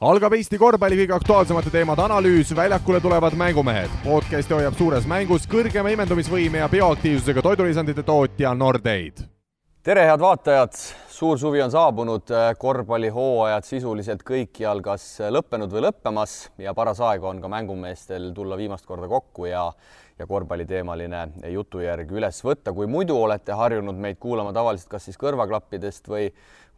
algab Eesti korvpalli kõige aktuaalsemate teemade analüüs, väljakule tulevad mängumehed. podcasti hoiab suures mängus kõrgema imendumisvõime ja bioaktiivsusega toidulisandite tootja Nordeid. tere, head vaatajad, suur suvi on saabunud, korvpallihooajad sisuliselt kõikjal kas lõppenud või lõppemas ja paras aeg on ka mängumeestel tulla viimast korda kokku ja ja korvpalliteemaline jutujärg üles võtta. kui muidu olete harjunud meid kuulama tavaliselt kas siis kõrvaklappidest või,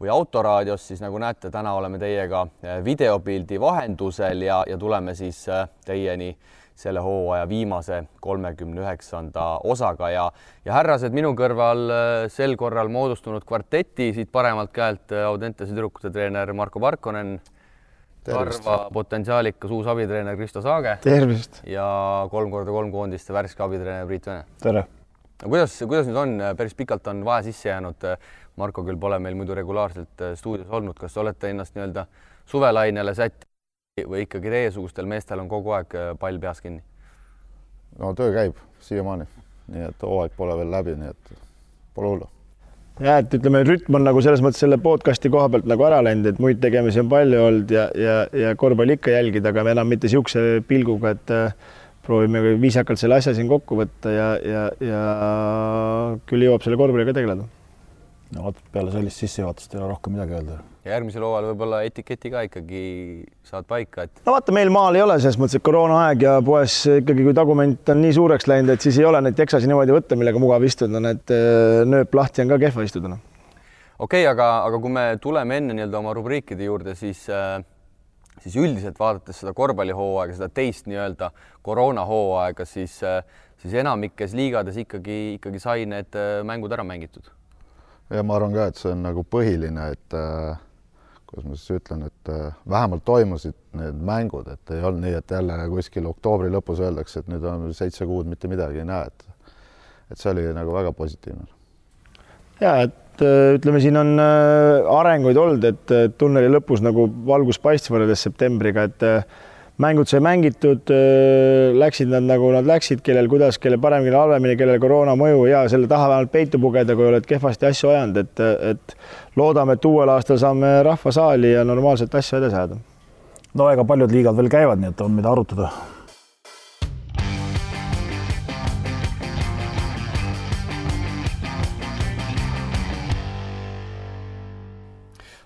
või autoraadiost, siis nagu näete, täna oleme teiega eh, videopildi vahendusel ja, ja tuleme siis eh, teieni selle hooaja viimase kolmekümne üheksanda osaga ja, ja härrased minu kõrval eh, sel korral moodustunud kvarteti siit paremalt käelt Audentese tüdrukute treener Marko Parkonen Tarva potentsiaalikas uus abitreener Kristo Saage. tervist! ja kolm korda kolm koondiste värske abitreener Priit Vene. tere! kuidas, kuidas nüüd on, päris pikalt on vahe sisse jäänud. Marko küll pole meil muidu regulaarselt äh, stuudios olnud, kas olete ennast nii-öelda suvelainele sätti või ikkagi teiesugustel meestel on kogu aeg äh, pall peas kinni? no töö käib siiamaani, nii et hooaeg pole veel läbi, nii et pole hullu ja et ütleme, rütm on nagu selles mõttes selle podcast'i koha pealt nagu ära läinud, et muid tegemisi on palju olnud ja, ja, ja korvpalli ikka jälgida, aga enam mitte niisuguse pilguga, et äh, proovime viisakalt selle asja siin kokku võtta ja, ja, ja küll jõuab selle korvpalliga tegeleda no vot, peale sellist sissejuhatust ei ole rohkem midagi öelda. järgmisel hooajal võib-olla etiketi ka ikkagi saad paika, et. no vaata, meil maal ei ole selles mõttes, et koroonaaeg ja poes ikkagi, kui tagument on nii suureks läinud, et siis ei ole neid teksasi niimoodi võtta, millega mugav istuda, need äh, nööp lahti on ka kehva istuda. Noh. okei okay,, aga, aga kui me tuleme enne nii-öelda oma rubriikide juurde, siis äh, siis üldiselt vaadates seda korvpallihooaega, seda teist nii-öelda koroonahooaega, siis, äh, siis enamikes liigades ikkagi, ikkagi sai need mängud ära mängitud ja ma arvan ka, et see on nagu põhiline, et äh, kuidas ma siis ütlen, et äh, vähemalt toimusid need mängud, et ei olnud nii, et jälle kuskil oktoobri lõpus öeldakse, et nüüd on seitse kuud mitte midagi ei näe, et et see oli nagu väga positiivne. ja et äh, ütleme, siin on äh, arenguid olnud, et tunneli lõpus nagu valgus paistis võrreldes septembriga, et mängud sai mängitud, läksid nad nagu nad läksid, kellel kuidas, kellel paremini, kellel halvemini, kellel koroona mõju ja selle taha vähemalt peitu pugeda, kui oled kehvasti asju ajanud, et, et loodame, et uuel aastal saame rahvasaali ja normaalselt asju edasi ajada. no ega paljud liigad veel käivad, nii et on, mida arutada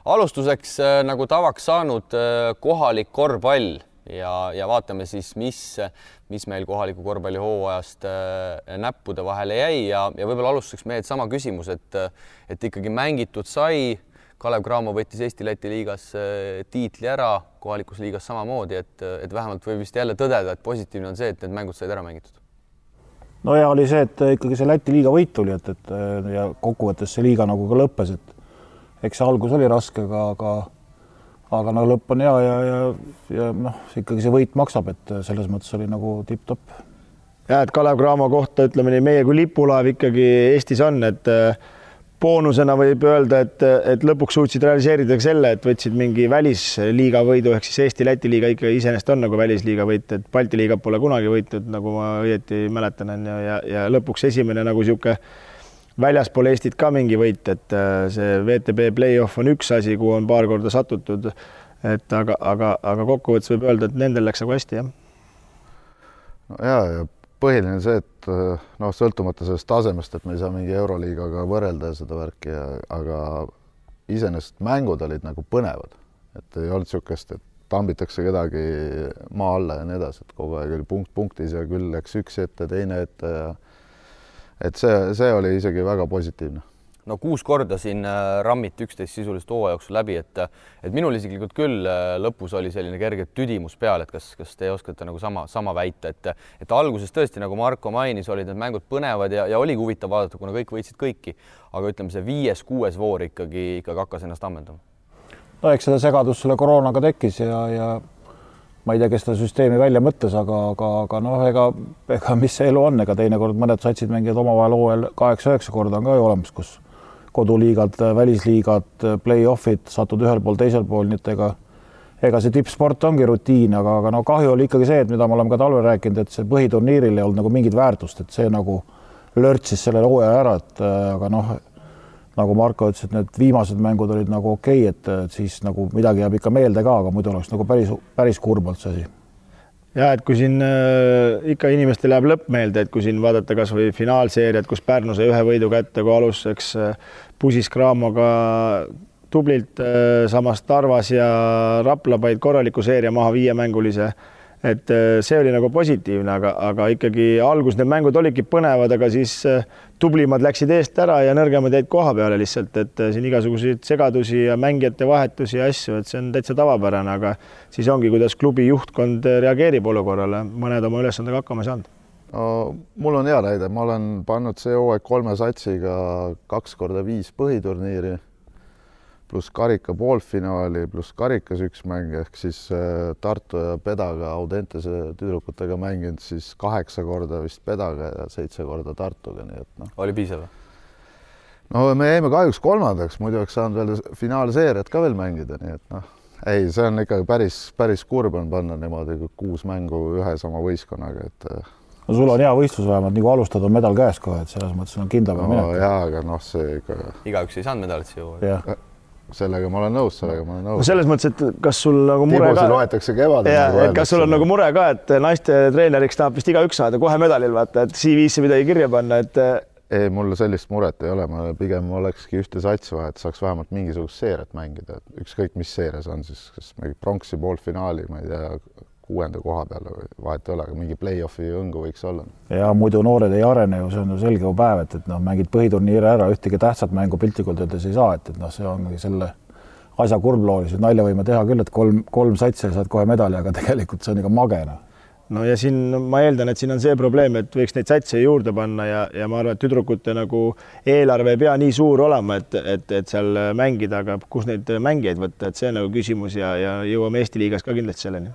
alustuseks nagu tavaks saanud kohalik korvpall ja, ja vaatame siis, mis, mis meil kohaliku korvpallihooajast äh, näppude vahele jäi ja, ja võib-olla alustuseks mehed sama küsimus, et, et ikkagi mängitud sai. Kalev Cramo võttis Eesti-Läti liigas äh, tiitli ära, kohalikus liigas samamoodi, et, et vähemalt võib vist jälle tõdeda, et positiivne on see, et need mängud said ära mängitud. no ja oli see, et ikkagi see Läti liiga võit tuli, et, et ja kokkuvõttes see liiga nagu ka lõppes, et eks see algus oli raske, aga, aga aga no lõpp on hea ja, ja, ja noh, ikkagi see võit maksab, et selles mõttes oli nagu tipp-topp. ja et Kalev Cramo kohta ütleme nii, meie kui lipulaev ikkagi Eestis on, et äh, boonusena võib öelda, et, et lõpuks suutsid realiseerida selle, et võtsid mingi välisliiga võidu ehk siis Eesti-Läti liiga ikka iseenesest on nagu välisliiga võit, et Balti liigat pole kunagi võitnud, nagu ma õieti mäletan, on ju, ja, ja lõpuks esimene nagu niisugune väljaspool Eestit ka mingi võit, et äh, see WTB play-off on üks asi, kuhu on paar korda satutud. et aga, aga, aga kokkuvõttes võib öelda, et nendel läks nagu hästi, jah. no ja, ja põhiline see, et äh, noh, sõltumata sellest tasemest, et me ei saa mingi Euroliigaga võrrelda seda värki, aga iseenesest mängud olid nagu põnevad, et ei olnud niisugust, et tambitakse kedagi maa alla ja nii edasi, et kogu aeg oli punkt punktis ja küll läks üks ette, teine ette ja et see, see oli isegi väga positiivne no kuus korda siin äh, rammiti üksteist sisuliselt hooaja jooksul läbi, et et minul isiklikult küll äh, lõpus oli selline kerge tüdimus peal, et kas, kas te oskate nagu sama, sama väita, et et alguses tõesti, nagu Marko mainis, olid need mängud põnevad ja, ja oligi huvitav vaadata, kuna kõik võitsid kõiki, aga ütleme, see viies-kuues voor ikkagi, ikkagi hakkas ennast ammendama. no eks seda segadust selle koroonaga tekkis ja, ja ma ei tea, kes seda süsteemi välja mõtles, aga, aga, aga noh, ega, ega mis see elu on, ega teinekord mõned satsid mängivad omavahel hooajal kaheksa-üheksa korda on ka ju olemas, kus koduliigad, välisliigad, play-off'id, satud ühel pool, teisel pool, nii et ega ega see tippsport ongi rutiin, aga, aga no kahju oli ikkagi see, et mida me oleme ka talvel rääkinud, et see põhiturniiril ei olnud nagu mingit väärtust, et see nagu lörtsis selle hooaja ära, et aga noh, nagu Marko ütles, et need viimased mängud olid nagu okei okay,, et siis nagu midagi jääb ikka meelde ka, aga muidu oleks nagu päris, päris kurb olnud see asi. Ja et kui siin äh, ikka inimestel jääb lõpp meelde, et kui siin vaadata kasvõi finaalseeriat, kus Pärnu sai ühe võidu kätte, kui aluseks äh, pusis Craamoga tublilt äh,, samas Tarvas ja Rapla panid korraliku seeria maha viiemängulise et äh, see oli nagu positiivne, aga, aga ikkagi alguses need mängud olidki põnevad, aga siis äh, tublimad läksid eest ära ja nõrgemad jäid koha peale lihtsalt, et äh, siin igasuguseid segadusi ja mängijate vahetusi ja asju, et see on täitsa tavapärane, aga siis ongi, kuidas klubi juhtkond reageerib olukorrale, mõned oma ülesandega hakkama ei saanud. No mul on hea näide, ma olen pannud see hooaeg kolme satsiga kaks korda viis põhiturniiri pluss karika poolfinaali, pluss karikas üks mäng ehk siis äh, Tartu ja Pedaga Audentese tüdrukutega mänginud siis kaheksa korda vist Pedaga ja seitse korda Tartuga, nii et noh. oli piisav? no me jäime kahjuks kolmandaks, muidu oleks saanud veel finaalseeriat ka veel mängida, nii et noh, ei, see on ikkagi päris, päris kurb on panna niimoodi kuus mängu ühe sama võistkonnaga, et äh, no sul on hea võistlus vähemalt, nagu alustad, on medal käes kohe, et selles mõttes on kindlam no, minek. jaa, aga noh, see ikka. igaüks ei saanud medalit siia sellega ma olen nõus, sellega ma olen nõus selles mõttes, et kas sul nagu mure Tibusi ka. loetakse kevadel. Nagu kas sul on nagu mure ka, et naiste treeneriks tahab vist igaüks saada kohe medalil, vaata, et CV-sse midagi kirja panna, et. ei, mul sellist muret ei ole, ma pigem olekski ühte satsi vaja, et saaks vähemalt mingisugust seeriat mängida, ükskõik mis seeria see on siis, kas mingi pronksi poolfinaali, ma ei tea, kuuenda koha peale või vahet ei ole, aga mingi play-off'i õngu võiks olla. ja muidu noored ei arene ju, see on ju selge ju päev, et, et noh, mängid põhiturniiri ära, ühtegi tähtsat mängu piltlikult öeldes ei saa, et, et noh, see ongi selle asja kurblooliselt nalja võime teha küll, et kolm, kolm satsi ja saad kohe medali, aga tegelikult see on ikka mage noh no ja siin ma eeldan, et siin on see probleem, et võiks neid satse juurde panna ja, ja ma arvan, et tüdrukute nagu eelarve ei pea nii suur olema, et, et, et seal mängida, aga kus neid mängijaid võtta, et see on nagu küsimus ja, ja jõuame Eesti liigas ka kindlasti selleni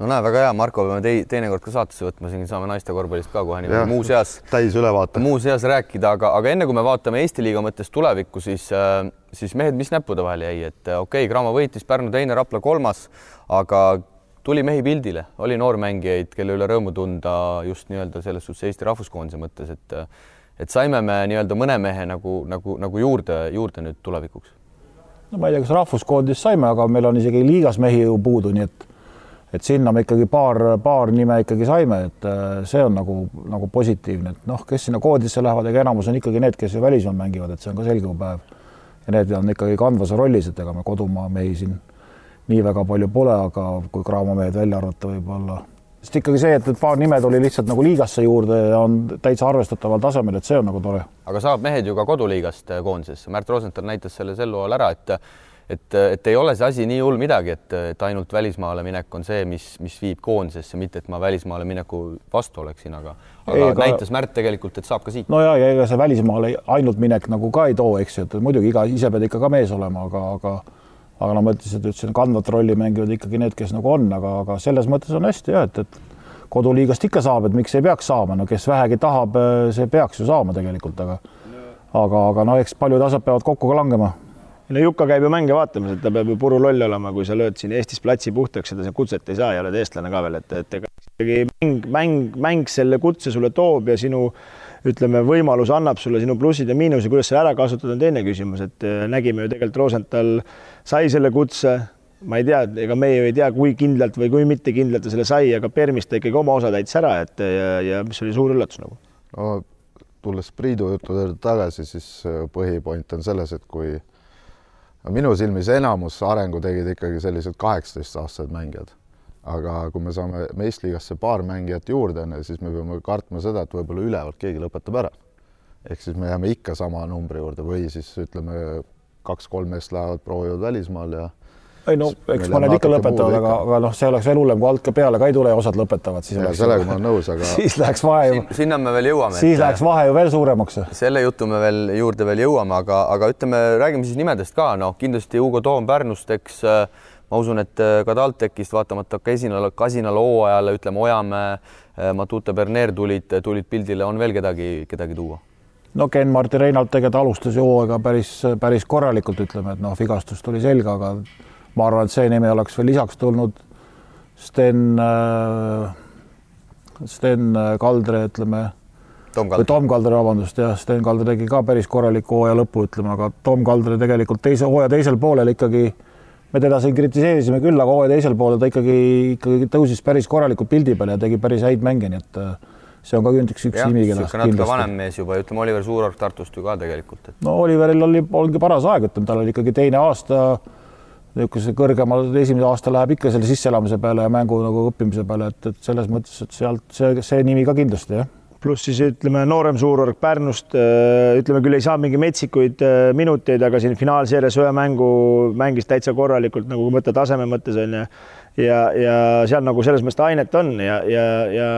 no näe, väga hea, Marko, peame tei-, teinekord ka saatesse võtma, siin saame naiste korvpallist ka kohe niimoodi. Muuseas täisülevaate, muuseas rääkida, aga, aga enne kui me vaatame Eesti liiga mõttes tulevikku, siis äh, siis mehed, mis näppude vahele jäi, et äh, okei okay,, Cramo võitis, Pärnu teine, Rapla kolmas, aga tuli mehi pildile, oli noormängijaid, kelle üle rõõmu tunda just nii-öelda selles suhtes Eesti rahvuskoondise mõttes, et et saime me nii-öelda mõne mehe nagu, nagu, nagu juurde, juurde nüüd tulevikuks. no ma ei tea, kas rahvuskoondist saime, aga meil on isegi liigas mehi ju puudu, nii et et sinna me ikkagi paar, paar nime ikkagi saime, et äh, see on nagu, nagu positiivne, et noh, kes sinna koodisse lähevad, ega enamus on ikkagi need, kes välismaal mängivad, et see on ka selge päev. ja need on ikkagi kandvas rollis, et ega me kodumaa mehi siin nii väga palju pole, aga kui Graamo mehed välja arvata, võib-olla sest ikkagi see, et, et paar nime tuli lihtsalt nagu liigasse juurde ja on täitsa arvestataval tasemel, et see on nagu tore. aga saab mehed ju ka koduliigast koondisesse, Märt Rosenthal näitas selle sel hooajal ära, et et, et ei ole see asi nii hull midagi, et, et ainult välismaale minek on see, mis, mis viib koondisesse, mitte et ma välismaale mineku vastu oleksin, aga, aga ei, näitas Märt tegelikult, et saab ka siit. no ja, ja ega see välismaale ainult minek nagu ka ei too, eks ju, et muidugi iga ise pead ikka ka mees olema, aga, aga aga no ma ütlesin, et ütlesin, kandvat rolli mängivad ikkagi need, kes nagu on, aga, aga selles mõttes on hästi jah, et, et koduliigast ikka saab, et miks ei peaks saama, no kes vähegi tahab, see peaks ju saama tegelikult, aga aga, aga no eks paljud asjad peavad kokku ka langema no Juka käib ju mänge vaatamas, et ta peab ju puruloll olema, kui sa lööd siin Eestis platsi puhtaks ja ta seda kutset ei saa ja oled eestlane ka veel, et, et ega ikkagi mäng, mäng, mäng selle kutse sulle toob ja sinu ütleme, võimalus annab sulle sinu plussid ja miinused, kuidas seda ära kasutada, on teine küsimus, et äh, nägime ju tegelikult Rosenthal sai selle kutse, ma ei tea, ega meie ju ei tea, kui kindlalt või kui mitte kindlalt ta selle sai, aga Permis ta ikkagi oma osa täitis ära, et ja, ja mis oli suur üllatus nagu. no tulles Priidu juurde tagasi, siis äh, põhipoint on selles, et kui minu silmis enamus arengu tegid ikkagi sellised kaheksateistaastased mängijad. aga kui me saame meistriliigasse paar mängijat juurde, siis me peame kartma seda, et võib-olla ülevalt keegi lõpetab ära. ehk siis me jääme ikka sama numbri juurde või siis ütleme, kaks-kolm meest lähevad, proovivad välismaal ja ei no eks mõned ikka lõpetavad, aga, aga noh, see oleks veel hullem, kui alt ka peale ka ei tule ja osad lõpetavad, siis oleks. sellega ma olen nõus, aga. siis läheks vahe ju. sinna me veel jõuame. siis et... läheks vahe ju veel suuremaks. selle jutu me veel juurde veel jõuame, aga, aga ütleme, räägime siis nimedest ka, noh, kindlasti Hugo Toom Pärnust, eks äh, ma usun, et äh, ka TalTechist vaatamata kasinale, kasinale hooajale, ütleme, Ojamäe, äh, Matute Berner tulid, tulid pildile, on veel kedagi, kedagi tuua? no Ken-Marti Reinalt tegelikult alustas ju hooaega päris, päris korralikult, ütleme, et noh, vigastus tuli selga, aga ma arvan, et see nimi oleks veel lisaks tulnud. Sten, äh, Sten Kaldre, ütleme, Tom Kalder, Tom Kalder, vabandust, jah, Sten Kalder tegi ka päris korraliku hooaja lõpu, ütleme, aga Tom Kalder tegelikult teise hooaja teisel poolel ikkagi me teda siin kritiseerisime küll, aga hooaja teisel poolel ta ikkagi, ikkagi tõusis päris korralikult pildi peale ja tegi päris häid mänge, nii et äh, see on ka üks, üks nimi, keda natuke vanem mees juba, ütleme Oliver Suurorg Tartust ju ka tegelikult, et no Oliveril oli, ongi paras aeg, ütleme, tal oli ikkagi teine aasta niisuguse kõrgemal, esimene aasta läheb ikka selle sisseelamise peale ja mängu nagu õppimise peale, et, et selles mõttes, et sealt see, see nimi ka kindlasti jah pluss siis ütleme noorem suurorg Pärnust, ütleme küll ei saa mingi metsikuid äh, minuteid, aga siin finaalseerias ühe mängu mängis täitsa korralikult nagu mõtte taseme mõttes on ju. ja, ja seal nagu selles mõttes ainet on ja, ja, ja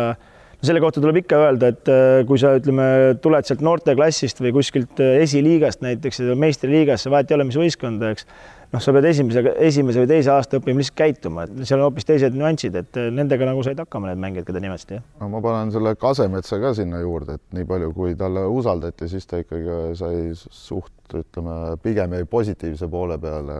selle kohta tuleb ikka öelda, et äh, kui sa ütleme, tuled sealt noorteklassist või kuskilt äh, esiliigast näiteks meistriliigasse, vahet ei ole, mis võistkonda, eks noh, sa pead esimese, esimese või teise aasta õppima lihtsalt käituma, et seal on hoopis teised nüansid, et nendega nagu said hakkama need mängijad, keda nimetasite, jah. no ma panen selle Kasemetsa ka sinna juurde, et nii palju, kui talle usaldati, siis ta ikkagi sai suht, ütleme, pigem jäi positiivse poole peale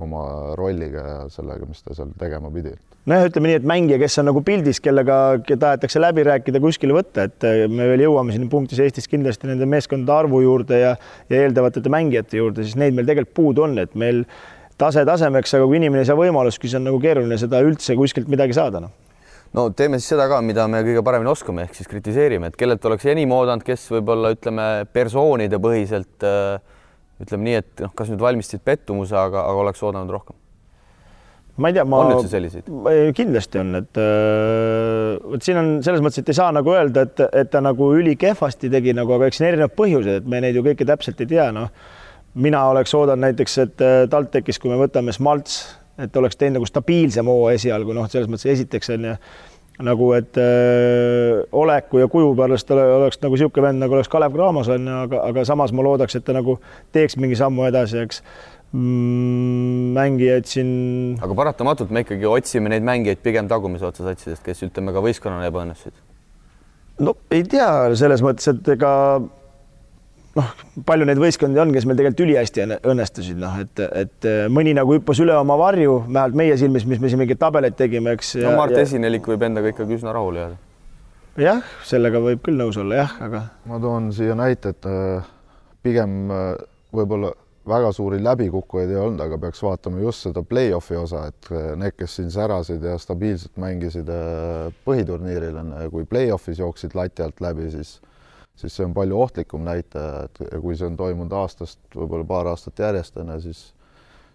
oma rolliga ja sellega, mis ta seal tegema pidi. nojah, ütleme nii, et mängija, kes on nagu pildis, kellega tahetakse läbi rääkida, kuskile võtta, et me veel jõuame siin punktis Eestis kindlasti nende meeskondade arvu juurde ja, ja eeldavate mängijate juurde, siis neid meil tegelikult puudu on, et meil tase tasemeks, aga kui inimene ei saa võimalust, siis on nagu keeruline seda üldse kuskilt midagi saada, noh no teeme siis seda ka, mida me kõige paremini oskame, ehk siis kritiseerime, et kellelt oleks enim oodanud, kes võib-olla ütleme persoonide põhiselt ütleme nii, et noh, kas nüüd valmistasid pettumuse, aga, aga oleks oodanud rohkem. ma ei tea, ma. on üldse selliseid? kindlasti on, et vot siin on selles mõttes, et ei saa nagu öelda, et, et ta nagu ülikehvasti tegi nagu, aga eks siin erinevad põhjused, et me neid ju kõike täpselt ei tea, noh. mina oleks oodanud näiteks, et TalTechis, kui me võtame Smalts, et oleks teinud nagu stabiilsem hoo esialgu, noh, selles mõttes esiteks on ju nagu, et öö, oleku ja kuju pärast ole, oleks nagu niisugune vend, nagu oleks Kalev Cramos on ju, aga, aga samas ma loodaks, et ta nagu teeks mingi sammu edasi, eks mm,. mängijaid siin. aga paratamatult me ikkagi otsime neid mängijaid pigem tagumise otsa satsidest, kes ütleme ka võistkonnana ebaõnnestusid. no ei tea, selles mõttes, et ega noh, palju neid võistkondi on, kes meil tegelikult ülihästi õnnestusid, noh, et, et mõni nagu hüppas üle oma varju, vähemalt meie silmis, mis me siin mingeid tabeleid tegime, eks. no Mart ja... Esinelik võib endaga ikkagi üsna rahule jääda. jah, sellega võib küll nõus olla jah, aga. ma toon siia näite, et äh, pigem äh, võib-olla väga suuri läbikukkujaid ei olnud, aga peaks vaatama just seda play-off'i osa, et äh, need, kes siin särasid ja stabiilselt mängisid põhiturniiril, kui play-off'is jooksid lati alt läbi, siis siis see on palju ohtlikum näitaja, et kui see on toimunud aastast võib-olla paar aastat järjest, on ju, siis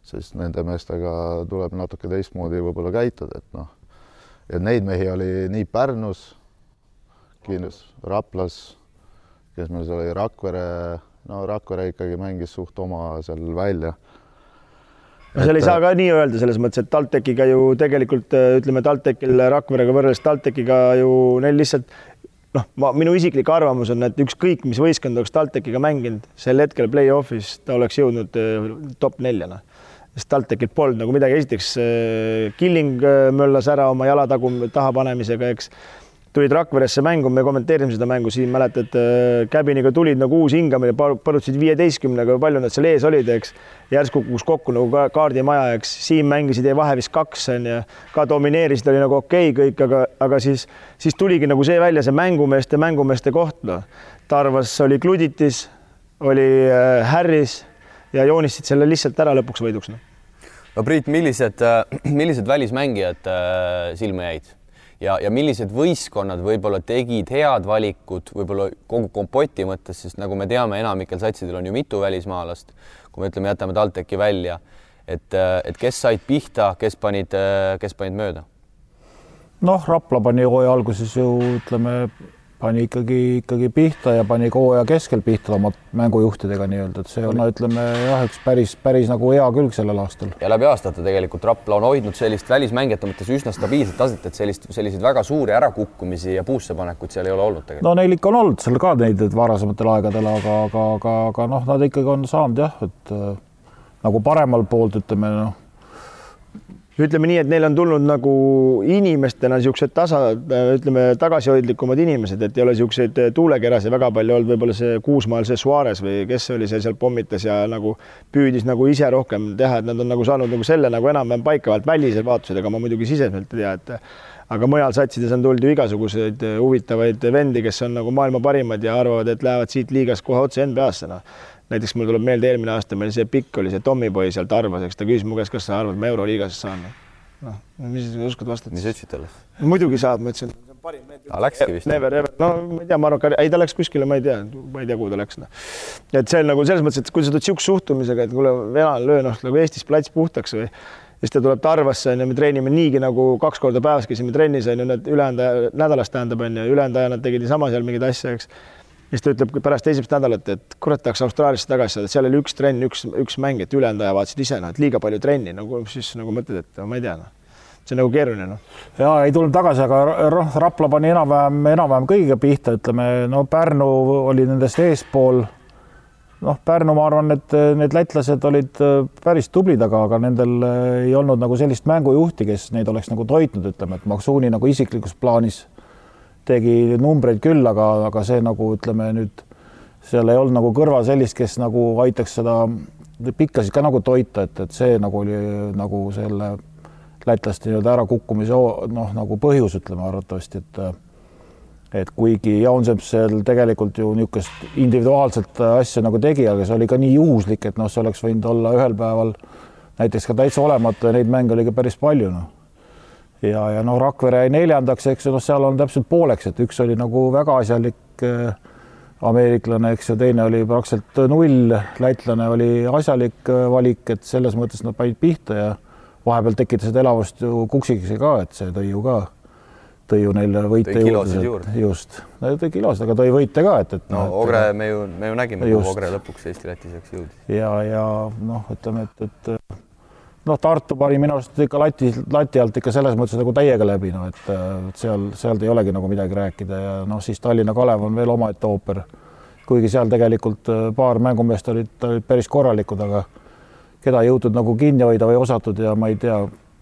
siis nende meestega tuleb natuke teistmoodi võib-olla käituda, et noh, ja neid mehi oli nii Pärnus, Kiinus, Raplas, kes meil seal oli, Rakvere, no Rakvere ikkagi mängis suht oma seal välja. No seal ei saa ka nii öelda, selles mõttes, et TalTechiga ju tegelikult ütleme, TalTechil Rakverega võrreldes TalTechiga ju neil lihtsalt noh, ma, minu isiklik arvamus on, et ükskõik, mis võistkond oleks TalTechiga mänginud, sel hetkel play-off'is ta oleks jõudnud äh, top nelja, noh. sest TalTechil polnud nagu midagi, esiteks äh, Killing äh, möllas ära oma jala tagu, taha panemisega, eks tulid Rakveresse mängu, me kommenteerisime seda mängu siin, mäletad, Käbiniga tulid nagu uus hingamine, põrutasid viieteistkümnega, palju nad seal ees olid, eks. järsku kukkus kokku nagu ka kaardimaja, eks. Siim mängisid jäi vahe vist kaks onju, ka domineerisid, oli nagu okei okay, kõik, aga, aga siis, siis tuligi nagu see välja, see mängumeeste, mängumeeste koht, noh. Tarvas oli Kluditis, oli äh, Harris ja joonistasid selle lihtsalt ära lõpuks võiduks, noh. no Priit, millised, millised välismängijad äh, silma jäid? Ja, ja millised võistkonnad võib-olla tegid head valikud võib-olla kogu kompoti mõttes, sest nagu me teame, enamikel satsidel on ju mitu välismaalast, kui me ütleme, jätame TalTechi välja, et, et kes said pihta, kes panid, kes panid mööda? noh, Rapla pani hooaja alguses ju ütleme pani ikkagi, ikkagi pihta ja pani ka hooaja keskel pihta oma mängujuhtidega nii-öelda, et see on, no ütleme jah, üks päris, päris nagu hea külg sellel aastal. ja läbi aastate tegelikult Rapla on hoidnud sellist välismängijate mõttes üsna stabiilset taset, et sellist, selliseid väga suuri ärakukkumisi ja puussepanekuid seal ei ole olnud tegelikult. no neil ikka on olnud seal ka neid varasematel aegadel, aga, aga, aga, aga noh, nad ikkagi on saanud jah, et äh, nagu paremal poolt ütleme noh ütleme nii, et neil on tulnud nagu inimestena niisugused tasa, ütleme tagasihoidlikumad inimesed, et ei ole niisuguseid tuulekerasid väga palju olnud, võib-olla see Kuusmaal see Suarez või kes oli, see seal pommitas ja nagu püüdis nagu ise rohkem teha, et nad on nagu saanud nagu selle nagu enam-vähem paika, vaat välised vaatused, ega ma muidugi siseselt ei tea, et aga mujal satsides on tulnud ju igasuguseid huvitavaid vendi, kes on nagu maailma parimad ja arvavad, et lähevad siit liigast kohe otse NBA-sse, noh näiteks mul tuleb meelde eelmine aasta meil see pikk oli see Tommyboy sealt arvas, eks ta küsis mu käest, kas sa arvad, ma Euroliigas saan. noh, mis sa oskad vastata? mis sa ütlesid talle? muidugi saab, ma ütlesin. aga läkski vist? Never ever, no ma ei tea, ma arvan, ei ta läks kuskile, ma ei tea, ma ei tea, kuhu ta läks no.. et see on nagu selles mõttes, et kui sa tuled niisuguse suhtumisega, et kuule, elan, löö noh, nagu Eestis plats puhtaks või siis ta tuleb Tarvasse onju, me treenime niigi nagu kaks korda päevas käisime trennis onju, need ülejäänud nädalas tähendab onju, ülejäänud aja nad tegid niisama seal mingeid asju, eks siis ta ütleb pärast esimest nädalat, et kurat, tahaks Austraaliasse tagasi saada, seal oli üks trenn, üks, üks mäng, et ülejäänud aja vaatasid ise, noh, et liiga palju trenni, nagu siis nagu mõtled, et ma ei tea, noh, see on nagu keeruline, noh. ja ei tulnud tagasi, aga noh, Rapla pani enam-vähem, enam-vähem kõigiga pihta, ütleme, no Pärnu oli nendest eespool. noh, Pärnu, ma arvan, et need lätlased olid äh, päris tublid, aga, aga nendel äh, ei olnud nagu sellist mängujuhti, kes neid oleks nagu toitnud, ütleme, et Maksuuni nagu isiklikus plaanis tegi numbreid küll, aga, aga see nagu ütleme nüüd seal ei olnud nagu kõrval sellist, kes nagu aitaks seda pikkasid ka nagu toita, et, et see nagu oli nagu selle lätlaste nii-öelda ärakukkumise noh, nagu põhjus, ütleme arvatavasti, et et kuigi Jaunsepp seal tegelikult ju niisugust individuaalset asja nagu tegi, aga see oli ka nii juhuslik, et noh, see oleks võinud olla ühel päeval näiteks ka täitsa olematu ja neid mänge oli ka päris palju, noh ja, ja noh, Rakvere jäi neljandaks, eks noh, seal on täpselt pooleks, et üks oli nagu väga asjalik äh, ameeriklane, eks ju, teine oli praktiliselt null, lätlane oli asjalik äh, valik, et selles mõttes nad panid pihta ja vahepeal tekitasid elavust ju Kuksikese ka, et see tõi ju ka, tõi ju neile võite juurde, juurde.. just, tõi kilosid, aga tõi võite ka, et, et. no et, Ogre, me ju, me ju nägime, kuhu Ogre lõpuks Eesti-Läti seaks jõudis. ja, ja noh, ütleme, et, et noh, Tartu pani minu arust ikka lati, lati alt ikka selles mõttes nagu täiega läbi, no et, et seal, sealt ei olegi nagu midagi rääkida ja noh, siis Tallinna Kalev on veel omaette ooper. kuigi seal tegelikult äh, paar mängumeest olid, olid päris korralikud, aga keda ei jõutud nagu kinni hoida või osatud ja ma ei tea,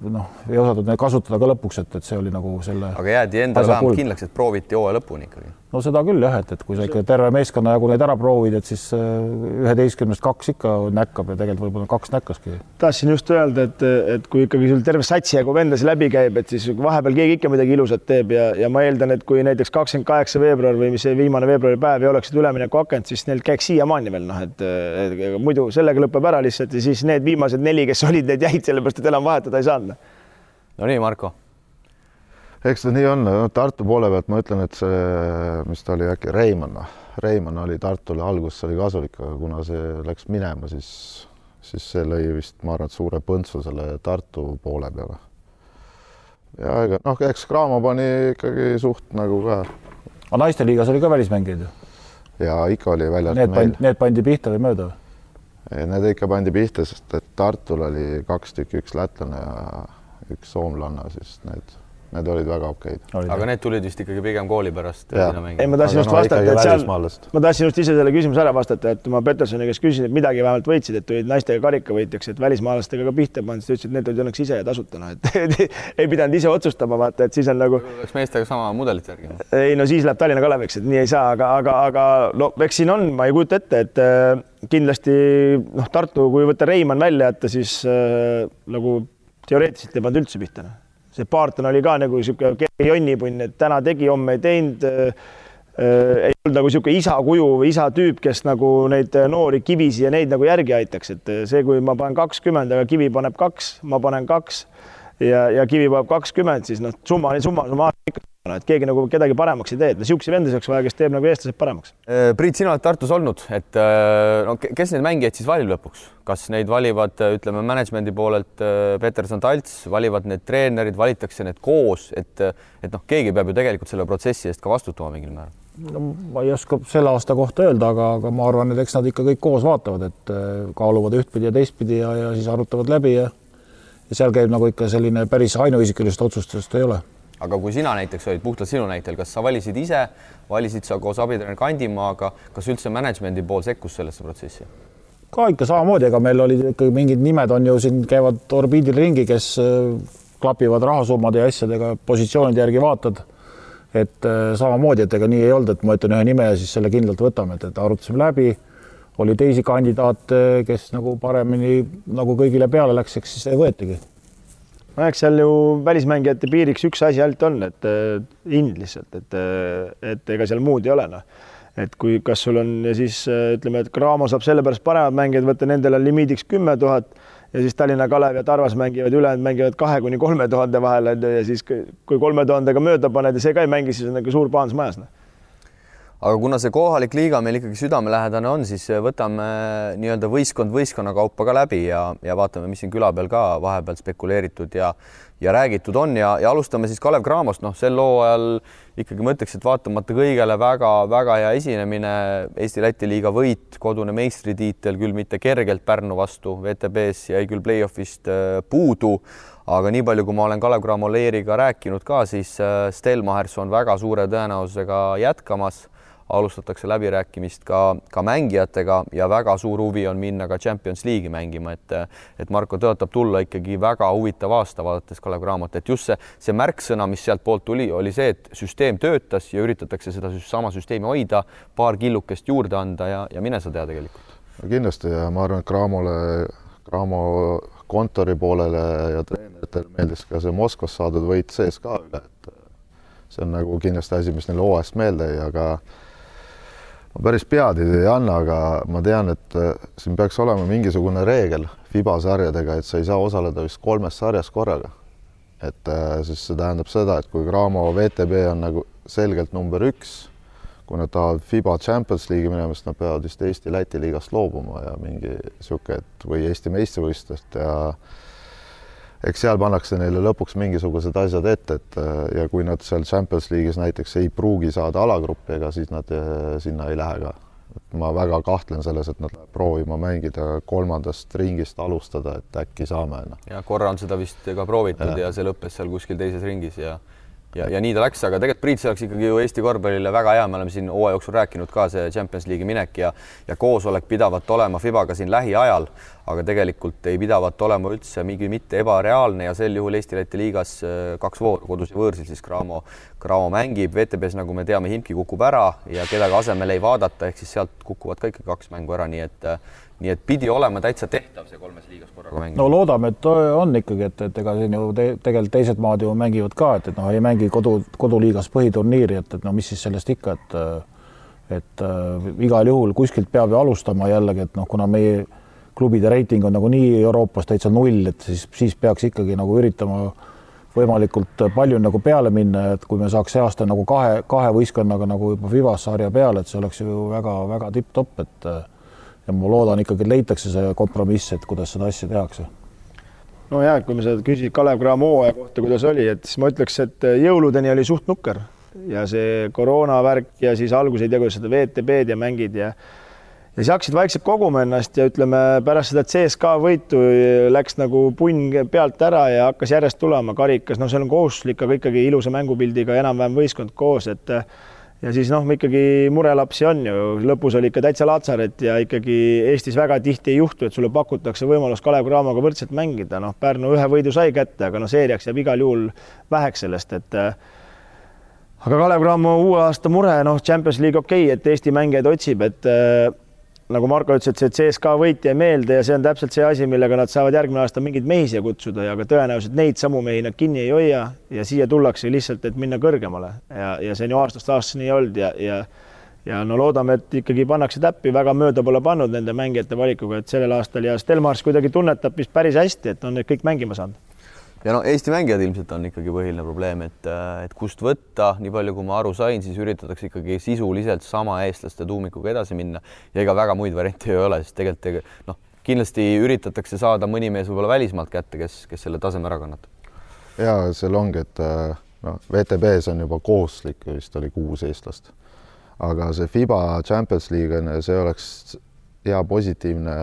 noh, ei osatud neid kasutada ka lõpuks, et, et see oli nagu selle. aga jäädi endale vähemalt kindlaks, et prooviti hooaja lõpuni ikkagi no seda küll jah, et, et kui sa ikka terve meeskonna jagu neid ära proovid, et siis äh, üheteistkümnest kaks ikka näkkab ja tegelikult võib-olla kaks näkkaski. tahtsin just öelda, et, et kui ikkagi sul terve satsi jagu vendasi läbi käib, et siis vahepeal keegi ikka midagi ilusat teeb ja, ja ma eeldan, et kui näiteks kakskümmend kaheksa veebruar või mis see viimane veebruaripäev ei oleks üleminekuakent, siis neil käiks siiamaani veel noh, et, et muidu sellega lõpeb ära lihtsalt ja siis need viimased neli, kes olid, need jäid sellepärast, et enam vahetada ei saanud. no nii, Marko eks ta nii on, Tartu poole pealt ma ütlen, et see, mis ta oli äkki, Reimann, noh. Reimann oli Tartule alguses oli kasulik, aga kuna see läks minema, siis, siis see lõi vist, ma arvan, et suure põntsu selle Tartu poole peale. ja ega noh, eks Cramo pani ikkagi suht nagu ka. aga naisteliigas oli ka välismängijaid ju? ja ikka oli välja. Need pandi, need pandi pihta või mööda? Need ikka pandi pihta, sest et Tartul oli kaks tükki, üks lätlane ja üks soomlanna, siis need need olid väga okeid. aga need tulid vist ikkagi pigem kooli pärast? ei, ma tahtsin just no, vastata, et seal, ma tahtsin just ise selle küsimuse ära vastata, et ma Petersoni käest küsisin, et midagi vähemalt võitsid, et tulid naistega karikavõitjaks, et välismaalastega ka pihta pannud, siis ta ütles, et need olid õnneks ise ja tasuta, noh, et ei pidanud ise otsustama, vaata, et siis on nagu. peaks meestega sama mudelit järgima. ei no siis läheb Tallinna Kaleviks, et nii ei saa, aga, aga, aga no eks siin on, ma ei kujuta ette, et äh, kindlasti noh, Tartu, kui võtta Reimann välja jätta, siis äh, nagu teoreetiliselt ei pannud üldse pihta noh see Barton oli ka nagu niisugune jonnipunn, et täna tegi, homme ei teinud äh,. ei olnud nagu niisugune isa kuju või isa tüüp, kes nagu neid noori kivisi ja neid nagu järgi aitaks, et see, kui ma panen kakskümmend, aga kivi paneb kaks, ma panen kaks ja, ja kivi paneb kakskümmend, siis noh, summa, summa, summa ikka no et keegi nagu kedagi paremaks ei tee, et niisuguseid vendasid oleks vaja, kes teeb nagu eestlased paremaks. Äh, Priit, sina oled Tartus olnud, et äh, no kes neid mängijaid siis valib lõpuks, kas neid valivad, äh, ütleme, management'i poolelt Peterson, Talts, valivad need treenerid, valitakse need koos, et, et noh, keegi peab ju tegelikult selle protsessi eest ka vastutama mingil määral? No ma ei oska selle aasta kohta öelda, aga, aga ma arvan, et eks nad ikka kõik koos vaatavad, et kaaluvad ühtpidi ja teistpidi ja, ja siis arutavad läbi ja ja seal käib nagu ikka selline päris ainuisikulisest otsustust ei ole aga kui sina näiteks olid puhtalt sinu näitel, kas sa valisid ise, valisid sa koos abitreener Kandimaaga, kas üldse management'i pool sekkus sellesse protsessi? ka ikka samamoodi, ega meil olid ikkagi mingid nimed on ju siin käivad orbiidil ringi, kes äh, klapivad rahasummade ja asjadega positsioonide järgi vaatad. et äh, samamoodi, et ega nii ei olnud, et ma ütlen ühe nime ja siis selle kindlalt võtame, et, et arutasime läbi. oli teisi kandidaate, kes nagu paremini nagu kõigile peale läks, eks siis võetigi no eks seal ju välismängijate piiriks üks asi ainult on, et hind lihtsalt, et, et ega seal muud ei ole, noh. et kui, kas sul on ja siis ütleme, et Cramo saab sellepärast paremad mängijad võtta, nendel on limiidiks kümme tuhat ja siis Tallinna Kalev ja Tarvas mängivad, ülejäänud mängivad kahe kuni kolme tuhande vahel ja siis kui kolme tuhandega mööda paned ja see ka ei mängi, siis on nagu suur paans majas, noh aga kuna see kohalik liiga meil ikkagi südamelähedane on, siis võtame nii-öelda võistkond võistkonna kaupa ka läbi ja, ja vaatame, mis siin küla peal ka vahepeal spekuleeritud ja ja räägitud on. Ja, ja alustame siis Kalev Cramost, noh, sel hooajal ikkagi ma ütleks, et vaatamata kõigele väga-väga hea esinemine, Eesti-Läti liiga võit, kodune meistritiitel, küll mitte kergelt Pärnu vastu, WTB-s jäi küll play-off'ist äh, puudu, aga nii palju, kui ma olen Kalev Cramo Leeriga rääkinud ka, siis äh, Stelmachers on väga suure tõenäosusega jätkamas alustatakse läbirääkimist ka, ka mängijatega ja väga suur huvi on minna ka Champions League'i mängima, et et Marko tõotab tulla ikkagi väga huvitav aasta, vaadates Kalev Cramot, et just see, see märksõna, mis sealtpoolt tuli, oli see, et süsteem töötas ja üritatakse seda sama süsteemi hoida, paar killukest juurde anda ja, ja mine sa tea tegelikult. kindlasti ja ma arvan, et Cramole, Cramo kontori poolele ja treeneritele meeldis ka see Moskvas saadud võit sees ka üle, et see on nagu kindlasti asi, mis neile hooajast meelde jäi, aga ma päris pead ei anna, aga ma tean, et äh, siin peaks olema mingisugune reegel FIBA sarjadega, et sa ei saa osaleda vist kolmes sarjas korraga. et äh, siis see tähendab seda, et kui Graamo VTB on nagu selgelt number üks, kui nad tahavad FIBA Champions League'i minema, siis nad peavad vist Eesti-Läti liigast loobuma ja mingi niisugune, et või Eesti meistrivõistlust ja eks seal pannakse neile lõpuks mingisugused asjad ette, et äh, ja kui nad seal Champions League'is näiteks ei pruugi saada alagruppi, ega siis nad äh, sinna ei lähe ka. ma väga kahtlen selles, et nad proovima mängida kolmandast ringist alustada, et äkki saame. Noh. ja korra on seda vist ka proovitud ja, ja see lõppes seal kuskil teises ringis ja ja, ja nii ta läks, aga tegelikult Priit, see oleks ikkagi ju Eesti korvpallile väga hea, me oleme siin hooaja jooksul rääkinud ka see Champions League'i minek ja ja koosolek pidavat olema Fibaga siin lähiajal, aga tegelikult ei pidavat olema üldse mingi mitte ebareaalne ja sel juhul Eesti-Läti liigas äh, kaks vooru kodus ja võõrsil siis Cramo, Cramo mängib, VTB-s nagu me teame, Himki kukub ära ja kedagi asemele ei vaadata, ehk siis sealt kukuvad ka ikka kaks mängu ära, nii et nii et pidi olema täitsa tehtav see kolmes liigas korraga mängida. no loodame, et on ikkagi, et, et ega siin ju te, tegelikult teised maad ju mängivad ka, et, et noh, ei mängi kodu, koduliigas põhiturniiri, et, et no mis siis sellest ikka, et et äh, igal juhul kuskilt peab ju alustama jällegi, et noh, kuna meie klubide reiting on nagunii Euroopas täitsa null, et siis, siis peaks ikkagi nagu üritama võimalikult palju nagu peale minna, et kui me saaks see aasta nagu kahe, kahe võistkonnaga nagu juba Vivas sarja peale, et see oleks ju väga-väga tipp-topp, et ja ma loodan ikkagi, et leitakse see kompromiss, et kuidas seda asja tehakse. no ja kui me seda küsid Kalev Cramo hooaja kohta, kuidas oli, et siis ma ütleks, et jõuludeni oli suht nukker ja see koroonavärk ja siis alguses ei tea, kuidas seda VTB-d ja mängid ja ja siis hakkasid vaikselt koguma ennast ja ütleme, pärast seda CSKA võitu läks nagu punn pealt ära ja hakkas järjest tulema karikas, no seal on kohustuslik, aga ikkagi ilusa mängupildiga enam-vähem võistkond koos, et ja siis noh, ikkagi murelapsi on ju, lõpus oli ikka täitsa latsaret ja ikkagi Eestis väga tihti ei juhtu, et sulle pakutakse võimalus Kalev Cramoga võrdselt mängida, noh, Pärnu ühe võidu sai kätte, aga noh, seeriaks jääb igal juhul väheks sellest, et äh, aga Kalev Cramo uue aasta mure, noh, Champions League okei okay,, et Eesti mängijaid otsib, et äh, nagu Marko ütles, et see CSKA võit jäi meelde ja see on täpselt see asi, millega nad saavad järgmine aasta mingeid mehi siia kutsuda ja ka tõenäoliselt neid samu mehi nad kinni ei hoia ja siia tullakse lihtsalt, et minna kõrgemale. Ja, ja see on ju aastast aastasse nii olnud ja, ja ja no loodame, et ikkagi pannakse täppi, väga mööda pole pannud nende mängijate valikuga, et sellel aastal ja Stelmars kuidagi tunnetab vist päris hästi, et on need kõik mängima saanud ja no Eesti mängijad ilmselt on ikkagi põhiline probleem, et, äh, et kust võtta, nii palju, kui ma aru sain, siis üritatakse ikkagi sisuliselt sama eestlaste tuumikuga edasi minna. Ja ega väga muid variante ei ole, sest tegelikult noh, kindlasti üritatakse saada mõni mees võib-olla välismaalt kätte, kes, kes selle taseme ära kannatab. ja seal ongi, et äh, noh, VTB-s on juba kohustuslik, vist oli kuus eestlast, aga see FIBA Champions League on, see oleks hea positiivne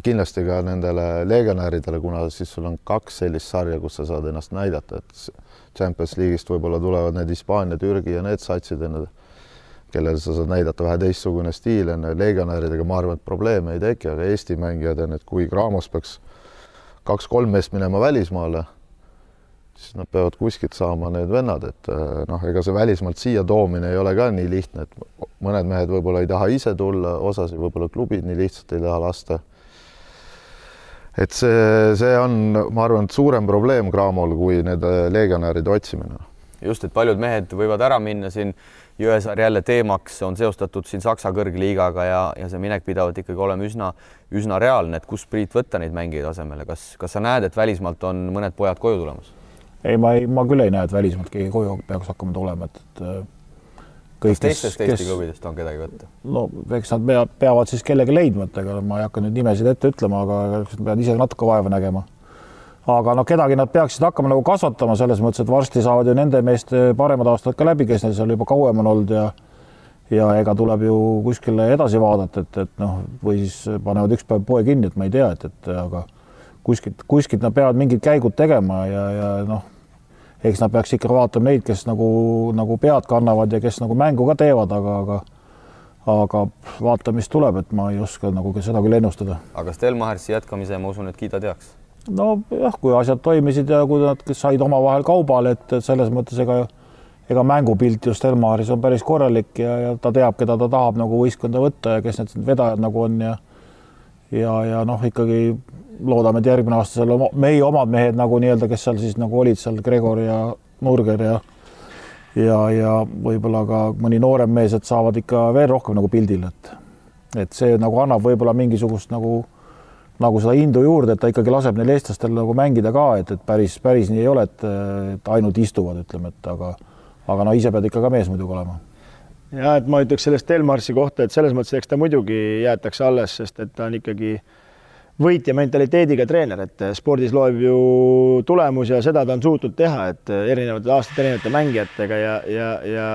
kindlasti ka nendele legionäridele, kuna siis sul on kaks sellist sarja, kus sa saad ennast näidata, et Champions League'ist võib-olla tulevad need Hispaania, Türgi ja need satsid enne kellel sa saad näidata vähe teistsugune stiil on ju, legionäridega ma arvan, et probleeme ei teki, aga Eesti mängijad on, et kui Graamos peaks kaks-kolm meest minema välismaale, siis nad peavad kuskilt saama need vennad, et äh, noh, ega see välismaalt siia toomine ei ole ka nii lihtne, et mõned mehed võib-olla ei taha ise tulla, osasid võib-olla klubid nii lihtsalt ei taha lasta. Et see, see on, ma arvan, et suurem probleem Cramol kui need legionäride otsimine. just, et paljud mehed võivad ära minna siin Jõesaar jälle teemaks on seostatud siin Saksa kõrgliigaga ja, ja see minek pidavat ikkagi olema üsna, üsna reaalne, et kust Priit võtta neid mängijaid asemele, kas, kas sa näed, et välismaalt on mõned pojad koju tulemas? ei, ma ei, ma küll ei näe, et välismaalt keegi koju peaks hakkama tulema, et, et äh, kõik, kas teistest Eesti klubidest on kedagi võtta? no eks nad pea, peavad siis kellegi leidma, et ega ma ei hakka nüüd nimesid ette ütlema, aga eks nad peavad ise natuke vaeva nägema. aga noh, kedagi nad peaksid hakkama nagu kasvatama selles mõttes, et varsti saavad ju nende meeste paremad aastad ka läbi, kes neil seal juba kauem on olnud ja ja ega tuleb ju kuskile edasi vaadata, et, et noh, või siis panevad üks päev poe kinni, et ma ei tea, et, et aga kuskilt, kuskilt nad peavad mingid käigud tegema ja, ja noh, eks nad peaks ikka vaatama neid, kes nagu, nagu pead kannavad ja kes nagu mängu ka teevad, aga, aga aga vaatame, mis tuleb, et ma ei oska nagu seda küll ennustada. aga Stelmachersi jätkamise ma usun, et kiidad heaks? nojah, kui asjad toimisid ja kui nad said omavahel kaubale, et selles mõttes ega ega mängupilt just Elmaris on päris korralik ja, ja ta teab, keda ta tahab nagu võistkonda võtta ja kes need vedajad nagu on ja ja, ja noh, ikkagi loodame, et järgmine aasta seal oma, meie omad mehed nagu nii-öelda, kes seal siis nagu olid seal Gregor ja Nurger ja ja, ja võib-olla ka mõni noorem mees, et saavad ikka veel rohkem nagu pildil, et et see nagu annab võib-olla mingisugust nagu nagu seda indu juurde, et ta ikkagi laseb neil eestlastel nagu mängida ka, et, et päris, päris nii ei ole, et, et ainult istuvad, ütleme, et aga aga no ise pead ikka ka mees muidugi olema ja et ma ütleks sellest Elmarsi kohta, et selles mõttes, eks ta muidugi jäetakse alles, sest et ta on ikkagi võitja mentaliteediga treener, et spordis loeb ju tulemus ja seda ta on suutnud teha, et erinevatel aastatel erinevate mängijatega ja, ja, ja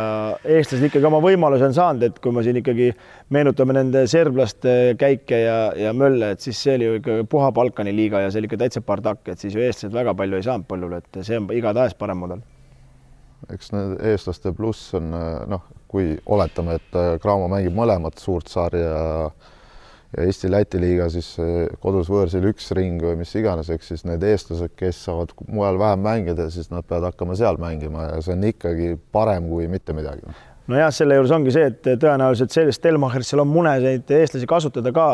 eestlased ikkagi oma võimaluse on saanud, et kui me siin ikkagi meenutame nende serblaste käike ja, ja mölle, et siis see oli ju ikka puha Balkani liiga ja see oli ikka täitsa bardakk, et siis ju eestlased väga palju ei saanud põllule, et see on igatahes parem mudel. Eks need eestlaste pluss on noh, kui oletame, et Cramo mängib mõlemat suurt sarja ja Eesti-Läti liiga, siis kodus-võõrsil üks ring või mis iganes, ehk siis need eestlased, kes saavad mujal vähem mängida, siis nad peavad hakkama seal mängima ja see on ikkagi parem kui mitte midagi nojah, selle juures ongi see, et tõenäoliselt sellest Stelmachersil on mune neid eestlasi kasutada ka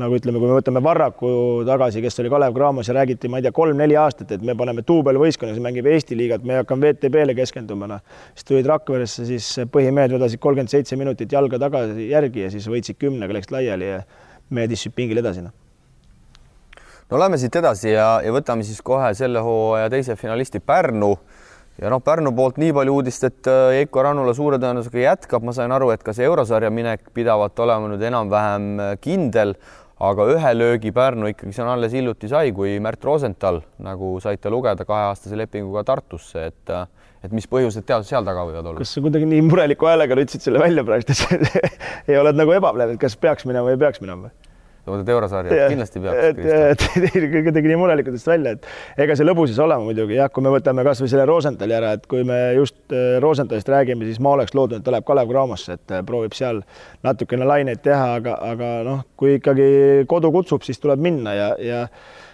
nagu ütleme, kui me võtame Varraku tagasi, kes oli Kalev Cramos ja räägiti, ma ei tea, kolm-neli aastat, et me paneme duubelvõistkonna, kes mängib Eesti liigat, me hakkame VTB-le keskenduma, noh. siis tulid Rakveresse, siis põhimehed vedasid kolmkümmend seitse minutit jalga tagasi järgi ja siis võitsid kümnega, läksid laiali ja mehed istusid pingil edasi, noh no lähme siit edasi ja, ja võtame siis kohe selle hooaja teise finalisti Pärnu ja noh, Pärnu poolt nii palju uudist, et äh, Rannula suure tõenäosusega jätkab, ma sain aru, et ka see eurosarja minek pidavat olema nüüd enam-vähem äh, kindel, aga ühe löögi Pärnu ikkagi seal alles hiljuti sai, kui Märt Rosenthal, nagu saite lugeda, kaheaastase lepinguga Tartusse, et äh, et mis põhjused tead seal taga võivad olla? kas sa kuidagi nii mureliku häälega ütlesid selle välja praegu, et ei oled nagu ebaplev, et kas peaks minema või ei peaks minema mõtled eurosarja, kindlasti peaks. kuidagi nii murelikutest välja, et ega see lõbus ei saa olema muidugi jah, kui me võtame kasvõi selle Rosenthali ära, et kui me just äh, Rosenthalist räägime, siis ma oleks lootnud, et ta läheb Kalev Cramosse, et äh, proovib seal natukene laineid teha, aga, aga noh, kui ikkagi kodu kutsub, siis tuleb minna ja, ja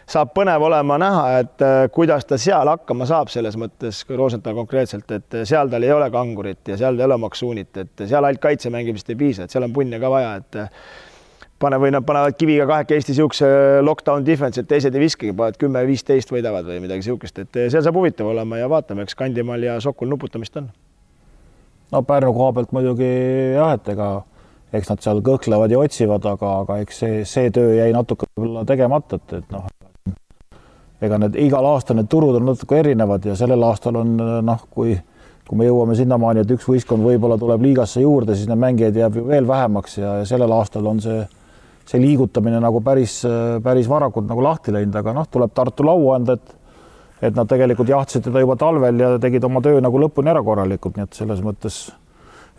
saab põnev olema näha, et äh, kuidas ta seal hakkama saab, selles mõttes Rosenthal konkreetselt, et seal tal ei ole kangurit ja seal ei ole maksuunit, et seal ainult kaitse mängimist ei piisa, et seal on punne ka vaja, et pane või nad panevad kiviga kahekesti niisuguse lockdown defense, et teised ei viskagi, panevad kümme-viisteist võidavad või midagi niisugust, et seal saab huvitav olema ja vaatame, eks Kandimaal ja Sokul nuputamist on. no Pärnu koha pealt muidugi jah, et ega eks nad seal kõhklevad ja otsivad, aga, aga eks see, see töö jäi natuke võib-olla tegemata, et, et noh, ega need igal aastal need turud on natuke erinevad ja sellel aastal on noh, kui kui me jõuame sinnamaani, et üks võistkond võib-olla tuleb liigasse juurde, siis neid mängijaid jääb ju veel vähemaks ja, ja sellel aastal on see see liigutamine nagu päris, päris varakult nagu lahti läinud, aga noh, tuleb Tartule au anda, et et nad tegelikult jahtsid teda juba talvel ja tegid oma töö nagu lõpuni ära korralikult, nii et selles mõttes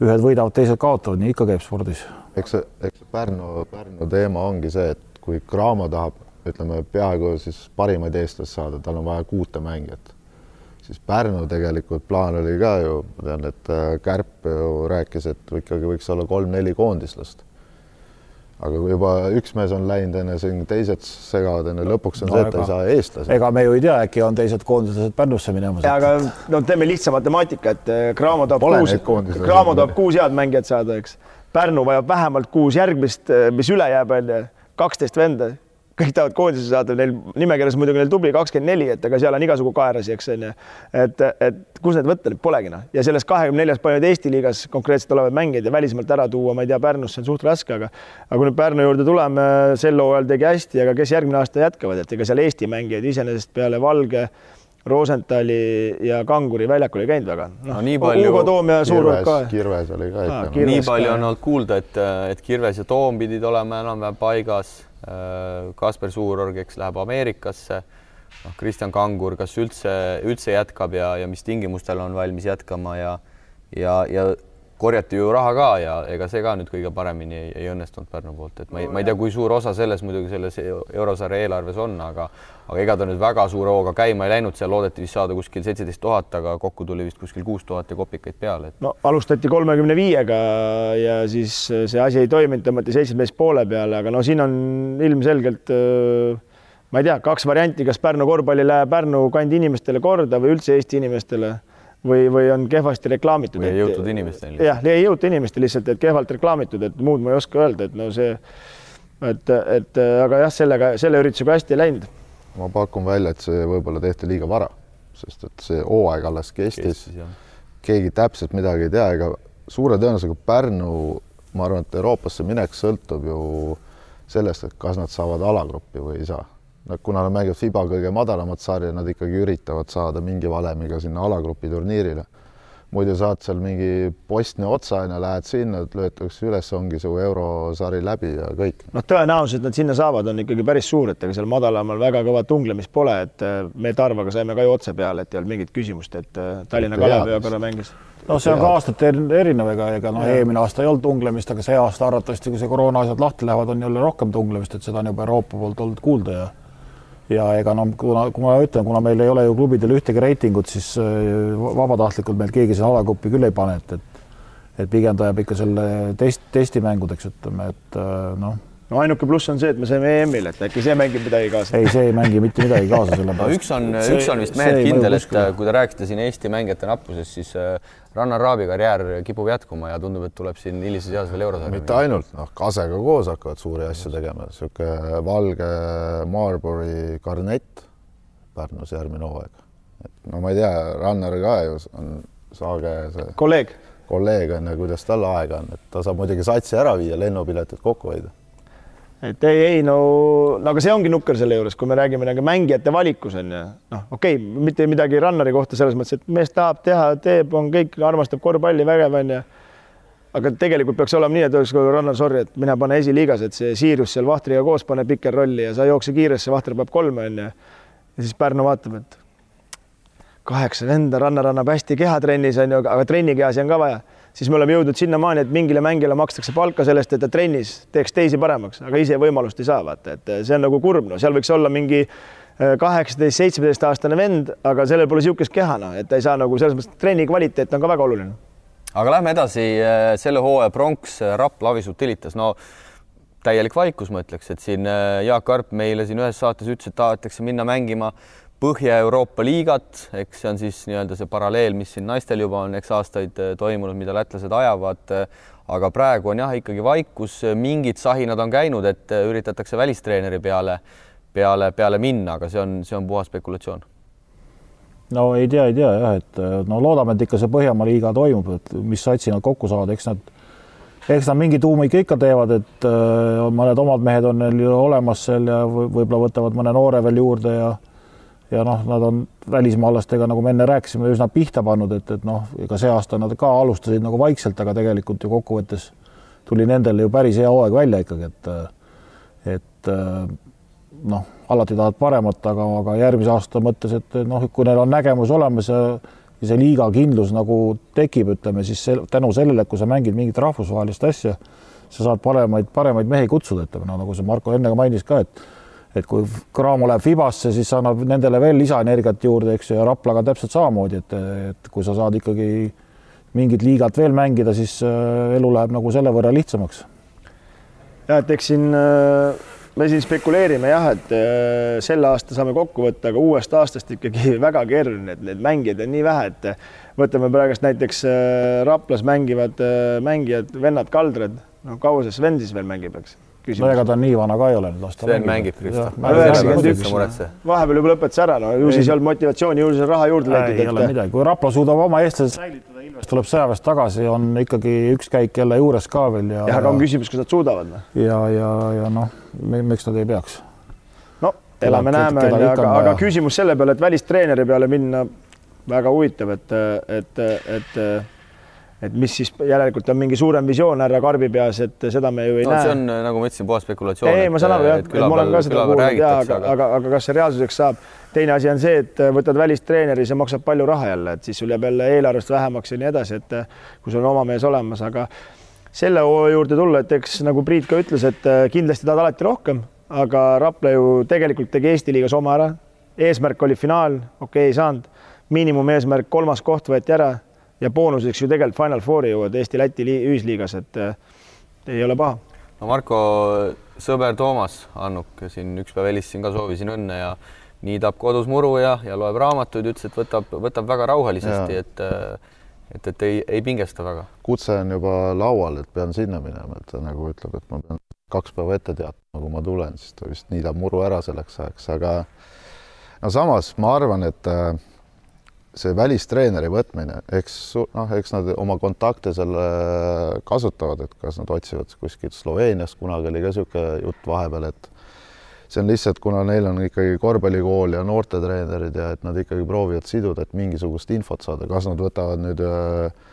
ühed võidavad, teised kaotavad, nii ikka käib spordis. eks see, eks Pärnu, Pärnu teema ongi see, et kui Cramo tahab, ütleme peaaegu siis parimaid eestlasi saada, tal on vaja kuute mängijat, siis Pärnu tegelikult plaan oli ka ju, ma tean, et äh, Kärp ju rääkis, et ikkagi võiks olla kolm-neli koondislast. Aga kui juba üks mees on läinud, onju, siin teised segavad, onju, lõpuks on no, see, et ega, ei saa eestlasi. ega me ju ei tea, äkki on teised koondislased Pärnusse minemas. aga no teeme lihtsa matemaatika, et äh, Cramo tahab Pole kuus, Cramo tahab kuus head mängijat saada, eks. Pärnu vajab vähemalt kuus järgmist, äh, mis üle jääb, onju, kaksteist venda kõik tahavad koondise saada, neil nimekirjas muidugi neil tubli kakskümmend neli, et aga seal on igasugu kaerasi, eks on ju. et, et kus need võtta nüüd polegi noh, ja sellest kahekümne neljast paljud Eesti liigas konkreetselt olevad mängijad ja välismaalt ära tuua, ma ei tea, Pärnusse on suht raske, aga aga kui nüüd Pärnu juurde tuleme, sel hooajal tegi hästi, aga kes järgmine aasta jätkavad, et ega seal Eesti mängijaid iseenesest peale Valge Rosenthali ja Kanguri väljakul ei käinud väga no,. No, nii palju. Ugo Toom ja Suurvõrk ka. Kirves oli ka ah,. nii palju on olnud kuulda, et, et Kirves ja Toom pidid olema enam-vähem paigas Kasper Suurorg, eks läheb Ameerikasse. noh, Kristjan Kangur, kas üldse, üldse jätkab ja, ja mis tingimustel on valmis jätkama ja, ja, ja korjati ju raha ka ja ega see ka nüüd kõige paremini ei, ei õnnestunud Pärnu poolt, et ma ei, ma ei tea, kui suur osa selles muidugi selles eurosarja eelarves on, aga aga ega ta nüüd väga suure hooga käima ei läinud, seal loodeti vist saada kuskil seitseteist tuhat, aga kokku tuli vist kuskil kuus tuhat ja kopikaid peale et.... no alustati kolmekümne viiega ja siis see asi ei toiminud, tõmmati seitsmeteist poole peale, aga no siin on ilmselgelt ma ei tea, kaks varianti, kas Pärnu korvpalli läheb Pärnu kandi inimestele korda või üldse Eesti inimestele või, või on kehvasti reklaamitud. või ei jõutud inimesteni. jah, ei jõuta inimesteni lihtsalt, et kehvalt reklaamitud, et muud ma ei oska öelda, et no see, et, et aga jah, sellega, selle üritusega hästi ei läinud. ma pakun välja, et see võib-olla tehti liiga vara, sest et see hooaeg alles kestis, kestis. keegi täpselt midagi ei tea, ega suure tõenäosusega Pärnu, ma arvan, et Euroopasse minek sõltub ju sellest, et kas nad saavad alagruppi või ei saa Nad, kuna nad mängivad FIBA kõige madalamat sarja, nad ikkagi üritavad saada mingi valemiga sinna alagrupi turniirile. muidu saad seal mingi Bosnia otsa ja lähed sinna, löötakse üles, ongi su eurosari läbi ja kõik. noh, tõenäosus, et nad sinna saavad, on ikkagi päris suur, et ega seal madalamal väga kõva tunglemist pole, et äh, me Tarvaga saime ka ju otse peale, et ei olnud mingit küsimust, et äh, Tallinna Kalevi korra mängis no see on ka aastate erinev, ega, ega noh, eelmine aasta ei olnud tunglemist, aga see aasta arvatavasti, kui see koroona asjad lahti lähevad, on jälle rohkem tunglemist, et seda on juba Euroopa poolt olnud kuulda ja ja ega noh, kuna, kui ma ütlen, kuna meil ei ole ju klubidel ühtegi reitingut, siis äh, vabatahtlikult meil keegi sinna alagruppi küll ei pane, et, et et pigem ta jääb ikka selle test, testimängudeks, ütleme, et äh, noh no ainuke pluss on see, et me saime EM-il, et äkki see mängib midagi kaasa. ei, see ei mängi mitte midagi kaasa selle pärast. üks on, üks on vist mehed kindel, et kui te rääkisite siin Eesti mängijate nappusest, siis äh, Rannar Raabi karjäär kipub jätkuma ja tundub, et tuleb siin hilises eas veel eurosarja. mitte ainult, noh, Kasega koos hakkavad suuri asju tegema, niisugune valge Marbury karnett Pärnus järgmine hooaeg. et no ma ei tea, Rannar ka ju on Saage see kolleeg, kolleeg on ja kuidas tal aega on, et ta saab muidugi satsi ära viia, lennupiletid kokku hoida et ei, ei no, no aga see ongi nukker selle juures, kui me räägime nagu mängijate valikus on ju, noh, okei okay,, mitte midagi Rannari kohta selles mõttes, et mees tahab teha, teeb, on kõik, armastab korvpalli, vägev on ju. aga tegelikult peaks olema nii, et oleks Rannar, sorry, et mine pane esiliigas, et see Siirus seal Vahtriga koos paneb pikerrolli ja sa jookse kiiresse, Vahter paneb kolme on ju. ja siis Pärnu vaatab, et kaheksa venda, Rannar annab hästi kehatrennis on ju, aga trennikehasi on ka vaja siis me oleme jõudnud sinnamaani, et mingile mängijale makstakse palka sellest, et ta trennis teeks teisi paremaks, aga ise võimalust ei saa, vaata, et see on nagu kurb, no seal võiks olla mingi äh, kaheksateist, seitsmeteist aastane vend, aga sellel pole niisugust keha, noh, et ta ei saa nagu selles mõttes trenni kvaliteet on ka väga oluline. aga lähme edasi, äh, selle hooaja pronks Rapla Avisuu Tilitas, no täielik vaikus, ma ütleks, et siin Jaak Arp meile siin ühes saates ütles, et tahetakse minna mängima Põhja-Euroopa liigat, eks see on siis nii-öelda see paralleel, mis siin naistel juba on, eks aastaid äh, toimunud, mida lätlased ajavad. aga praegu on jah, ikkagi vaikus, mingid sahinad on käinud, et äh, üritatakse välistreeneri peale, peale, peale minna, aga see on, see on puhas spekulatsioon. no ei tea, ei tea jah, et äh, no loodame, et ikka see Põhjamaa liiga toimub, et mis satsi nad kokku saavad, eks nad eks nad mingi tuumika ikka teevad, et mõned omad mehed on neil ju olemas seal ja võib-olla võtavad mõne noore veel juurde ja ja noh, nad on välismaalastega, nagu me enne rääkisime, üsna pihta pannud, et, et noh, ega see aasta nad ka alustasid nagu vaikselt, aga tegelikult ju kokkuvõttes tuli nendel ju päris hea hooaeg välja ikkagi, et et noh, alati tahad paremat, aga, aga järgmise aasta mõttes, et noh, kui neil on nägemus olemas ja ja see liiga kindlus nagu tekib, ütleme siis sel, tänu sellele, et kui sa mängid mingit rahvusvahelist asja, sa saad paremaid, paremaid mehi kutsuda, ütleme no, nagu see Marko enne ka mainis ka, et et kui Cramo läheb Fibasse, siis annab nendele veel lisaenergiat juurde, eks ju, ja Raplaga täpselt samamoodi, et, et kui sa saad ikkagi mingit liigat veel mängida, siis äh, elu läheb nagu selle võrra lihtsamaks. ja et eks siin äh, me siin spekuleerime jah, et äh, selle aasta saame kokku võtta, aga uuest aastast ikkagi väga keeruline, et neid mängijaid on nii vähe, et võtame praegust näiteks Raplas mängivad mängijad, vennad Kaldrad, no kaua see Sven siis veel mängib, eks no ega ta nii vana ka ei ole, las ta Sven mängib, vahepeal juba lõpetas ära, no ju siis ei olnud motivatsiooni, ju siis raha juurde leitud. ei ole midagi, kui Rapla suudab oma eestlased säilitada, Ilves tuleb sõjaväest tagasi, on ikkagi üks käik jälle juures ka veel ja. jah, aga on küsimus, kas nad suudavad. Noh. ja, ja, ja noh, miks nad ei peaks? no elame-näeme, aga, aga küsimus selle peale, et välistreeneri peale minna, väga huvitav, et, et, et, et et mis siis järelikult on mingi suurem visioon härra Karbi peas, et seda me ju ei no, näe. see on, nagu ma ütlesin, puhas spekulatsioon. ei, ma saan aru jah, et ma olen ka seda kuulnud ja aga, aga, aga, kas see reaalsuseks saab? teine asi on see, et võtad välistreeneri, see maksab palju raha jälle, et siis sul jääb jälle eelarvest vähemaks ja nii edasi, et kui sul on oma mees olemas, aga selle juurde tulla, et eks nagu Priit ka ütles, et kindlasti tahad alati rohkem, aga Rapla ju tegelikult tegi Eesti liigas oma ära. eesmärk oli finaal, okei okay,, ei saanud, miinimumeesmärk, kolmas koht võeti ära ja boonuseks ju tegelikult Final Fouri jõuad Eesti-Läti ühisliigas, et äh, ei ole paha. no Marko sõber Toomas Annuk siin üks päev helistasin ka, soovisin õnne ja niidab kodus muru ja, ja loeb raamatuid, ütles, et võtab, võtab väga rauhalisesti, et äh, et, et ei, ei pingesta väga. kutse on juba laual, et pean sinna minema, et ta nagu ütleb, et ma pean kaks päeva ette teatama, kui ma tulen, siis ta vist niidab muru ära selleks ajaks, aga no samas ma arvan, et äh, see välistreeneri võtmine, eks noh, eks nad oma kontakte selle kasutavad, et kas nad otsivad kuskilt Sloveeniast, kunagi oli ka niisugune jutt vahepeal, et see on lihtsalt, kuna neil on ikkagi korvpallikool ja noortetreenerid ja et nad ikkagi proovivad siduda, et mingisugust infot saada, kas nad võtavad nüüd äh,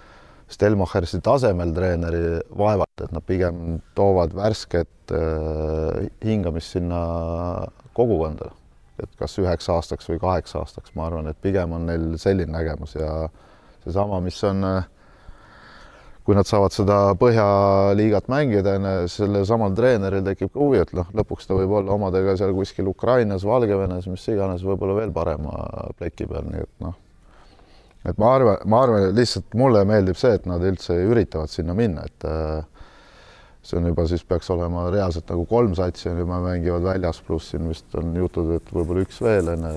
Stelmachersi tasemel treeneri vaevalt, et nad pigem toovad värsket äh, hingamist sinna kogukonda et kas üheks aastaks või kaheks aastaks, ma arvan, et pigem on neil selline nägemus ja seesama, mis on, kui nad saavad seda Põhjaliigat mängida, sellel samal treeneril tekib ka huvi, et noh, lõpuks ta võib olla omadega seal kuskil Ukrainas, Valgevenes, mis iganes, võib-olla veel parema pleki peal, nii et noh, et ma arvan, ma arvan, lihtsalt mulle meeldib see, et nad üldse üritavad sinna minna, et äh, see on juba siis peaks olema reaalselt nagu kolm satsi on juba mängivad väljas, pluss siin vist on jutud, et võib-olla üks veel enne.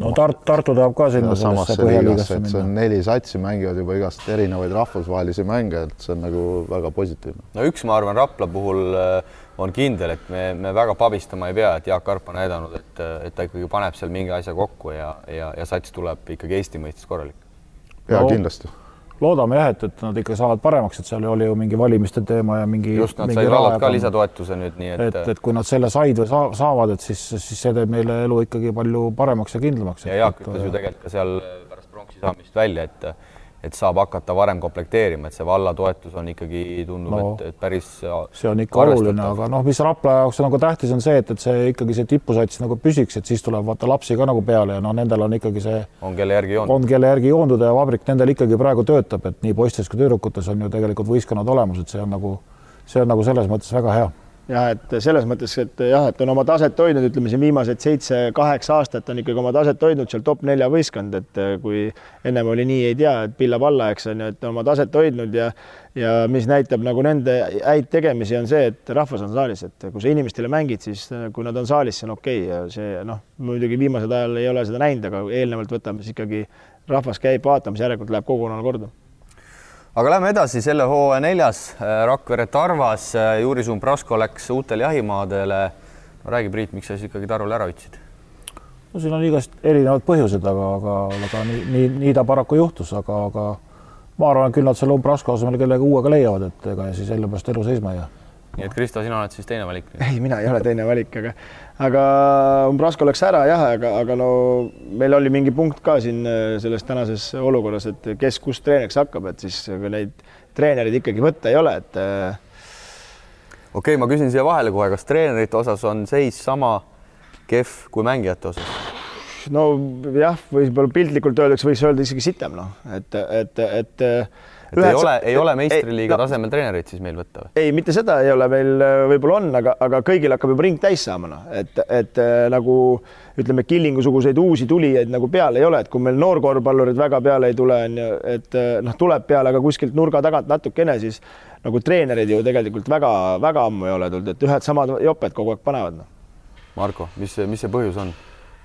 no Tart-, Tartu tahab ka sinna sellesse põhjaliigasse minna. see on neli satsi, mängivad juba igast erinevaid rahvusvahelisi mänge, et see on nagu väga positiivne. no üks, ma arvan, Rapla puhul äh, on kindel, et me, me väga pabistama ei pea, et Jaak Arp on näidanud, et, et ta ikkagi paneb seal mingi asja kokku ja, ja, ja sats tuleb ikkagi Eesti mõistes korralik. ja no. kindlasti loodame jah, et, et nad ikka saavad paremaks, et seal oli ju mingi valimiste teema ja mingi. just, nad said vallalt ka lisatoetuse nüüd, nii et. et, et kui nad selle said või sa, saavad, et siis, siis see teeb meile elu ikkagi palju paremaks ja kindlamaks. ja Jaak ütles ju tegelikult ka seal pärast pronksi saamist välja, et et saab hakata varem komplekteerima, et see valla toetus on ikkagi, tundub no,, et, et päris see on ikka oluline, aga noh, mis Rapla jaoks nagu tähtis on see, et, et see ikkagi see tipusats nagu püsiks, et siis tuleb vaata lapsi ka nagu peale ja noh, nendel on ikkagi see on kelle järgi joonduda. on kelle järgi joonduda ja vabrik nendel ikkagi praegu töötab, et nii poistes kui tüdrukutes on ju tegelikult võistkonnad olemas, et see on nagu, see on nagu selles mõttes väga hea jah, et selles mõttes, et jah, et on oma taset hoidnud, ütleme siin viimased seitse-kaheksa aastat on ikkagi oma taset hoidnud seal top nelja võistkond, et eh, kui ennem oli nii, ei tea, et pilla valla, eks on ju, et oma taset hoidnud ja ja mis näitab nagu nende häid tegemisi, on see, et rahvas on saalis, et kui sa inimestele mängid, siis eh, kui nad on saalis, see on okei okay. ja see noh, muidugi viimasel ajal ei ole seda näinud, aga eelnevalt võtame siis ikkagi rahvas käib vaatamas, järelikult läheb kogukonnale korda aga lähme edasi, selle hooaja neljas äh, Rakvere Tarvas, äh, Juri Zumbrasko läks uutele jahimaadele. räägi, Priit, miks sa siis ikkagi Tarule ära võtsid? no siin on igast erinevad põhjused, aga, aga, aga nii, nii, nii ta paraku juhtus, aga, aga ma arvan, et küll nad selle Umbrasko asemel kellegi uuega leiavad, et ega siis sellepärast elu seisma ei jää. Nii et Kristo, sina oled siis teine valik? ei, mina ei ole teine valik, aga aga Umbrasko läks ära jah, aga, aga no meil oli mingi punkt ka siin äh, selles tänases olukorras, et kes kus treeneriks hakkab, et siis neid treenereid ikkagi võtta ei ole, et. Äh, okei okay,, ma küsin siia vahele kohe, kas treenerite osas on seis sama kehv kui mängijate osas? no jah, võib-olla piltlikult öeldakse, võiks öelda isegi sitem, noh, et, et, et et ei ole, ei ole meistriliiga no, tasemel treenerit siis meil võtta või? ei, mitte seda ei ole, meil äh, võib-olla on, aga, aga kõigil hakkab juba ring täis saama, noh, et, et äh, nagu ütleme, Killingu-suguseid uusi tulijaid nagu peale ei ole, et kui meil noorkorvpallurid väga peale ei tule, on ju, et äh, noh, tuleb peale, aga kuskilt nurga tagant natukene, siis nagu treenereid ju tegelikult väga-väga ammu ei ole tulnud, et ühed samad joped kogu aeg panevad no.. Marko, mis, mis see põhjus on?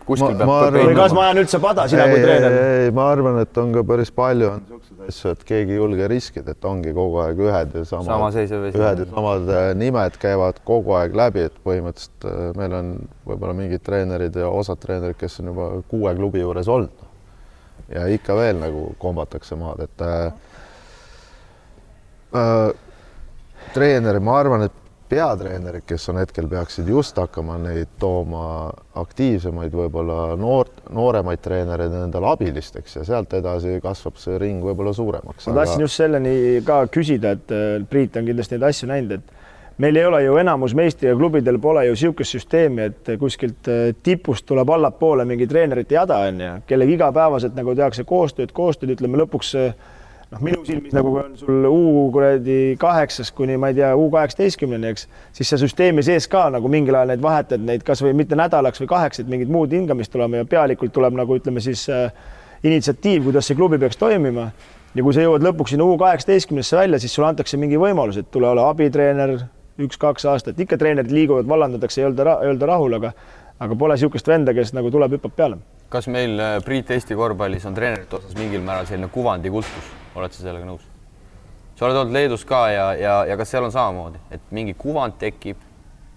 Kuskil ma, peab arvan, või kas ma ajan üldse pada, sina kui treener? ei, ma arvan, et on ka päris palju on niisuguseid asju, et keegi ei julge riskida, et ongi kogu aeg ühed ja samad Sama ühed ja samad äh, nimed käivad kogu aeg läbi, et põhimõtteliselt äh, meil on võib-olla mingid treenerid ja osad treenerid, kes on juba kuue klubi juures olnud. ja ikka veel nagu kombatakse maad, et äh, äh, treener, ma arvan, et peatreenerid, kes on hetkel, peaksid just hakkama neid tooma aktiivsemaid, võib-olla noort, nooremaid treenereid endale abilisteks ja sealt edasi kasvab see ring võib-olla suuremaks. ma aga... tahtsin just selleni ka küsida, et äh, Priit on kindlasti neid asju näinud, et meil ei ole ju enamus meistriklubidel pole ju niisugust süsteemi, et kuskilt äh, tipust tuleb allapoole mingi treenerite jada on ju, kellega igapäevaselt nagu tehakse koostööd, koostööd, ütleme lõpuks äh, noh, minu silmis nagu on sul U kuradi kaheksas kuni ma ei tea, U kaheksateistkümneni, eks, siis sa süsteemi sees ka nagu mingil ajal neid vahetad, neid kasvõi mitte nädalaks või kaheks, et mingit muud hingamist tulema ja pealikult tuleb nagu ütleme siis äh, initsiatiiv, kuidas see klubi peaks toimima. ja kui sa jõuad lõpuks sinna U kaheksateistkümnesse välja, siis sulle antakse mingi võimalus, et tule ole abitreener üks-kaks aastat, ikka treenerid liiguvad, vallandatakse, ei olda, ei olda rahul, aga aga pole niisugust venda, kes nagu tuleb, hüppab peale. kas meil äh, Priit Eesti korvpallis on treenerite osas mingil määral selline kuvandikultus? Oled sa sellega nõus? sa oled olnud Leedus ka ja, ja, ja kas seal on samamoodi, et mingi kuvand tekib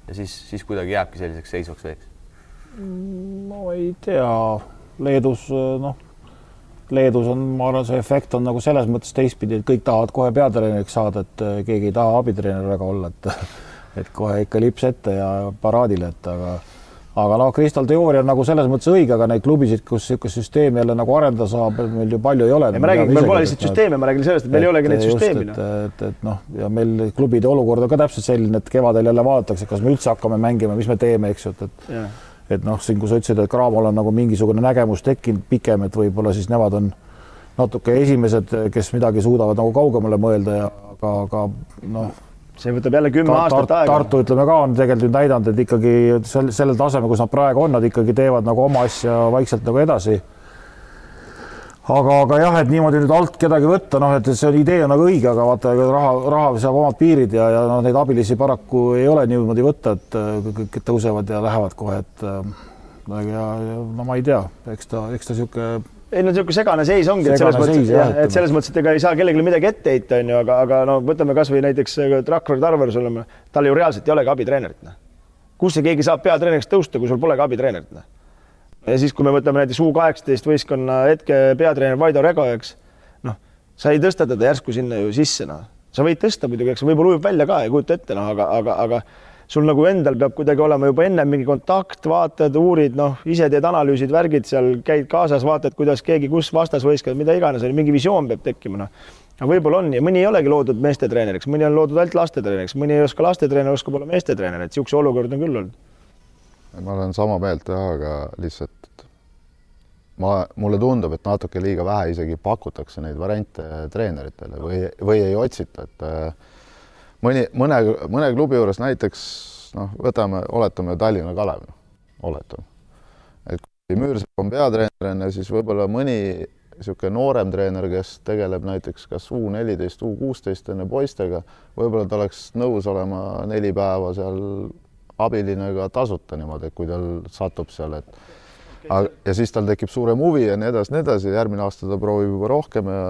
ja siis, siis kuidagi jääbki selliseks seisvaks veeks? ma ei tea, Leedus noh, Leedus on, ma arvan, see efekt on nagu selles mõttes teistpidi, et kõik tahavad kohe peatreeneriks saada, et keegi ei taha abitreener väga olla, et et kohe ikka lips ette ja paraadile, et aga aga noh, Kristal teooria on nagu selles mõttes õige, aga neid klubisid, kus niisugust süsteemi jälle nagu arendada saab, meil ju palju ei ole. ma räägin, meil pole lihtsalt süsteemi, ma räägin sellest, et meil et, ei olegi neid süsteemi. et, noh. et, et noh, ja meil klubide olukord on ka täpselt selline, et kevadel jälle vaadatakse, kas me üldse hakkame mängima, mis me teeme, eks ju, et, et et noh, siin, kui sa ütlesid, et Cravol on nagu mingisugune nägemus tekkinud pikem, et võib-olla siis nemad on natuke esimesed, kes midagi suudavad nagu kaugemale mõelda ja aga, aga noh see võtab jälle kümme Tart, aastat aega. Tartu ütleme ka on tegelikult nüüd näidanud, et ikkagi sel, sellel tasemel, kus nad praegu on, nad ikkagi teevad nagu oma asja vaikselt nagu edasi. aga, aga jah, et niimoodi nüüd alt kedagi võtta, noh, et see idee on nagu õige, aga vaata, raha, raha saab omad piirid ja, ja noh, neid abilisi paraku ei ole niimoodi võtta, et kõik tõusevad ja lähevad kohe, et ja, ja no ma ei tea, eks ta, eks ta niisugune ei no niisugune segane seis ongi, et selles mõttes, et selles mõttes, et ega ei saa kellelegi midagi ette heita, on ju, aga, aga no võtame kasvõi näiteks Rakvere Tarverus oleme, tal ju reaalselt ei olegi abitreenerit, noh. kus see keegi saab peatreeneriks tõusta, kui sul polegi abitreenerit, noh. ja siis, kui me võtame näiteks U kaheksateist võistkonna hetke peatreener Vaido Rego, eks, noh, sa ei tõsta teda järsku sinna ju sisse, noh. sa võid tõsta muidugi, eks võib-olla ujub välja ka, ei kujuta ette, noh, aga, aga, aga sul nagu endal peab kuidagi olema juba ennem mingi kontakt, vaatad, uurid, noh, ise teed analüüsid, värgid seal, käid kaasas, vaatad, kuidas keegi, kus vastasvõistkond, mida iganes, mingi visioon peab tekkima, noh. aga võib-olla on ja mõni ei olegi loodud meestetreeneriks, mõni on loodud ainult lastetreeneriks, mõni ei oska lastetreener, oskab olla meestetreener, et niisuguse olukord on küll olnud. ma olen sama meelt jah, aga lihtsalt ma, mulle tundub, et natuke liiga vähe isegi pakutakse neid variante treeneritele või, või ei otsita, et mõni, mõne, mõne klubi juures näiteks noh, võtame, oletame Tallinna Kalev, noh, oletame. et kui Müürsepp on peatreener enne, siis võib-olla mõni niisugune noorem treener, kes tegeleb näiteks kas U neliteist, U kuusteist enne poistega, võib-olla ta oleks nõus olema neli päeva seal abiline ka tasuta niimoodi, et kui tal satub seal, et aga, ja siis tal tekib suurem huvi ja nii edasi, nii edasi, järgmine aasta ta proovib juba rohkem ja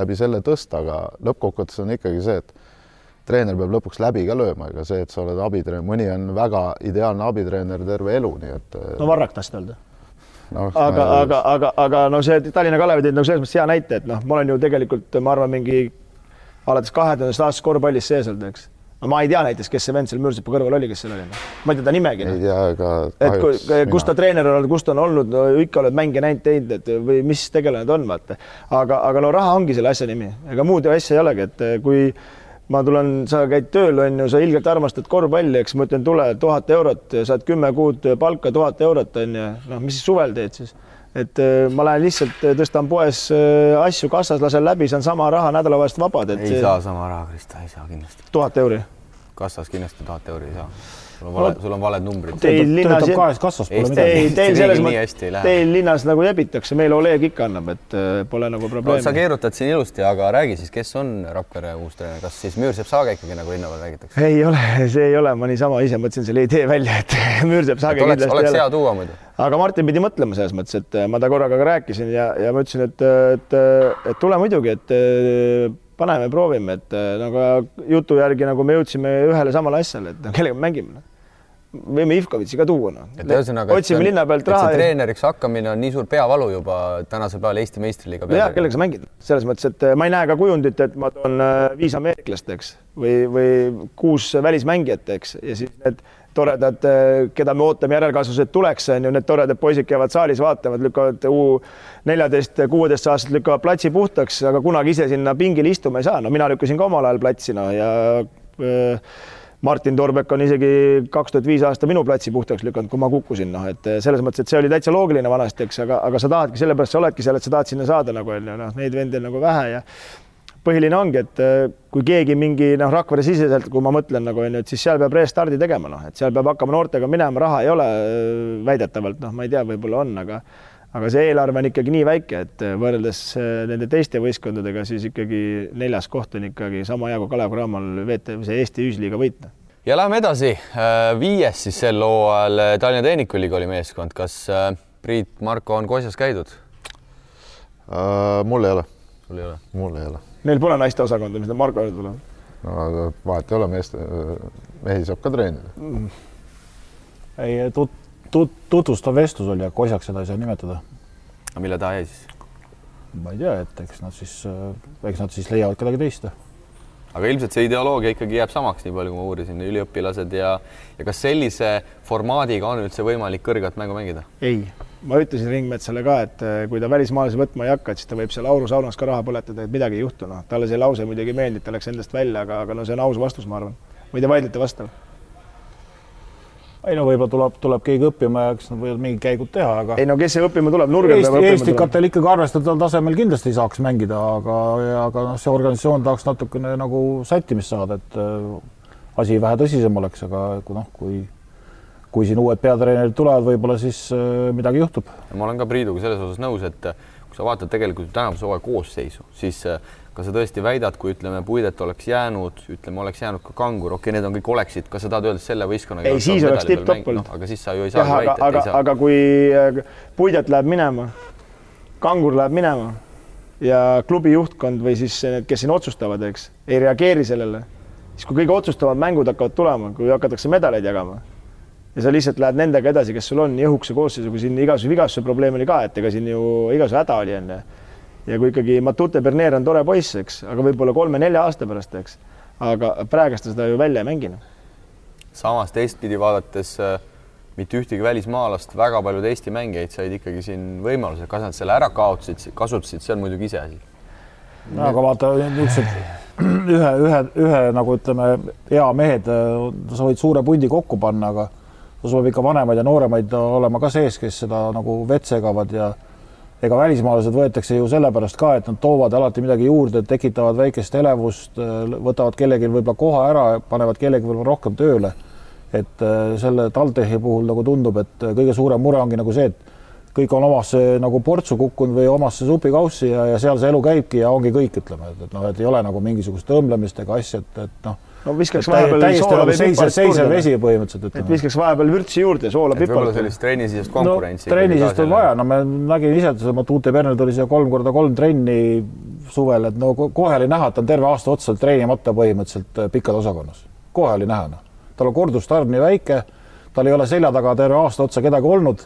läbi selle tõsta, aga lõppkokkuvõttes on ikkagi see, et treener peab lõpuks läbi ka lööma, ega see, et sa oled abitreener, mõni on väga ideaalne abitreener terve elu, nii et. no Varrak tahtsid öelda no,? aga, aga, aga, aga no see Tallinna Kalevi tõid nagu selles mõttes hea näite, et noh, ma olen ju tegelikult, ma arvan, mingi alates kahe tuhandest aastast korvpallis sees olnud, eks. no ma ei tea näiteks, kes see vend seal Müürsepa kõrval oli, kes seal oli, noh. ma ei tea ta nimegi. ei tea, aga. et kus ta treener on olnud, kus ta on olnud no,, ikka oled mänge näinud, teinud, et või mis tegelane ta on, vaata. aga, aga no raha ongi selle asja nimi, ega muud asja ei olegi, et kui ma tulen, sa käid tööl, on ju, sa ilgelt armastad korvpalli, eks ma ütlen, tule tuhat eurot, saad kümme kuud palka, tuhat eurot on ju, noh, mis suvel teed siis? et äh, ma lähen lihtsalt äh, tõstan poes äh, asju kassas, lasen läbi, saan sama raha nädalavahetused vabad, et ei saa sama raha, Krista, ei saa kindlasti. tuhat euri. kassas kindlasti tuhat euri ei saa sul on vale, sul on valed numbrid. Teil linnas, töötab kahes kassas, pole midagi. ei, teil selles mõttes, teil linnas nagu jebitakse, meil Oleg ikka annab, et äh, pole nagu probleemi no,. sa keerutad siin ilusti, aga räägi siis, kes on Rakvere uus treener, kas siis Müürsepp Saage ikkagi nagu linna peal räägitakse? ei ole, see ei ole, ma niisama ise mõtlesin selle idee välja, et Müürsepp Saage oleks, kindlasti oleks hea tuua muidu. aga Martin pidi mõtlema selles mõttes, et äh, ma ta korraga ka rääkisin ja, ja ma ütlesin, et, et, et tule muidugi, et äh, paneme, proovime, et nagu jutu järgi nagu me jõudsime ühele samale asjale, et kellega me mängime võime Ivkovitši ka tuua, noh. otsime linna pealt raha. treeneriks hakkamine on nii suur peavalu juba tänasel päeval Eesti meistriliiga jah, kellega sa mängid, selles mõttes, et äh, ma ei näe ka kujundit, et ma toon äh, viis ameeriklast, eks, või, või kuus välismängijat, eks, ja siis need toredad, äh, keda me ootame järelkasvus, et tuleks, on ju, need toredad poisid käivad saalis, vaatavad, lükkavad U neljateist, kuueteist aastased lükkavad platsi puhtaks, aga kunagi ise sinna pingile istuma ei saa. no mina lükkasin ka omal ajal platsi, no ja äh, Martin Torbek on isegi kaks tuhat viis aasta minu platsi puhtaks lükanud, kui ma kukkusin, noh, et selles mõttes, et see oli täitsa loogiline vanasti, eks, aga, aga sa tahadki, sellepärast sa oledki seal, et sa tahad sinna saada nagu onju, noh, neid vendi on nagu vähe ja põhiline ongi, et äh, kui keegi mingi noh, Rakvere siseselt, kui ma mõtlen nagu onju, et siis seal peab restardi tegema, noh, et seal peab hakkama noortega minema, raha ei ole äh, väidetavalt, noh, ma ei tea, võib-olla on, aga aga see eelarve on ikkagi nii väike, et äh, võrreldes nende teiste võistkondadega, siis ikkagi neljas koht on ikkagi sama hea kui Kalev Cramo'l VT, see Eesti Ühisliiga võita ja lähme edasi. viies siis sel hooajal Tallinna Tehnikaülikooli meeskond, kas Priit, Marko on Kosjas käidud uh,? mul ei ole. sul ei ole? mul ei ole Neil pole naisteosakonda, mis nad Marko juurde tulevad? no aga vahet ei ole, meeste, mehi saab ka treenida mm.. ei tut-, tutvustav vestlus oli, aga kosjaks seda ei saa nimetada. aga mille taha jäi siis? ma ei tea, et eks nad siis, eks nad siis leiavad kedagi teist. aga ilmselt see ideoloogia ikkagi jääb samaks, nii palju kui ma uurisin, üliõpilased ja, ja kas sellise formaadiga on üldse võimalik kõrget mängu mängida? ei ma ütlesin Ringmetsale ka, et eh, kui ta välismaalasi võtma ei hakka, et siis ta võib seal Auru saunas ka raha põletada, et midagi ei juhtu, noh. talle see lause muidugi ei meeldinud, ta läks endast välja, aga, aga no see on aus vastus, ma arvan. või te vaidlete vastu? Ei no võib-olla tuleb, tuleb keegi õppima ja eks nad võivad mingid käigud teha, aga. ei no kes see õppima tuleb, nurgal Eesti, Eestikatel ikkagi arvestataval tasemel kindlasti ei saaks mängida, aga, aga noh, see organisatsioon tahaks natukene nagu sättimist saada, et äh, asi vähe tõsisem oleks, aga kui noh, kui kui siin uued peatreenerid tulevad, võib-olla siis äh, midagi juhtub. ma olen ka Priiduga selles osas nõus, et äh, kui sa vaatad tegelikult tänavuse hooaja koosseisu, siis äh, kas sa tõesti väidad, kui ütleme, Puidet oleks jäänud, ütleme, oleks jäänud ka Kangur, okei okay,, need on kõik oleksid, kas sa tahad öelda, selle võistkonnaga ei, siis oleks tipp-topp olnud no,. aga siis sa ju ei saa aga, saa. aga kui Puidet läheb minema, Kangur läheb minema ja klubi juhtkond või siis need, kes siin otsustavad, eks, ei reageeri sellele, siis kui kõige otsustavamad mängud hakkavad tulema, kui hakatakse medaleid jagama ja sa lihtsalt lähed nendega edasi, kes sul on nii õhukese koosseisuga, siin igasuguse vigastuse probleem oli ka, et ega siin ju igasugune häda oli onju. Ja kui ikkagi Matute Bernier on tore poiss, eks, aga võib-olla kolme-nelja aasta pärast, eks, aga praegust ta seda ju välja ei mänginud. samas teistpidi vaadates äh, mitte ühtegi välismaalast, väga paljud Eesti mängijaid said ikkagi siin võimaluse, kas nad selle ära kaotasid, kasutasid, see on muidugi iseasi. no aga vaata niisugused ühe, ühe, ühe nagu ütleme, hea mehed, äh, sa võid suure pundi kokku panna, aga sul peab ikka vanemaid ja nooremaid olema ka sees, kes seda nagu vett segavad ja ega välismaalased võetakse ju sellepärast ka, et nad toovad alati midagi juurde, tekitavad väikest elevust, võtavad kellelgi võib-olla koha ära, panevad kellegi võib-olla rohkem tööle. et äh, selle TalTechi puhul nagu tundub, et kõige suurem mure ongi nagu see, et kõik on omasse nagu portsu kukkunud või omasse supikaussi ja, ja seal see elu käibki ja ongi kõik, ütleme, et, et noh, et ei ole nagu mingisugust õmblemist ega asja, et, et noh no viskaks vahepeal täiesti nagu seisev, seisev vesi põhimõtteliselt ütleme. et viskaks vahepeal vürtsi juurde, soola pipalt. võib-olla sellist trennisisest konkurentsi no,. trennisist on vaja, no ma nägin ise, et Matute Berner tuli siia kolm korda kolm trenni suvel, et no kohe oli näha, et ta on terve aasta otsa treenimata põhimõtteliselt äh, pikkad osakonnas. kohe oli näha, noh. tal on kordustarv nii väike, tal ei ole selja taga terve aasta otsa kedagi olnud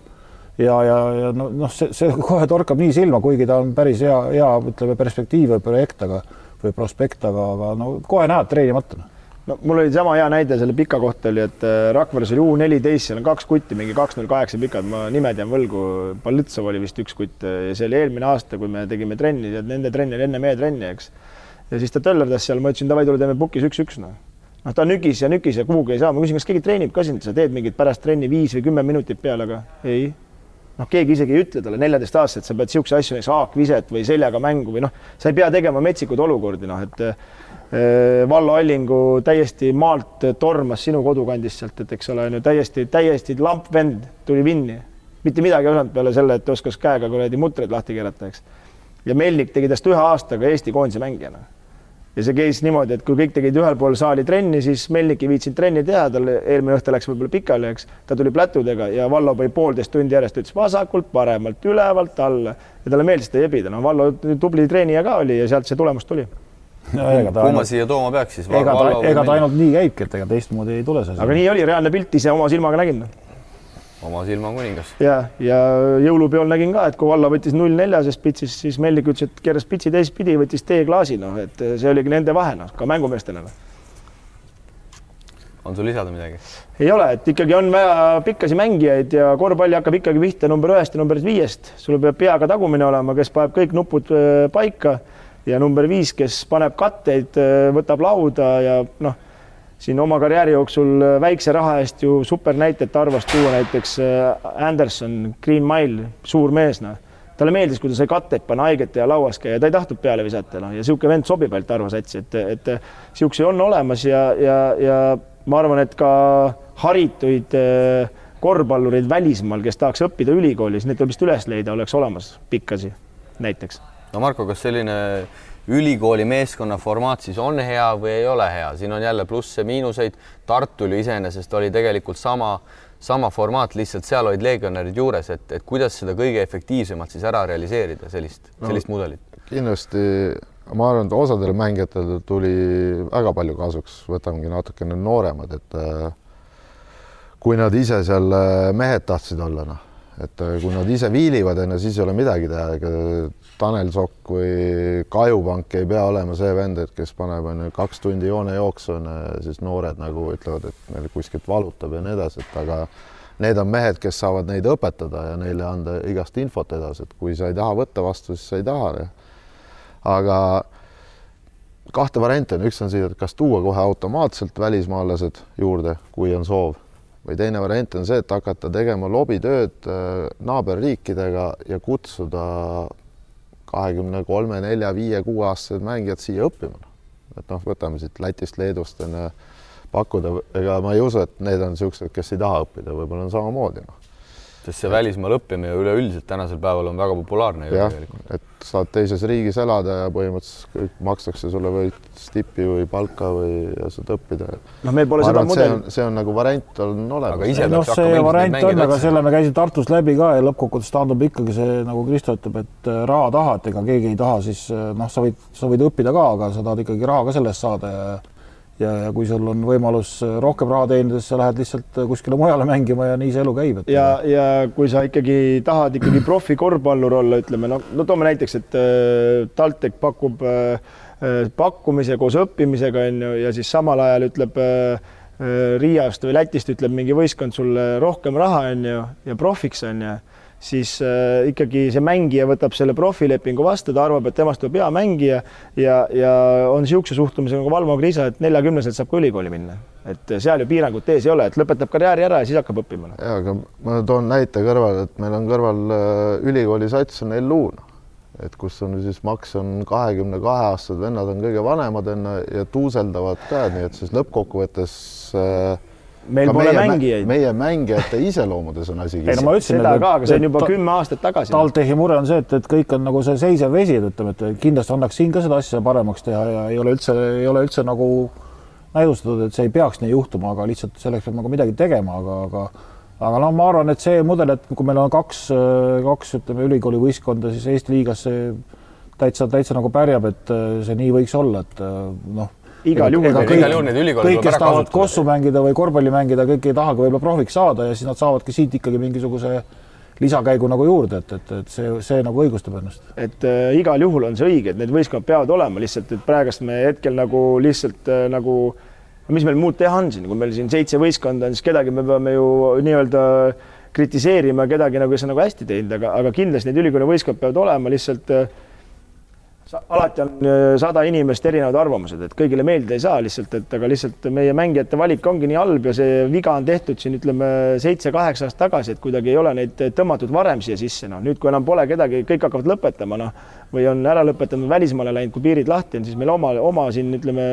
ja, ja, ja noh no,, see, see kohe torkab nii silma, kuigi ta on päris hea, hea, ütleme, perspektiiv või projekt, aga või prospekt, aga, aga no kohe näed treenimata no mul oli sama hea näide selle pika kohta oli, et äh, Rakveres oli U neliteist, seal on kaks kutti, mingi kaks null kaheksa pikad, ma nimed jään võlgu. Balõtsov oli vist üks kutt äh, ja see oli eelmine aasta, kui me tegime trenni nende trenn oli enne meie trenni, eks. ja siis ta töllerdas seal, ma ütlesin, davai, tule teeme pukis üks-üks noh. noh, ta nükis ja nükis ja kuhugi ei saa, ma küsin, kas keegi treenib ka sind, sa teed mingit pärast trenni viis või kümme minutit peale, aga ei. noh, keegi isegi ei ütle talle neljateistaastaselt, sa pead niisuguseid asju, näiteks haakviset või seljaga mängu või noh, sa ei pea tegema metsikuid olukordi, noh et äh, Vallo Allingu täiesti maalt tormas sinu kodukandist sealt, et eks ole, on ju täiesti, täiesti lamp vend tuli vinni, mitte midagi ei osanud peale selle, et oskas käega kuradi mutreid lahti keerata, eks. ja Melnik tegi tast ühe aastaga Eesti koondise mängijana ja see käis niimoodi, et kui kõik tegid ühel pool saali trenni, siis Melnik ei viitsinud trenni teha, tal eelmine õhtu läks võib-olla pikali, eks, ta tuli plätudega ja Vallo põi poolteist tundi järjest, ütles vasakult, paremalt, ülevalt, alla ja talle meeldis seda jebida, no Vallo tubli treenija ka oli ja sealt see tulemus tuli. No, kumma siia tooma peaks siis? ega ta, ega ta ainult nii käibki, et ega teistmoodi ei tule see. aga nii oli, reaalne pilt ise oma silmaga nägin oma silmakuningas. ja, ja jõulupeol nägin ka, et kui Valla võttis null neljases pitsis, siis Mellik ütles, et keeras pitsi teistpidi, võttis teeklaasi, noh, et see oligi nende vahe, noh, ka mängumeestele. on sul lisada midagi? ei ole, et ikkagi on vaja pikkasi mängijaid ja korvpalli hakkab ikkagi pihta number ühest ja number viiest, sul peab peaga tagumine olema, kes paneb kõik nupud äh, paika ja number viis, kes paneb katteid, äh, võtab lauda ja noh siin oma karjääri jooksul äh, väikse raha eest ju supernäitet arvas tuua näiteks äh, Anderson, Green Mile, suur mees, noh. talle meeldis, kui ta sai katteid panna haigete ja lauas käia, ta ei tahtnud peale visata, noh, ja niisugune vend sobib ainult Arvo Satsi, et, et niisuguseid on olemas ja, ja, ja ma arvan, et ka harituid korvpallureid välismaal, kes tahaks õppida ülikoolis, need tuleb vist üles leida, oleks olemas pikkasi näiteks. No Marko, kas selline ülikooli meeskonna formaat siis on hea või ei ole hea, siin on jälle plusse-miinuseid. Tartul ju iseenesest oli tegelikult sama, sama formaat, lihtsalt seal olid legionärid juures, et, et kuidas seda kõige efektiivsemalt siis ära realiseerida, sellist no,, sellist mudelit? kindlasti ma arvan, et osadele mängijatele tuli väga palju kasuks, võtamegi natukene nooremad, et äh, kui nad ise seal äh, mehed tahtsid olla, noh, et äh, kui nad ise viilivad, onju, siis ei ole midagi teha, ega Tanel Sokk või Kajupank ei pea olema see vend, et kes paneb onju kaks tundi joonejooksu onju ja siis noored nagu ütlevad, et neil kuskilt valutab ja nii edasi, et aga need on mehed, kes saavad neid õpetada ja neile anda igast infot edasi, et kui sa ei taha võtta vastu, siis sa ei taha. aga kahte varianti on, üks on siis, et kas tuua kohe automaatselt välismaalased juurde, kui on soov, või teine variant on see, et hakata tegema lobitööd äh, naaberriikidega ja kutsuda kahekümne kolme, nelja, viie, kuueaastased mängijad siia õppima. et noh, võtame siit Lätist, Leedust on ju pakkuda, ega ma ei usu, et need on niisugused, kes ei taha õppida, võib-olla on samamoodi noh sest see välismaal õppimine üleüldiselt tänasel päeval on väga populaarne tegelikult. et saad teises riigis elada ja põhimõtteliselt kõik makstakse sulle või stippi või palka või saad õppida. noh, meil pole ma seda mudelit. see on nagu variant on olemas. noh, see variant on, aga selle me käisime Tartus läbi ka ja lõppkokkuvõttes taandub ikkagi see, nagu Kristo ütleb, et äh, raha taha, et ega keegi ei taha, siis äh, noh, sa võid, sa võid õppida ka, aga sa tahad ikkagi raha ka selle eest saada ja ja, ja kui sul on võimalus rohkem raha teenida, siis sa lähed lihtsalt kuskile mujale mängima ja nii see elu käib. ja, ja kui sa ikkagi tahad ikkagi profikorvpallur olla, ütleme, no, no toome näiteks, et äh, TalTech pakub äh, äh, pakkumise koos õppimisega on ju, ja siis samal ajal ütleb äh, äh, Riiast või Lätist ütleb mingi võistkond sulle rohkem raha on ju ja profiks on ju siis äh, ikkagi see mängija võtab selle profilepingu vastu, ta arvab, et temast tuleb hea mängija ja, ja on niisuguse suhtumisega nagu Valmo Kriisa, et neljakümneselt saab ka ülikooli minna. et seal ju piirangut ees ei ole, et lõpetab karjääri ära ja siis hakkab õppima. ja, aga ma toon näite kõrval, et meil on kõrval äh, ülikooli sats on Elluun, et kus on siis maks on kahekümne kahe aastased vennad on kõige vanemad enne ja tuuseldavad ka, nii et siis lõppkokkuvõttes äh, meil ka pole meie, mängijaid. meie mängijate iseloomudes on asi. ei no ma ütlesin seda ka, aga see on juba kümme aastat tagasi. TalTechi mure on see, et, et kõik on nagu see seisev vesi, et ütleme, et kindlasti annaks siin ka seda asja paremaks teha ja ei ole üldse, ei ole üldse nagu näidustatud, et see ei peaks nii juhtuma, aga lihtsalt selleks peab nagu midagi tegema, aga, aga aga noh, ma arvan, et see mudel, et kui meil on kaks, kaks ütleme ülikooli võistkonda, siis Eesti liigas see täitsa, täitsa nagu pärjab, et see nii võiks olla, et noh igal juhul. igal juhul need ülikoolid kõik, kes tahavad kossu mängida või korvpalli mängida, kõik ei tahagi võib-olla profiks saada ja siis nad saavadki siit ikkagi mingisuguse lisakäigu nagu juurde, et, et, et see, see nagu õigustab ennast. et äh, igal juhul on see õige, et need võistkonnad peavad olema lihtsalt, et praegust me hetkel nagu lihtsalt äh, nagu mis meil muud teha on siin, kui meil siin seitse võistkonda on, siis kedagi me peame ju nii-öelda kritiseerima kedagi nagu, kes on nagu hästi teinud, aga, aga kindlasti need ülikooli võistkonnad peavad olema lihtsalt äh, alati on äh, sada inimest erinevad arvamused, et kõigile meeldida ei saa lihtsalt, et aga lihtsalt meie mängijate valik ongi nii halb ja see viga on tehtud siin ütleme seitse-kaheksa aastat tagasi, et kuidagi ei ole neid tõmmatud varem siia sisse, noh nüüd, kui enam pole kedagi, kõik hakkavad lõpetama, noh või on ära lõpetanud, välismaale läinud, kui piirid lahti on, siis meil oma, oma siin ütleme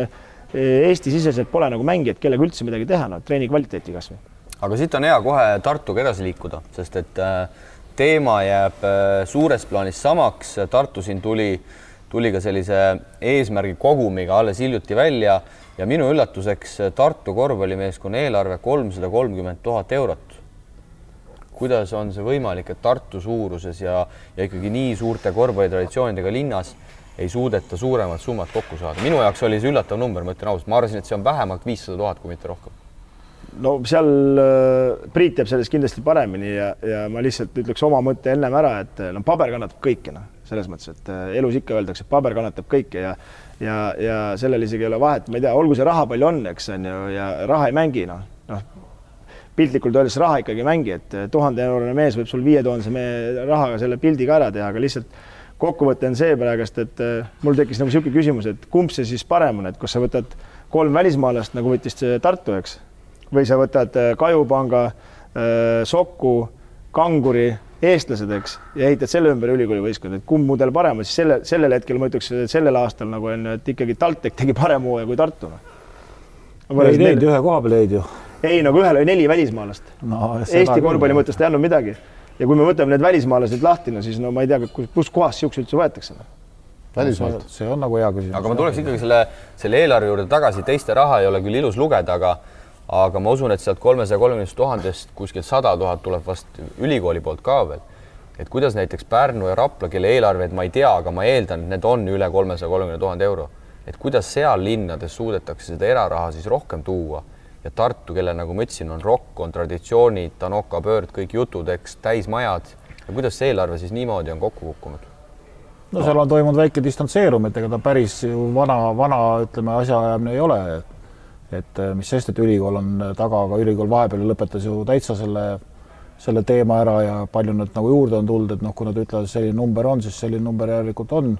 Eesti-siseselt pole nagu mängijaid, kellega üldse midagi teha, no treeni kvaliteeti kasvõi. aga siit on hea kohe Tartuga edasi liikuda, sest et äh, teema jääb äh, suures plaanis samaks, Tartu siin tuli äh, tuli ka sellise eesmärgi kogumiga alles hiljuti välja ja minu üllatuseks Tartu korvpallimeeskonna eelarve kolmsada kolmkümmend tuhat eurot. kuidas on see võimalik, et Tartu suuruses ja, ja ikkagi nii suurte korvpallitraditsioonidega linnas ei suudeta suuremat summat kokku saada. minu jaoks oli see üllatav number, ma ütlen ausalt, ma arvasin, et see on vähemalt viissada tuhat, kui mitte rohkem. no seal äh, Priit teab sellest kindlasti paremini ja, ja ma lihtsalt ütleks oma mõtte ennem ära, et no paber kannatab kõike, noh selles mõttes, et äh, elus ikka öeldakse, et paber kannatab kõike ja ja, ja sellel isegi ei ole vahet, ma ei tea, olgu see raha palju on, eks on ju, ja raha ei mängi, noh, noh piltlikult öeldes raha ikkagi ei mängi, et äh, tuhande eurone mees võib sul viie tuhandese rahaga selle pildi ka ära teha, aga lihtsalt kokkuvõte on see praegust, et äh, mul tekkis nagu niisugune küsimus, et kumb see siis parem on, et kas sa võtad kolm välismaalast, nagu võttis Tartu, eks, või sa võtad Kajupanga, Soku, Kanguri eestlased, eks, ja ehitad selle ümber ülikooli võistkond, et kumb mudel parem on, siis selle, sellel hetkel ma ütleks, et sellel aastal nagu on, et ikkagi TalTech tegi parem hooaja kui Tartu. Noh. ei teinud ühe koha peal jäid ju. ei, nagu ühel oli neli välismaalast no,. Eesti korvpalli mõttes ta ei andnud midagi. ja kui me võtame need välismaalased lahti, no siis no ma ei tea, kus kohast siukse üldse võetakse no.. välismaalt. see on nagu hea küsimus. aga ma tuleks ikkagi selle, selle eelarve juurde tagasi, teiste raha ei ole küll ilus lugeda, aga aga ma usun, et sealt kolmesaja kolmekümnest tuhandest kuskil sada tuhat tuleb vast ülikooli poolt ka veel. et kuidas näiteks Pärnu ja Rapla, kelle eelarveid ma ei tea, aga ma eeldan, et need on üle kolmesaja kolmekümne tuhande euro, et kuidas seal linnades suudetakse seda eraraha siis rohkem tuua ja Tartu, kellel, nagu ma ütlesin, on rokk, on traditsioonid, Tanoka pöörd, kõik jutud, eks, täismajad ja kuidas see eelarve siis niimoodi on kokku kukkunud? no seal on toimunud väike distantseerumine, et ega ta päris ju vana, vana, ütleme, asjaajamine ei ole, et et äh, mis sest, et ülikool on taga, aga ülikool vahepeal lõpetas ju täitsa selle, selle teema ära ja palju nüüd nagu juurde on tulnud, et noh, kui nad ütlevad, selline number on, siis selline number järelikult on.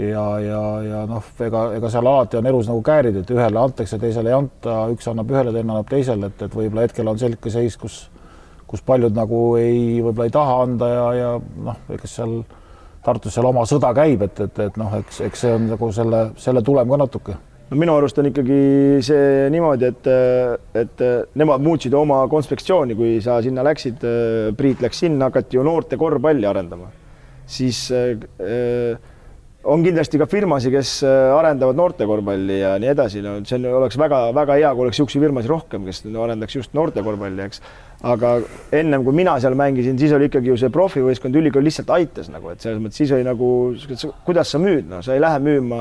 ja, ja, ja noh, ega, ega seal alati on elus nagu käärid, et ühele antakse, teisele ei anta, üks annab ühele, teine annab teisele, et, et võib-olla hetkel on selline seis, kus, kus paljud nagu ei, võib-olla ei taha anda ja, ja noh, eks seal Tartus seal oma sõda käib, et, et, et noh, eks, eks see on nagu selle, selle tulem ka natuke no minu arust on ikkagi see niimoodi, et, et nemad muutsid oma konspektsiooni, kui sa sinna läksid, Priit läks sinna, hakati ju noorte korvpalli arendama, siis äh, on kindlasti ka firmasid, kes arendavad noorte korvpalli ja nii edasi, no see oleks väga-väga hea, kui oleks niisuguseid firmasid rohkem, kes arendaks just noorte korvpalli, eks aga ennem kui mina seal mängisin, siis oli ikkagi ju see profivõistkond, ülikool lihtsalt aitas nagu, et selles mõttes siis oli nagu, kuidas sa müüd, no sa ei lähe müüma,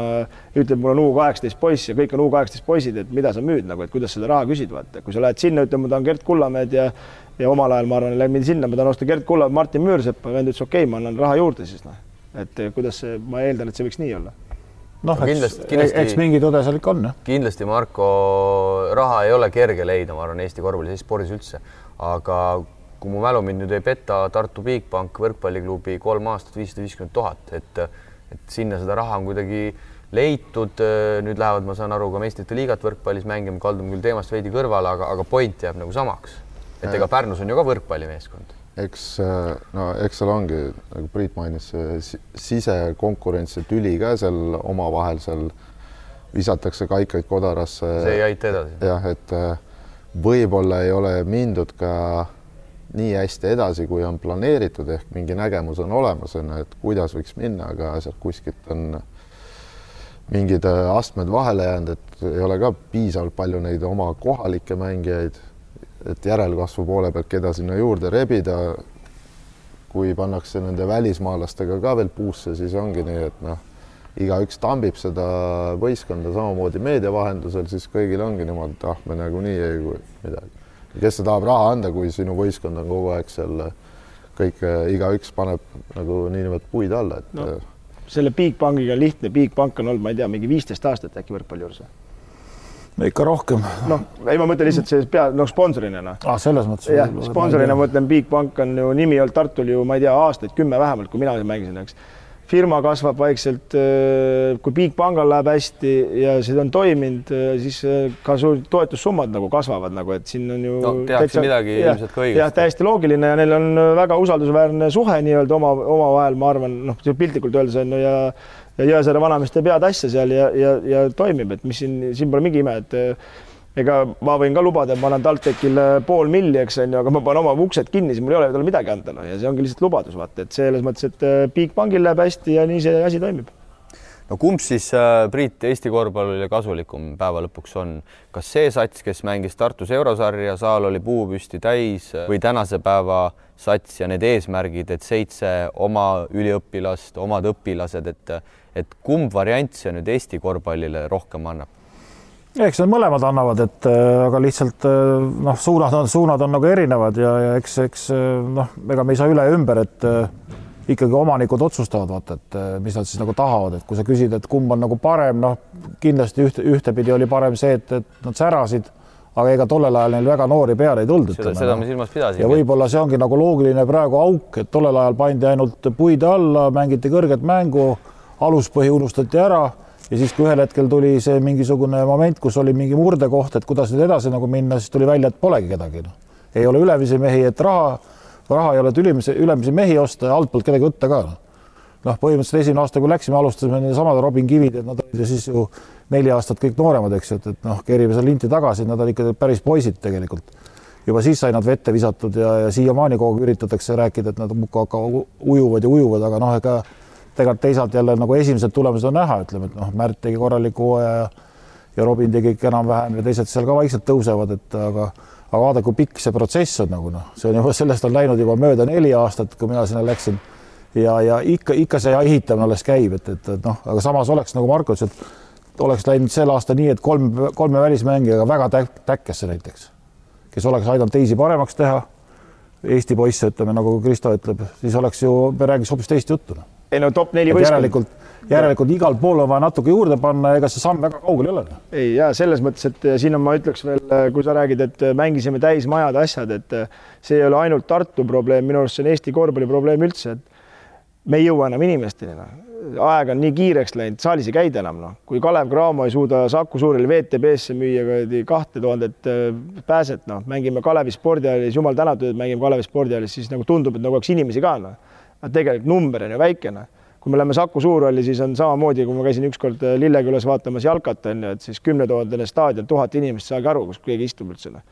ütled, mul on U kaheksateist poiss ja kõik on U kaheksateist poisid, et mida sa müüd nagu, et kuidas seda raha küsid, vaata, kui sa lähed sinna, ütled, ma tahan Gert Kullamäed ja ja omal ajal ma arvan, läksin sinna, ma tahan osta Gert Kullamäed, Martin Müürsepa, vend ütles okei okay,, ma annan raha juurde siis noh, et kuidas see, ma eeldan, et see võiks nii olla. Noh, eks, eks mingi tõde seal ikka on, kindlasti, Marko, raha ei ole kerge leida, ma arvan, Eesti korvpallis, spordis üldse aga kui mu mälu mind nüüd ei peta, Tartu Bigbank võrkpalliklubi kolm aastat viissada viiskümmend tuhat, et et sinna seda raha on kuidagi leitud, nüüd lähevad, ma saan aru, ka meistrite liigat võrkpallis mängima, kaldume küll teemast veidi kõrvale, aga, aga point jääb nagu samaks. et ega Pärnus on ju ka võrkpallimeeskond. eks no eks seal ongi, nagu Priit mainis, see sisekonkurentsi tüli ka seal omavahel seal visatakse kaikaid kodarasse. see ei aita edasi. jah, et võib-olla ei ole mindud ka nii hästi edasi, kui on planeeritud, ehk mingi nägemus on olemas, on ju, et kuidas võiks minna, aga sealt kuskilt on mingid äh, astmed vahele jäänud, et ei ole ka piisavalt palju neid oma kohalikke mängijaid, et järelkasvu poole pealt, keda sinna juurde rebida. kui pannakse nende välismaalastega ka veel puusse, siis ongi nii, et noh igaüks tambib seda võistkonda samamoodi meedia vahendusel, siis kõigil ongi niimoodi, et ah, me nagunii ei midagi. kes see tahab raha anda, kui sinu võistkond on kogu aeg seal kõik, igaüks paneb nagu niinimetatud puid alla, et no, selle Bigbankiga on lihtne, Bigbank on olnud, ma ei tea, mingi viisteist aastat äkki võrkpalli juures või? ikka rohkem. noh, ei, ma mõtlen lihtsalt see pea, noh, sponsorina noh. ah, selles mõttes. jah, sponsorina ma mõtlen, Bigbank on ju nimi olnud Tartul ju, ma ei tea, aastaid kümme vähemalt, kui mina mängisin, eks firma kasvab vaikselt, kui Bigbankal läheb hästi ja see on toiminud, siis ka su toetussummad nagu kasvavad nagu, et siin on ju no, tehakse midagi ja, ilmselt ka õigesti. jah, täiesti loogiline ja neil on väga usaldusväärne suhe nii-öelda oma, omavahel, ma arvan, noh, piltlikult öeldes on ju ja ja Jõesaare vanameeste peatasja seal ja, ja, ja toimib, et mis siin, siin pole mingi ime, et ega ma võin ka lubada, et ma annan TalTechile pool milli, eks on ju, aga ma panen oma uksed kinni, siis mul ei ole talle midagi anda, noh ja see ongi lihtsalt lubadus, vaata, et selles mõttes, et äh, Bigbankil läheb hästi ja nii see asi toimib. no kumb siis äh,, Priit, Eesti korvpallile kasulikum päeva lõpuks on, kas see sats, kes mängis Tartus eurosarja, saal oli puupüsti täis või tänase päeva sats ja need eesmärgid, et seitse oma üliõpilast, omad õpilased, et et kumb variant see nüüd Eesti korvpallile rohkem annab? Eks need mõlemad annavad, et äh, aga lihtsalt äh, noh, suunad on, suunad on nagu erinevad ja, ja eks, eks äh, noh, ega me ei saa üle ümber, et ikkagi omanikud otsustavad, vaata, et mis nad siis nagu tahavad, et kui sa küsid, et kumb on nagu parem, noh, kindlasti ühte, ühtepidi oli parem see, et, et nad särasid, aga ega tollel ajal neil väga noori peale ei tulnud. seda, seda me silmas pidasime. ja võib-olla see ongi nagu loogiline praegu auk, et tollel ajal pandi ainult puide alla, mängiti kõrget mängu, aluspõhi unustati ära ja siis, kui ühel hetkel tuli see mingisugune moment, kus oli mingi murdekoht, et kuidas nüüd edasi nagu minna, siis tuli välja, et polegi kedagi no.. ei ole ülemisi mehi, et raha, raha ei ole, et ülemisi, ülemisi mehi osta ja altpoolt kedagi võtta ka. noh, põhimõtteliselt esimene aasta, kui läksime, alustasime needsamad Robin Kivid, et nad olid ju siis ju neli aastat kõik nooremad, eks ju, et, et noh, kerime seal linti tagasi, nad olid ikka päris poisid tegelikult. juba siis sai nad vette visatud ja, ja siiamaani kogu aeg üritatakse rääkida, et nad muudkui hakkavad ujuvad ja ujuvad, aga noh, ega tegelikult teisalt jälle nagu esimesed tulemused on näha, ütleme, et noh, Märt tegi korraliku hooaja ja, ja Robin tegi ikka enam-vähem ja teised seal ka vaikselt tõusevad, et aga, aga vaadake, kui pikk see protsess on nagu noh, see on juba, sellest on läinud juba mööda neli aastat, kui mina sinna läksin. ja, ja ikka, ikka see ehitamine alles käib, et, et, et noh, aga samas oleks nagu Marko ütles, et oleks läinud sel aasta nii, et kolm, kolme välismängijaga väga täk, täkkesse näiteks, kes oleks aidanud teisi paremaks teha. Eesti poisse, ütleme nagu Kristo ütleb, siis oleks ju, me räägiks hoopis teist juttu no ei no top neli võistkond. järelikult, järelikult igal pool on vaja natuke juurde panna, ega see samm väga kaugel ei ole. ei ja selles mõttes, et siin on, ma ütleks veel, kui sa räägid, et mängisime täismajad, asjad, et see ei ole ainult Tartu probleem, minu arust see on Eesti korvpalli probleem üldse, et me ei jõua enam inimesteni, noh. aeg on nii kiireks läinud, saalis ei käida enam, noh. kui Kalev Cramo ei suuda Saku Suurele VTB-sse müüa kuradi kahte tuhandet äh, pääset, noh, mängime Kalevi spordihallis, jumal tänatud, et mängime Kalevi spordihallis, siis nagu tundub, et nagu oleks inimesi ka, noh aga tegelikult number on ju väikene. kui me läheme Saku Suurhalli, siis on samamoodi, kui ma käisin ükskord äh, Lillekülas vaatamas jalkat on ju, et siis kümnetuhandene staadion, tuhat inimest, saage aru, kus keegi istub üldse noh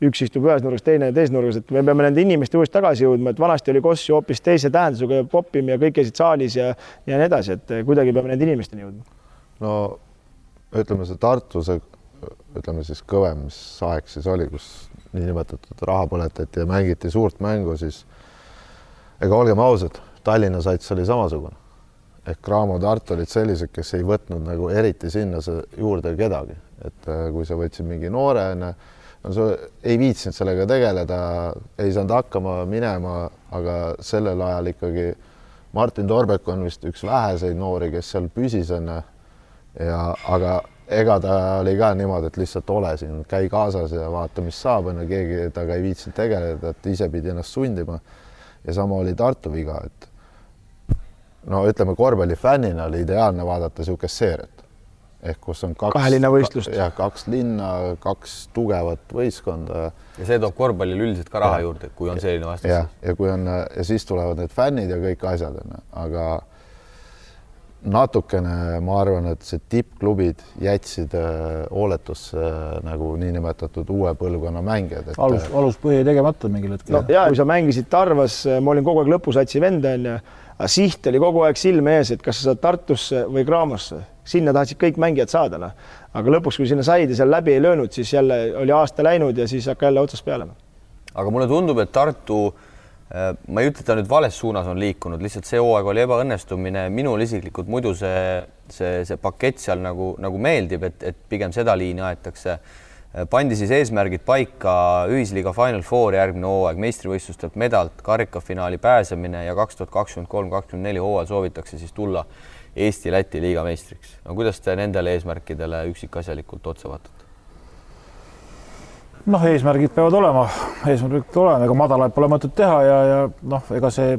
üks istub ühes nurgas, teine teises nurgas, et me peame nende inimeste uuesti tagasi jõudma, et vanasti oli Kossu hoopis teise tähendusega poppim ja kõik käisid saalis ja ja nii edasi, et kuidagi peame nende inimesteni jõudma. no ütleme, see Tartu, see ütleme siis kõvem, mis aeg siis oli, kus niinimetatud raha põletati ja mängiti suurt mängu, siis ega olgem ausad Tallinna sats oli samasugune. ehk Raamo Tartu olid sellised, kes ei võtnud nagu eriti sinna juurde kedagi, et äh, kui sa võtsid mingi noore no sa ei viitsinud sellega tegeleda, ei saanud hakkama minema, aga sellel ajal ikkagi Martin Torbek on vist üks väheseid noori, kes seal püsis onju. ja aga ega ta oli ka niimoodi, et lihtsalt ole siin, käi kaasas ja vaata, mis saab, onju, keegi temaga ei viitsinud tegeleda, et ise pidi ennast sundima. Ja sama oli Tartu viga, et no ütleme, korvpallifännina oli ideaalne vaadata niisugust seeriat ehk kus on kaks kahe linna võistlust. jah, kaks linna, kaks tugevat võistkonda. ja see toob korvpallile üldiselt ka raha ja. juurde, kui on selline vastus. ja kui on ja siis tulevad need fännid ja kõik asjad onju, aga natukene ma arvan, et see tippklubid jätsid äh, hooletusse äh, nagu niinimetatud uue põlvkonna mängijad et.... alus, aluspõhi tegemata mingil hetkel. no ja kui sa mängisid Tarvas, ma olin kogu aeg lõpusatsi vend onju aga siht oli kogu aeg silme ees, et kas sa saad Tartusse või Craamosse, sinna tahtsid kõik mängijad saada, noh. aga lõpuks, kui sinna said ja seal läbi ei löönud, siis jälle oli aasta läinud ja siis hakka jälle otsast peale. aga mulle tundub, et Tartu äh, ma ei ütle, et ta nüüd vales suunas on liikunud, lihtsalt see hooaeg oli ebaõnnestumine, minul isiklikult muidu see, see, see pakett seal nagu, nagu meeldib, et, et pigem seda liini aetakse Äh, pandi siis eesmärgid paika, ühisliiga Final Four järgmine hooaeg, meistrivõistlustelt medalt, karikafinaali pääsemine ja kaks tuhat kakskümmend kolm, kakskümmend neli hooajal soovitakse siis tulla Eesti-Läti liiga meistriks. no kuidas te nendele eesmärkidele üksikasjalikult otsa vaatate? Noh, eesmärgid peavad olema, eesmärgid peavad olema, ega madalaid pole mõtet teha ja, ja noh, ega see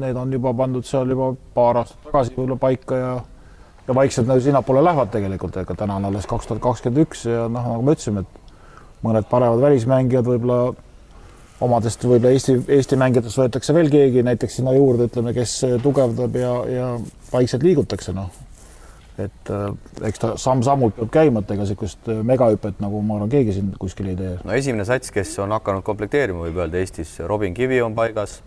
need on juba pandud seal juba paar aastat tagasi võib-olla paika ja ja vaikselt nagu sinnapoole lähevad tegelikult, ega täna on alles kaks tuhat kakskümmend üks ja noh, nagu me ütlesime, et mõned parevad välismängijad võib-olla omadest võib-olla Eesti, Eesti mängijatest võetakse veel keegi näiteks sinna juurde, ütleme, kes tugevdab ja, ja vaikselt liigutakse, noh et äh, eks ta samm-sammult peab käima, et ega niisugust äh, megahüpet nagu ma arvan, keegi siin kuskil ei tee. no esimene sats, kes on hakanud komplekteerima, võib öelda Eestis, Robin Kivi on paigas,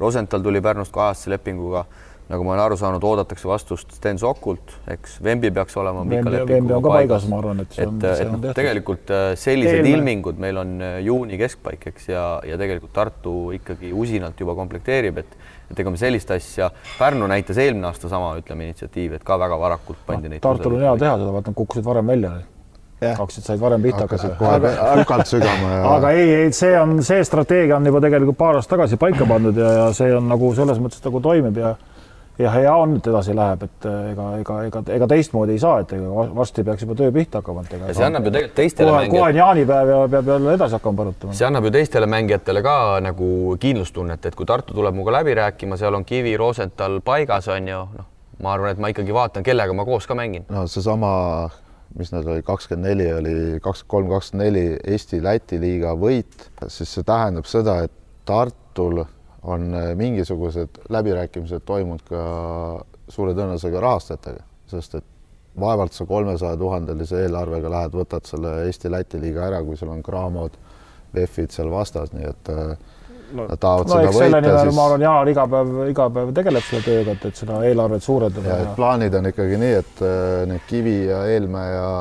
Rosenthal tuli Pärnust kaheaastase lepinguga, nagu ma olen aru saanud, oodatakse vastust Sten Sokult, eks Vembi peaks olema pika lepinguga paigas, paigas, ma arvan, et see on, et, et noh, tegelikult äh, sellised Eelme. ilmingud meil on juuni keskpaik, eks, ja, ja tegelikult Tartu ikkagi usinalt juba komplekteerib, et et ega me sellist asja, Pärnu näitas eelmine aasta sama, ütleme, initsiatiivi, et ka väga varakult pandi no, neid. Tartul on hea teha seda, vaata nad kukkusid varem välja. kaksid said varem pihta hakkasid kohe hakkalt sügama ja. aga ei, ei, see on, see strateegia on juba tegelikult paar aastat tagasi paika pandud ja, ja see on nagu selles mõttes nagu toimib ja ja hea on, et edasi läheb, et äh, ega, ega, ega, ega teistmoodi ei saa, et ega varsti peaks juba töö pihta hakkama, ja see annab ju tegelikult teistele kohe, mängijatele. kohe on jaanipäev ja peab jälle edasi hakkama põrutama. see annab ju teistele mängijatele ka nagu kindlustunnet, et kui Tartu tuleb minuga läbi rääkima, seal on Kivi, Rosenthal paigas on ju, noh, ma arvan, et ma ikkagi vaatan, kellega ma koos ka mängin. no seesama, mis nad oli, kakskümmend neli oli, kakskümmend kolm, kakskümmend neli Eesti-Läti liiga võit, siis see tähendab seda, et Tartul on äh, mingisugused läbirääkimised toimunud ka suure tõenäosusega rahastajatega, sest et vaevalt sa kolmesaja tuhandelise eelarvega lähed, võtad selle Eesti-Läti liiga ära, kui sul on Cramod, VEF-id seal vastas, nii et äh, no, nad tahavad no, seda võita. Siis... ma arvan, Jaan iga päev, iga päev tegeleb selle tööga, et, et seda eelarvet suurendada. Ja... plaanid on ikkagi nii, et äh, need Kivi ja Eelmäe ja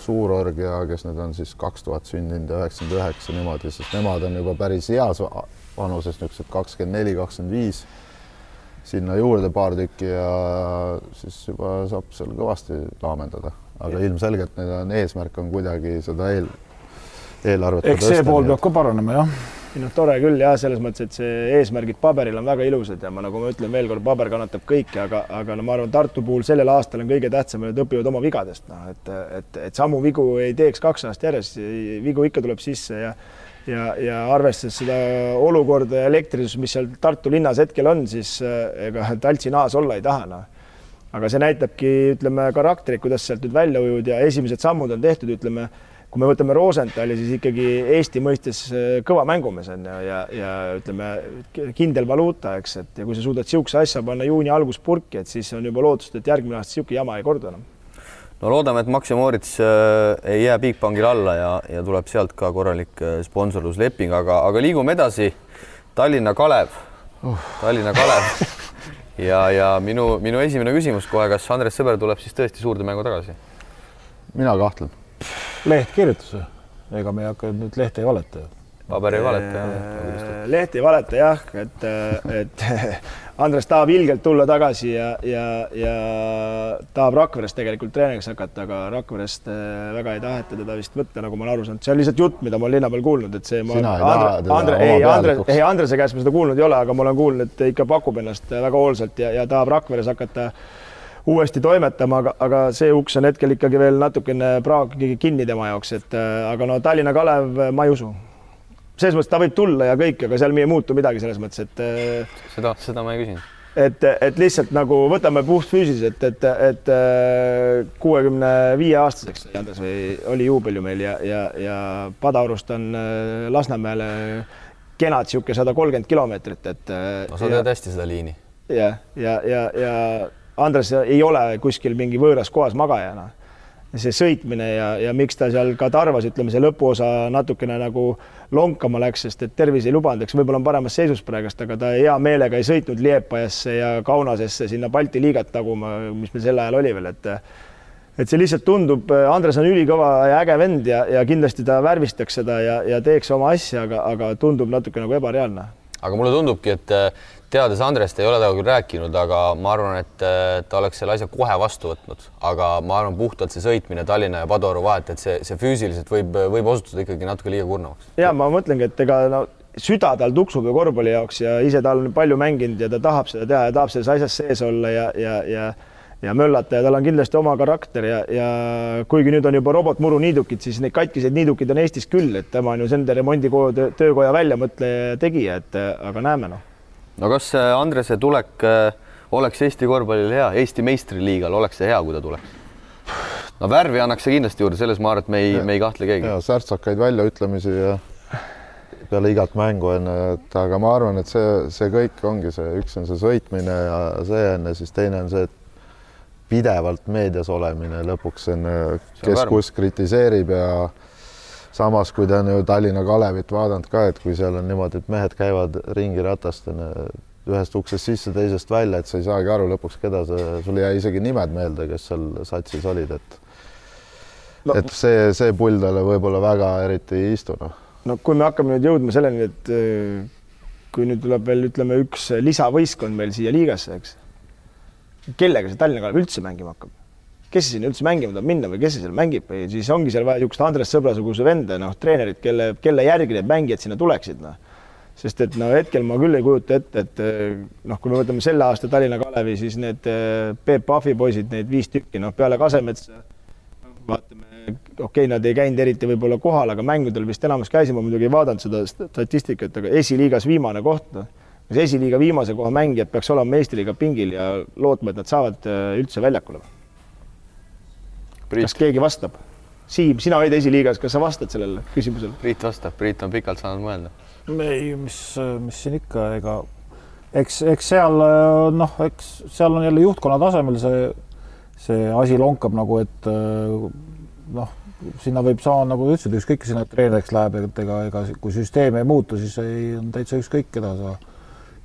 Suurorg ja kes need on siis kaks tuhat sündinud ja üheksakümmend üheksa niimoodi, sest nemad on juba päris heas vanuses niisugused kakskümmend neli, kakskümmend viis, sinna juurde paar tükki ja siis juba saab seal kõvasti laamendada, aga ilmselgelt need on, eesmärk on kuidagi seda eel, eelarvet. eks see pool peab ka paranema, jah noh, tore küll jah, selles mõttes, et see eesmärgid paberil on väga ilusad ja ma nagu ma ütlen veel kord, paber kannatab kõike, aga, aga no ma arvan, Tartu puhul sellel aastal on kõige tähtsam, et õpivad oma vigadest, noh, et, et, et samu vigu ei teeks kaks aastat järjest, vigu ikka tuleb sisse ja ja, ja arvestades seda olukorda ja elektrisust, mis seal Tartu linnas hetkel on, siis äh, ega taltsi naas olla ei taha, noh. aga see näitabki, ütleme, karakterit, kuidas sealt nüüd välja ujud ja esimesed sammud on tehtud, ütleme, kui me võtame Rosenthali, siis ikkagi Eesti mõistes äh, kõva mängumees on ja, ja, ja ütleme, kindel valuuta, eks, et ja kui sa suudad niisuguse asja panna juuni algus purki, et siis on juba lootust, et järgmine aasta niisugune jama ei kordu enam no loodame, et Maxi Moritz äh, ei jää Bigbankile alla ja, ja tuleb sealt ka korralik äh, sponsorlusleping, aga, aga liigume edasi. Tallinna Kalev uh., Tallinna Kalev ja, ja minu, minu esimene küsimus kohe, kas Andres Sõber tuleb siis tõesti suurde mängu tagasi? mina kahtlen. leht kirjutas ega me ei hakka nüüd lehte ei valeta ju paber ei valeta jah. leht ei valeta jah, et, et Andres tahab ilgelt tulla tagasi ja, ja, ja tahab Rakverest tegelikult treeneriks hakata, aga Rakverest äh, väga ei taheta teda vist võtta, nagu ma olen aru saanud, see on lihtsalt jutt, mida ma olen linna peal kuulnud, et see. sina ei taha teda Andre, ei, Andres, ei Andrese käest ma seda kuulnud ei ole, aga ma olen kuulnud, et ikka pakub ennast väga hoolsalt ja, ja tahab Rakveres hakata uuesti toimetama, aga, aga see uks on hetkel ikkagi veel natukene praak kinni tema jaoks, et äh, aga no Tallinna Kalev, ma ei usu selles mõttes ta võib tulla ja kõik, aga seal ei muutu midagi selles mõttes, et. Äh, seda, seda ma ei küsinud. et, et lihtsalt nagu võtame puhtfüüsiliselt, et, et äh, kuuekümne viie aastaseks Andres või oli juubel ju meil ja, ja, ja Padaorust on äh, Lasnamäele kenad niisugune sada kolmkümmend kilomeetrit, et. no sa tead hästi seda liini. jah, ja, ja, ja, ja Andres ei ole kuskil mingi võõras kohas magajana see sõitmine ja, ja miks ta seal ka Tarvas, ütleme, see lõpuosa natukene nagu lonkama läks, sest et tervis ei lubanud, eks võib-olla on paremas seisus praegust, aga ta hea meelega ei sõitnud Liepajasse ja Kaunasesse sinna Balti liigat taguma, mis meil sel ajal oli veel, et et see lihtsalt tundub, Andres on ülikõva ja äge vend ja, ja kindlasti ta värvistaks seda ja, ja teeks oma asja, aga, aga tundub natuke nagu ebareaalne. aga mulle tundubki, et teades Andrest, ei ole temaga küll rääkinud, aga ma arvan, et ta oleks selle asja kohe vastu võtnud, aga ma arvan, puhtalt see sõitmine Tallinna ja Padoru vahet, et see, see füüsiliselt võib, võib osutuda ikkagi natuke liiga kurnavaks. ja ma mõtlengi, et ega no süda tal tuksub ju korvpalli jaoks ja ise ta on palju mänginud ja ta tahab seda teha ja tahab selles asjas sees olla ja, ja, ja ja möllata ja tal on kindlasti oma karakter ja, ja kuigi nüüd on juba robotmuru niidukid, siis neid katkiseid niidukeid on Eestis küll, et tema on ju nende remonditöökoja väljamõtleja ja tegija, et aga näeme noh no kas äh, Andrese tulek äh, oleks Eesti korvpallile hea, Eesti meistriliigal oleks see hea, kui ta tuleks? no värvi annaks see kindlasti juurde, selles ma arvan, et me ei, me ei kahtle keegi. ja särtsakaid väljaütlemisi ja peale igat mängu onju, et aga ma arvan, et see, see kõik ongi see, üks on see sõitmine ja see on ja siis teine on see, et pidevalt meedias olemine lõpuks on, kes kus kritiseerib ja samas, kui ta on ju Tallinna Kalevit vaadanud ka, et kui seal on niimoodi, et mehed käivad ringi ratastena ühest uksest sisse, teisest välja, et sa ei saagi aru lõpuks, keda sa, sul ei jää isegi nimed meelde, kes seal satsis olid, et no, et see, see pull talle võib-olla väga eriti ei istu, noh. no kui me hakkame nüüd jõudma selleni, et kui nüüd tuleb veel ütleme üks lisavõistkond meil siia liigasse, eks. kellega see Tallinna Kalev üldse mängima hakkab? Kes sinna üldse mängima tahab minna või kes seal mängib või siis ongi seal vaja niisugust Andres Sõbra-suguse venda, noh, treenerit, kelle, kelle järgi need mängijad sinna tuleksid, noh. sest et no hetkel ma küll ei kujuta ette, et noh, kui me võtame selle aasta Tallinna Kalevi, siis need Peep Pahvi poisid, neid viis tükki, noh, peale Kasemetsa vaatame, okei okay,, nad ei käinud eriti võib-olla kohal, aga mängudel vist enamus käisid, ma muidugi ei vaadanud seda statistikat, aga esiliigas viimane koht, noh. kas esiliiga viimase koha mängijad peaks olema Eesti liiga pingil ja lootma, et nad saavad üldse väljakule? Kas keegi vastab? Siim, sina olid esiliigas, kas sa vastad sellele küsimusele? Priit vastab, Priit on pikalt saanud mõelda. ei, mis, mis siin ikka, ega eks, eks seal noh, eks seal on jälle juhtkonna tasemel see, see asi lonkab nagu, et noh, sinna võib saada, nagu sa ütlesid, ükskõik, kes sinna treeneriks läheb, et ega, ega kui süsteem ei muutu, siis ei, on täitsa ükskõik, keda sa,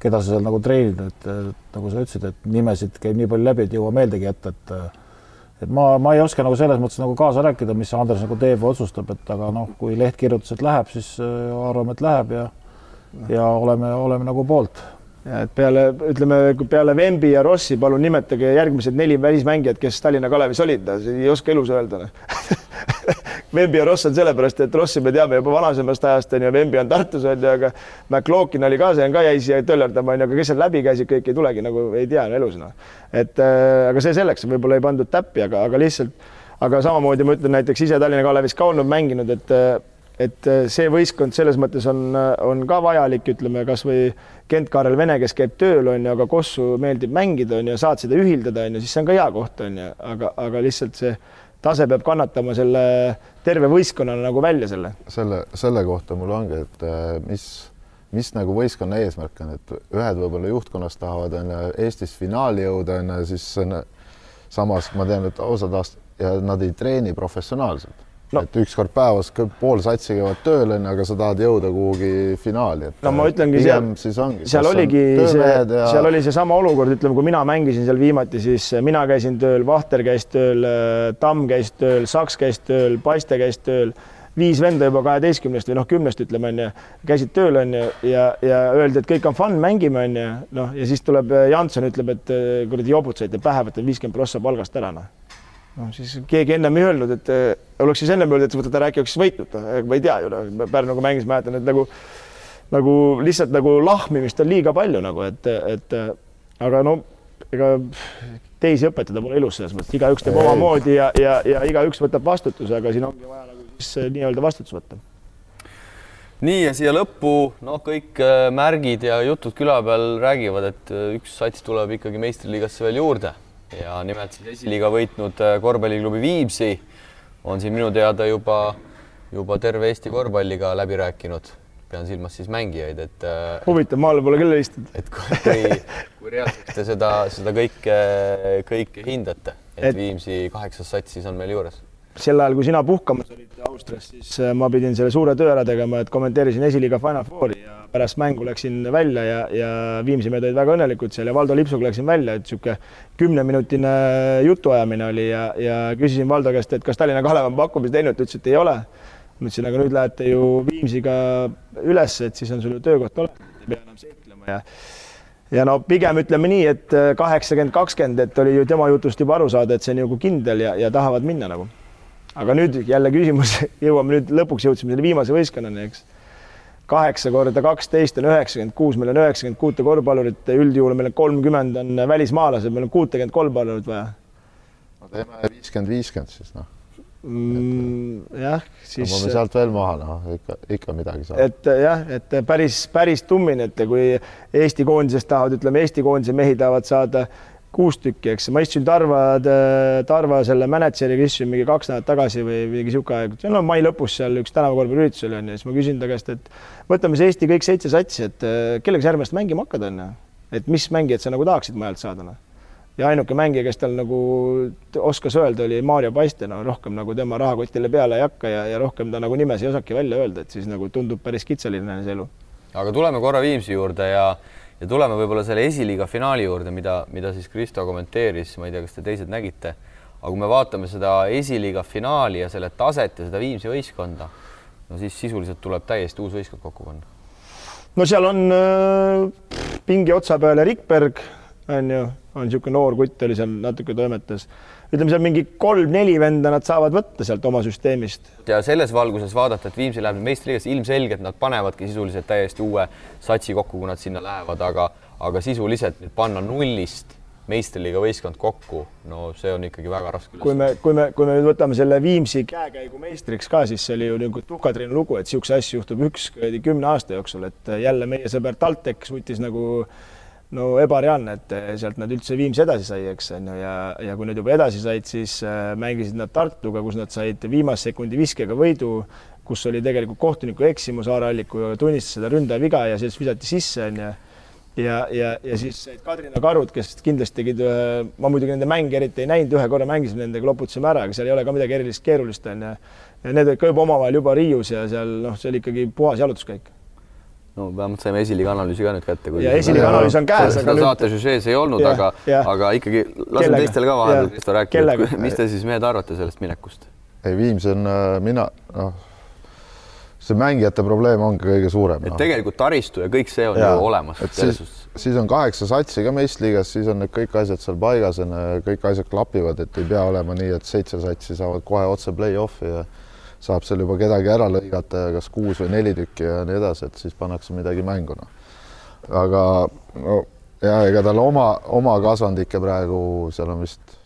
keda sa seal nagu treenid, et nagu sa ütlesid, et nimesid käib nii palju läbi, et ei jõua meeldegi jätta, et et ma, ma ei oska nagu selles mõttes nagu kaasa rääkida, mis Andres nagu teeb või otsustab, et aga noh, kui leht kirjutas, et läheb, siis arvame, et läheb ja ja oleme, oleme nagu poolt. Et peale, ütleme peale Vembi ja Rossi, palun nimetage järgmised neli välismängijat, kes Tallinna Kalevis olid, ei oska elus öelda Vembi ja Ross on sellepärast, et Rossi me teame juba vanasemast ajast on ju, Vembi on Tartus on ju, aga McLaughlin oli ka, see on ka jäi siia töllerdama on ju, aga kes seal läbi käisid, kõik ei tulegi nagu ei tea elus noh. et äh, aga see selleks, võib-olla ei pandud täppi, aga, aga lihtsalt, aga samamoodi ma ütlen näiteks ise Tallinna Kalevis ka olnud mänginud, et et see võistkond selles mõttes on, on ka vajalik, ütleme kasvõi Kent-Kaarel Vene, kes käib tööl, on ju, aga Kossu meeldib mängida, on ju, saad seda ühildada, on ju, siis see on ka hea koht, on ju, aga, aga lihtsalt see tase peab kannatama selle terve võistkonnana nagu välja selle. selle, selle kohta mul ongi, et mis, mis nagu võistkonna eesmärk on, et ühed võib-olla juhtkonnas tahavad on ju Eestis finaali jõuda on ju, siis on, samas ma tean, et osad aastad ja nad ei treeni professionaalselt no. et ükskord päevas pool satsi käivad tööl onju, aga sa tahad jõuda kuhugi finaali, et no ma ütlengi, seal, seal oligi see, ja... seal oli seesama olukord, ütleme, kui mina mängisin seal viimati, siis mina käisin tööl, Vahter käis tööl, Tamm käis tööl, Saks käis tööl, Paiste käis tööl, viis venda juba kaheteistkümnest või noh, kümnest ütleme onju, käisid tööl onju ja, ja öeldi, et kõik on fun, mängime onju, noh ja siis tuleb Janson ütleb, et kuradi jobud saite pähe, võtate viiskümmend prossa palgast ära noh noh, siis keegi ennem ei öelnud, et äh, oleks siis ennem öeldud, et sa võtad ära, äkki oleks võitnud, noh, ma ei tea ju, noh, Pärnuga mängis, mäletan, et nagu nagu lihtsalt nagu lahmimist on liiga palju nagu, et, et aga no ega teisi õpetada pole elus selles mõttes, igaüks teeb omamoodi ja, ja, ja igaüks võtab vastutuse, aga siin ongi vaja nagu siis nii-öelda vastutus võtta. nii ja siia lõppu noh, kõik äh, märgid ja jutud küla peal räägivad, et äh, üks sats tuleb ikkagi meistriliigasse veel juurde ja nimelt siis esiliiga võitnud äh, korvpalliklubi Viimsi on siin minu teada juba, juba terve Eesti korvpalliga läbi rääkinud, pean silmas siis mängijaid, et. Äh, huvitav, maale pole küll helistatud. et kui, kui reaalselt te seda, seda kõike, kõike hindate, et, et Viimsi kaheksas sats siis on meil juures? sel ajal, kui sina puhkamas olid Austrias, siis äh, ma pidin selle suure töö ära tegema, et kommenteerisin esiliiga Final Fouri ja pärast mängu läksin välja ja, ja Viimsi mehed olid väga õnnelikud seal ja Valdo Lipsuga läksin välja, et niisugune kümneminutine jutuajamine oli ja, ja küsisin Valdo käest, et kas Tallinna Kalev on pakkumisi teinud, ta ütles, et ei ole. ma ütlesin, aga nüüd lähete ju Viimsiga üles, et siis on sul ju töökoht olemas, ei pea enam seiklema ja ja no pigem ütleme nii, et kaheksakümmend, kakskümmend, et oli ju tema jutust juba aru saada, et see on nagu kindel ja, ja tahavad minna nagu. Aga nüüd jälle küsimus, jõuame nüüd lõpuks jõudsime selle viimase võistkonnani, eks kaheksa korda kaksteist on üheksakümmend kuus, meil on üheksakümmend kuute korvpallurit, üldjuhul meil on kolmkümmend on välismaalased, meil on kuutekümmet korvpallurit vaja. no teeme viiskümmend, viiskümmend siis noh. mm,. jah, siis. tõmbame sealt veel maha, noh ikka, ikka midagi saab. et jah, et päris, päris tummin, et kui Eesti koondisest tahavad, ütleme Eesti koondise mehi tahavad saada kuus tükki, eks ma istusin Tarva, Tarva selle mänedžeriga istusin mingi kaks nädalat tagasi või mingi sihuke aeg, no mai lõpus seal üks tänavakorvpalliüritusel on ju, siis ma küsin ta käest, et võtame see Eesti kõik seitse satsi, et kellega sa järgmine aasta mängima hakkad, on ju. et mis mängijad sa nagu tahaksid mujalt saada, noh ja ainuke mängija, kes tal nagu oskas öelda, oli Maarja Paiste, no rohkem nagu tema rahakotile peale ei hakka ja, ja rohkem ta nagu nimes ei osake välja öelda, et siis nagu tundub päris kitsaline see elu. aga tuleme korra Viimsi juurde ja, ja tuleme võib-olla selle esiliiga finaali juurde, mida, mida siis Kristo kommenteeris, ma ei tea, kas te teised nägite, aga kui me vaatame seda esiliiga finaali ja selle taset ja seda Viimsi võistkonda, no siis sisuliselt tuleb täiesti uus võistkond kokku panna. no seal on äh, pingi otsa peal Rikberg on ju, on niisugune noor kutt oli seal natuke toimetas. Ütleme seal mingi kolm-neli venda nad saavad võtta sealt oma süsteemist. ja selles valguses vaadata, et Viimsi läheb nüüd meistriliigasse, ilmselgelt nad panevadki sisuliselt täiesti uue satsi kokku, kui nad sinna lähevad, aga, aga sisuliselt nüüd panna nullist meistriliiga võistkond kokku, no see on ikkagi väga raske. kui me, kui me, kui me nüüd võtame selle Viimsi käekäigu meistriks ka, siis see oli ju nagu tuhkatriinu lugu, et niisuguseid asju juhtub üks kümne aasta jooksul, et jälle meie sõber TalTech suutis nagu äh, no ebareaalne, et eh, sealt nad üldse Viimsi edasi sai, eks on ju, ja, ja kui nad juba edasi said, siis äh, mängisid nad Tartuga, kus nad said viimase sekundi viskega võidu, kus oli tegelikult kohtuniku eksimus Aare Alliku tunnistas seda ründaja viga ja sellest visati sisse on ju. ja, ja, ja siis said Kadrina Karud, kes kindlasti tegid ühe, ma muidugi nende mänge eriti ei näinud, ühe korra mängisime nendega, loputasime ära, aga seal ei ole ka midagi erilist keerulist on ju. ja need olid ka juba omavahel juba riius ja seal noh, see oli ikkagi puhas jalutuskäik no vähemalt saime esiliiga analüüsi ka nüüd kätte. ja esiliiga analüüs on käes. seda saate süžees ei olnud, aga, aga ikkagi laseme teistele ka vahepeal rääkida, mis te siis mehed arvate sellest minekust? ei, Viimsi on äh, mina, noh, see mängijate probleem ongi kõige suurem. et no. tegelikult taristu ja kõik see on ja, ju olemas. siis, siis on kaheksa satsi ka meistriliigas, siis on need kõik asjad seal paigas, on kõik asjad klapivad, et ei pea olema nii, et seitse satsi saavad kohe otse play-off'i ja saab seal juba kedagi ära lõigata, kas kuus või neli tükki ja nii edasi, et siis pannakse midagi mängu, noh. aga no ja ega tal oma, oma kasvandikke praegu seal on vist,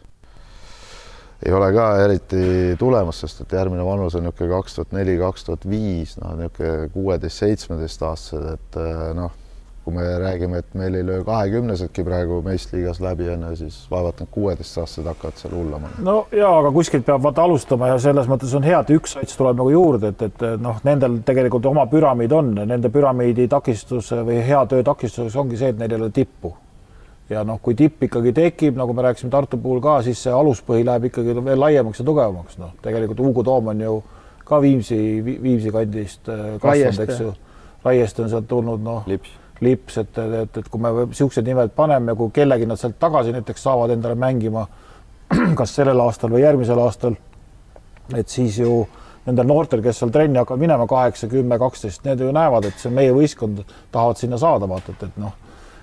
ei ole ka eriti tulemas, sest et järgmine vanus on niisugune kaks tuhat neli, kaks tuhat viis, noh, niisugune kuueteist, seitsmeteist aastased, et noh kui me räägime, et meil ei löö kahekümnesedki praegu meistriliigas läbi onju, siis vaevalt need kuueteistaastased hakkavad seal hullama. no ja, aga kuskilt peab vaata alustama ja selles mõttes on hea, et üks sats tuleb nagu juurde, et, et noh, nendel tegelikult oma püramiid on, nende püramiidi takistus või hea töö takistus ongi see, et neil ei ole tippu. ja noh, kui tipp ikkagi tekib, nagu me rääkisime Tartu puhul ka, siis see aluspõhi läheb ikkagi veel laiemaks ja tugevamaks, noh, tegelikult Ugu Toom on ju ka Viimsi, Viimsi kandist kasvanud, eks ju. Raiest on sealt tulnud, noh lips, et, et, et kui me niisugused nimed paneme, kui kellegi nad sealt tagasi näiteks saavad endale mängima, kas sellel aastal või järgmisel aastal, et siis ju nendel noortel, kes seal trenni hakkavad minema, kaheksa, kümme, kaksteist, need ju näevad, et see meie võistkond, tahavad sinna saada, vaata, et, et noh,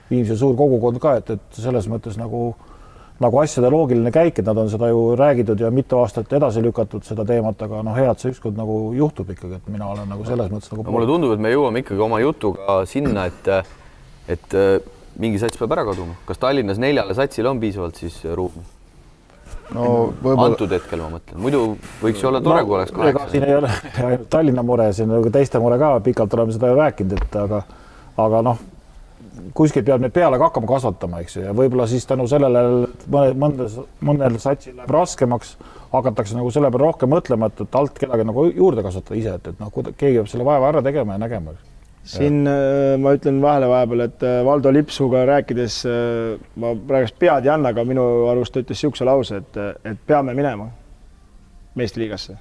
Viimsi suur kogukond ka, et, et selles mõttes nagu äh, nagu asjade loogiline käik, et nad on seda ju räägitud ja mitu aastat edasi lükatud seda teemat, aga noh, hea, et see ükskord nagu juhtub ikkagi, et mina olen nagu selles mõttes nagu no, mulle tundub, et me jõuame ikkagi oma jutuga sinna, et et äh, mingi sats peab ära kaduma. kas Tallinnas neljale satsile on piisavalt siis ruumi? no võib-olla antud hetkel ma mõtlen, muidu võiks ju olla tore no,, kui oleks kaheksa. siin ei ole ainult Tallinna mure, siin on ka teiste mure ka, pikalt oleme seda ju rääkinud, et aga aga noh, kuskilt peab neid peale ka hakkama kasvatama, eks ju, ja võib-olla siis tänu sellele mõne, mõndas, mõnel satsil läheb raskemaks, hakatakse nagu selle peale rohkem mõtlema, et, et alt kedagi nagu juurde kasvatada ise, et, et noh, keegi peab selle vaeva ära tegema ja nägema. siin ja. Äh, ma ütlen vahele vahepeal, et äh, Valdo Lipsuga rääkides äh, ma praegust pead ei anna, aga minu arust ta ütles niisuguse lause, et, et peame minema meistriliigasse,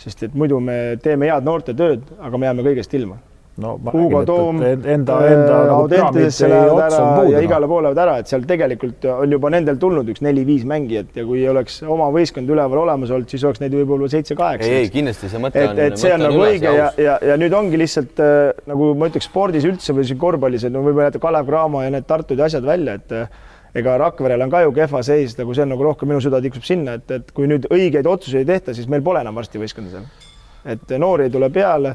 sest et muidu me teeme head noortetööd, aga me jääme kõigest ilma no Hugo Toom, enda, enda äh, nagu Audentesesse lähevad ära puudu, ja igale poole lähevad ära, et seal tegelikult on juba nendel tulnud üks neli-viis mängijat ja kui oleks oma võistkond üleval olemas olnud, siis oleks neid võib-olla seitse-kaheksa. ei, ei kindlasti see mõte on. et, et see on, on nagu õige ja, ja, ja nüüd ongi lihtsalt äh, nagu ma ütleks spordis üldse või siin korvpallis, et no võib-olla jätta Kalev Cramo ja need Tartud ja asjad välja, et äh, ega Rakverel on ka ju kehva seis, nagu see on nagu rohkem minu süda tiksub sinna, et, et kui nüüd õigeid otsuseid ei tehta, siis meil pole enam varsti võistkonda seal. et noori ei tule peale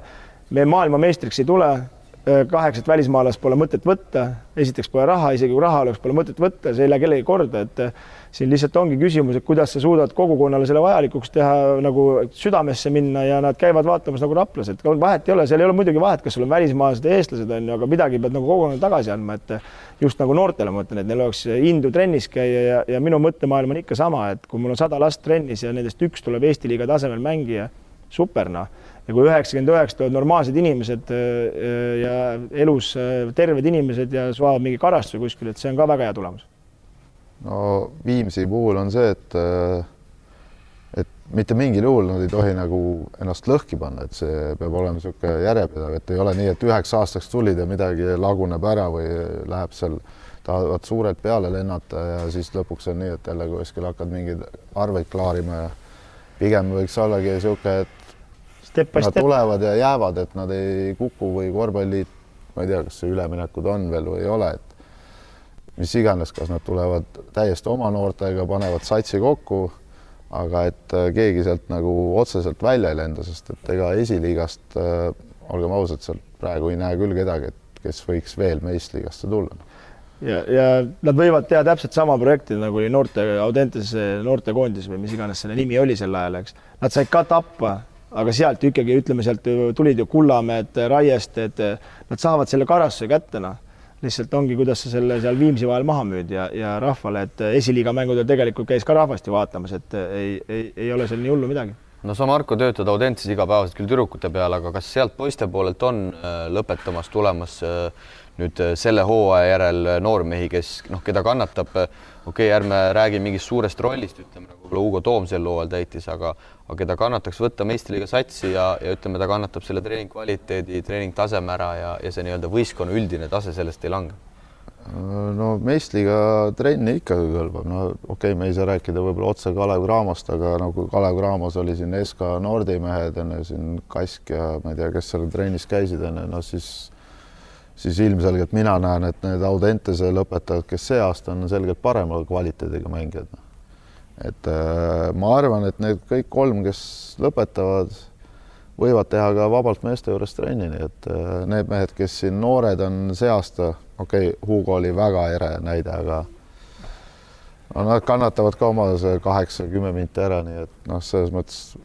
me maailmameistriks ei tule, kaheksat välismaalast pole mõtet võtta, esiteks pole raha, isegi kui raha oleks, pole mõtet võtta, see ei lähe kellegi korda, et siin lihtsalt ongi küsimus, et kuidas sa suudad kogukonnale selle vajalikuks teha, nagu südamesse minna ja nad käivad vaatamas nagu Raplas, et vahet ei ole, seal ei ole muidugi vahet, kas sul on välismaalased või eestlased on ju, aga midagi pead nagu kogukonnale tagasi andma, et just nagu noortele ma mõtlen, et neil oleks indu trennis käia ja, ja minu mõttemaailm on ikka sama, et kui mul on sada last trennis ja nendest üks tuleb Eesti liiga tasemel mängija, super noh ja kui üheksakümmend üheksa tulevad normaalsed inimesed ja elus terved inimesed ja saavad mingi karastuse kuskil, et see on ka väga hea tulemus. No Viimsi puhul on see, et et mitte mingil juhul nad ei tohi nagu ennast lõhki panna, et see peab olema niisugune järjepidev, et ei ole nii, et üheks aastaks tulid ja midagi laguneb ära või läheb seal, tahavad suurelt peale lennata ja siis lõpuks on nii, et jälle kuskil hakkad mingeid arveid klaarima ja pigem võiks ollagi niisugune, et step nad step. tulevad ja jäävad, et nad ei kuku või korvpalliliit, ma ei tea, kas see üleminekud on veel või ei ole, et mis iganes, kas nad tulevad täiesti oma noortega, panevad satsi kokku, aga et äh, keegi sealt nagu otseselt välja ei lenda, sest et ega esiliigast äh,, olgem ausad, sealt praegu ei näe küll kedagi, et kes võiks veel meistriliigasse tulla. ja, ja nad võivad teha täpselt sama projekti, nagu oli noorte Audentes noortekoondis või mis iganes selle nimi oli sel ajal, eks. Nad said ka tappa, aga sealt ikkagi ütleme, sealt tulid ju Kullamäed, Raiest, et nad saavad selle karastuse kätte, noh lihtsalt ongi, kuidas sa selle seal Viimsi vahel maha müüd ja, ja rahvale, et esiliiga mängudel tegelikult käis ka rahvast ju vaatamas, et ei, ei, ei ole seal nii hullu midagi. no sa, Marko, töötad Audentses igapäevaselt küll tüdrukute peal, aga kas sealt poiste poolelt on äh, lõpetamas tulemas äh, nüüd äh, selle hooaja järel noormehi, kes noh, keda kannatab okei okay,, ärme räägi mingist suurest rollist, ütleme nagu Hugo Toom sel hooajal täitis, aga aga keda kannataks võtta meistriliiga satsi ja, ja ütleme, ta kannatab selle treening kvaliteedi, treening taseme ära ja, ja see nii-öelda võistkonna üldine tase sellest ei lange. No meistriga trenni ikka kõlbab, no okei okay,, me ei saa rääkida võib-olla otse Kalev Cramost, aga nagu Kalev Cramos oli siin SK Nordi mehed enne siin Kask ja ma ei tea, kes seal trennis käisid enne, no siis siis ilmselgelt mina näen, et need Audentese lõpetajad, kes see aasta on selgelt parema kvaliteediga mängijad. et äh, ma arvan, et need kõik kolm, kes lõpetavad, võivad teha ka vabalt meeste juures trenni, nii et äh, need mehed, kes siin noored on see aasta, okei okay,, Hugo oli väga ere näide, aga no nad kannatavad ka oma see kaheksa-kümme minti ära, nii et noh, selles mõttes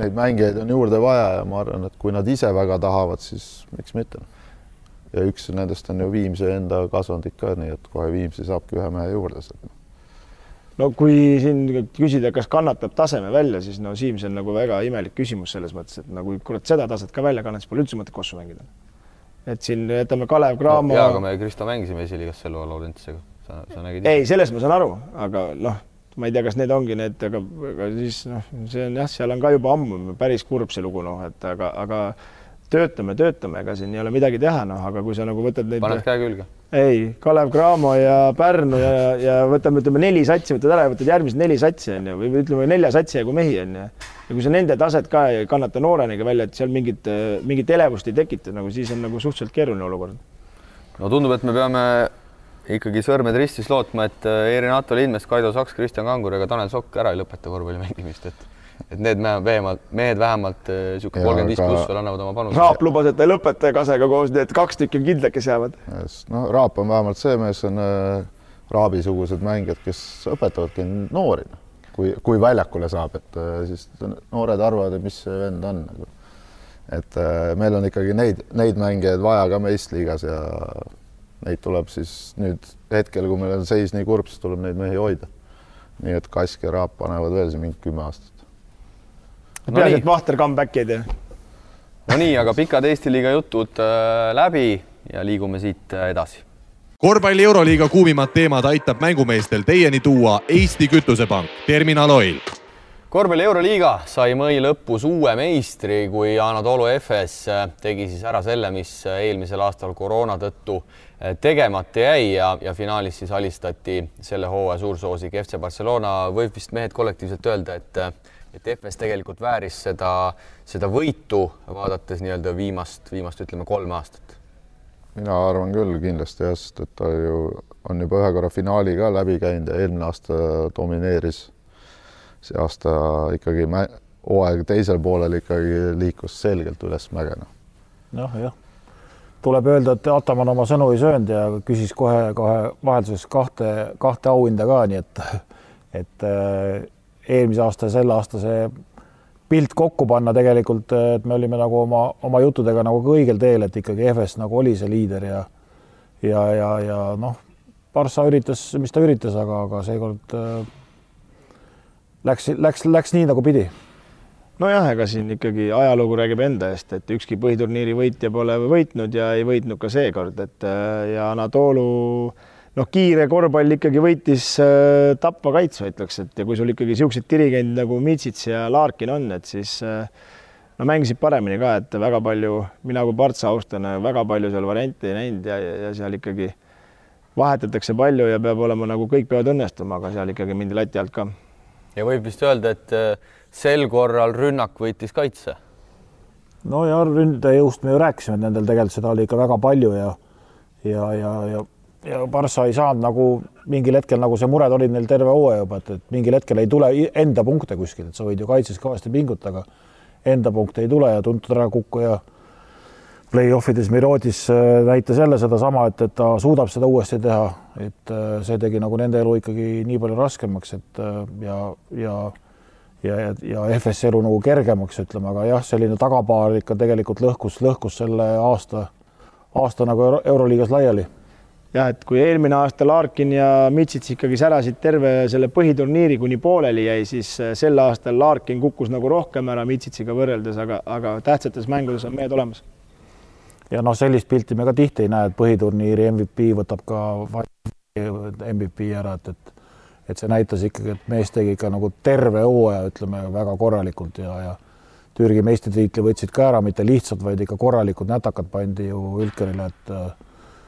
neid mängijaid on juurde vaja ja ma arvan, et kui nad ise väga tahavad, siis miks mitte ja üks nendest on ju Viimsi enda kasvandik ka, nii et kohe Viimsi saabki ühe mehe juurde sealt. no kui siin küsida, kas kannatab taseme välja, siis no Siim, see on nagu väga imelik küsimus selles mõttes, et nagu kurat seda taset ka välja kannad, siis pole üldse mõtet kossu mängida. et siin jätame Kalev Cramo no,. jaa, aga me Kristo mängisime esiliigas sel hooajal Laurentsega, sa, sa nägid. ei, sellest ma saan aru, aga noh, ma ei tea, kas need ongi need, aga, aga siis noh, see on jah, seal on ka juba ammu päris kurb see lugu, noh, et aga, aga töötame, töötame, ega siin ei ole midagi teha, noh, aga kui sa nagu võtad neid. paned käe külge? ei, Kalev Cramo ja Pärnu ja, ja võtame, ütleme neli satsi võtad ära ja võtad järgmised neli satsi onju või ütleme nelja satsi jagu mehi onju. ja kui sa nende taset ka ei kannata nooreniga välja, et seal mingit, mingit elevust ei tekita, nagu siis on nagu suhteliselt keeruline olukord. no tundub, et me peame ikkagi sõrmed ristis lootma, et Renato Lindmets, Kaido Saks, Kristjan Kangur ega Tanel Sokk ära ei lõpeta korvpalli mängimist, et et need vähemalt, mehed vähemalt niisugune kolmkümmend viis pluss veel annavad oma panuse. Raap lubas, et ta ei lõpeta Kasega koos, nii et kaks tükki on kindlad, kes jäävad. no Raap on vähemalt see mees, on äh, Raabi-sugused mängijad, kes õpetavadki noori, kui, kui väljakule saab, et äh, siis noored arvavad, et mis see vend on nagu. et äh, meil on ikkagi neid, neid mängijaid vaja ka meistriliigas ja neid tuleb siis nüüd hetkel, kui meil on seis nii kurb, siis tuleb neid mehi hoida. nii et Kask ja Raap panevad veel siin mingi kümme aastat peaasi, et Vahter comeback'i ei tee. Nonii, aga pikad Eesti liiga jutud äh, läbi ja liigume siit äh, edasi. korvpalli Euroliiga kuumimad teemad aitab mängumeestel teieni tuua Eesti Kütusepank, Terminal Oil korvpalli Euroliiga sai mai lõpus uue meistri, kui Anadolu Efes äh, tegi siis ära selle, mis eelmisel aastal koroona tõttu tegemata jäi ja, ja finaalis siis alistati selle hooaja suursoosik FC Barcelona. võib vist mehed kollektiivselt öelda, et et EFS tegelikult vääris seda, seda võitu, vaadates nii-öelda viimast, viimast ütleme kolme aastat? mina arvan küll kindlasti jah, sest et ta ju on juba ühe korra finaali ka läbi käinud ja eelmine aasta domineeris. see aasta ikkagi hooaeg teisel poolel ikkagi liikus selgelt ülesmäge noh. noh, jah tuleb öelda, et Ataman oma sõnu ei söönud ja küsis kohe-kohe vahelduseks kahte, kahte auhinda ka, nii et, et eelmise aasta ja selle aasta see pilt kokku panna tegelikult, et me olime nagu oma, oma juttudega nagu ka õigel teel, et ikkagi EFS nagu oli see liider ja ja, ja, ja noh, Barca üritas, mis ta üritas, aga, aga seekord äh, läks, läks, läks nii nagu pidi. Nojah, ega siin ikkagi ajalugu räägib enda eest, et ükski põhiturniiri võitja pole võitnud ja ei võitnud ka seekord, et äh, ja Anatolu noh, kiire korvpall ikkagi võitis äh, tapva kaitsva, ütleks, et ja kui sul ikkagi niisugused dirigendid nagu Mitsits ja Larkin on, et siis äh, no mängisid paremini ka, et väga palju, mina kui Partsa austajana väga palju seal variante ei näinud ja, ja, ja seal ikkagi vahetatakse palju ja peab olema nagu kõik peavad õnnestuma, aga seal ikkagi mindi lati alt ka. ja võib vist öelda, et sel korral rünnak võitis kaitse. no ja ründajõust me ju rääkisime, et nendel tegelikult seda oli ikka väga palju ja ja, ja, ja ja Barca ei saanud nagu mingil hetkel nagu see mured olid neil terve hooaja juba, et, et mingil hetkel ei tule enda punkte kuskilt, et sa võid ju kaitses kõvasti pingutada, enda punkte ei tule ja tuntud ärakukkuja play-off ides Mirodis äh, näitas jälle sedasama, et, et ta suudab seda uuesti teha, et äh, see tegi nagu nende elu ikkagi nii palju raskemaks, et äh, ja, ja ja, ja, ja FS elu nagu kergemaks, ütleme, aga jah, selline tagapaar ikka tegelikult lõhkus, lõhkus selle aasta, aasta nagu Euro Euroliigas laiali. Jah, et kui eelmine aasta Larkin ja Mitsits ikkagi särasid terve selle põhiturniiri, kuni pooleli jäi, siis äh, sel aastal Larkin kukkus nagu rohkem ära Mitsitsiga võrreldes, aga, aga tähtsates mängudes on mehed olemas. ja noh, sellist pilti me ka tihti ei näe, et põhiturniiri MVP võtab ka MVP ära, et, et et see näitas ikkagi, et mees tegi ikka nagu terve hooaja, ütleme väga korralikult ja, ja Türgi meistritiitli võtsid ka ära, mitte lihtsalt, vaid ikka korralikud nätakad pandi ju Ülkerile, et äh,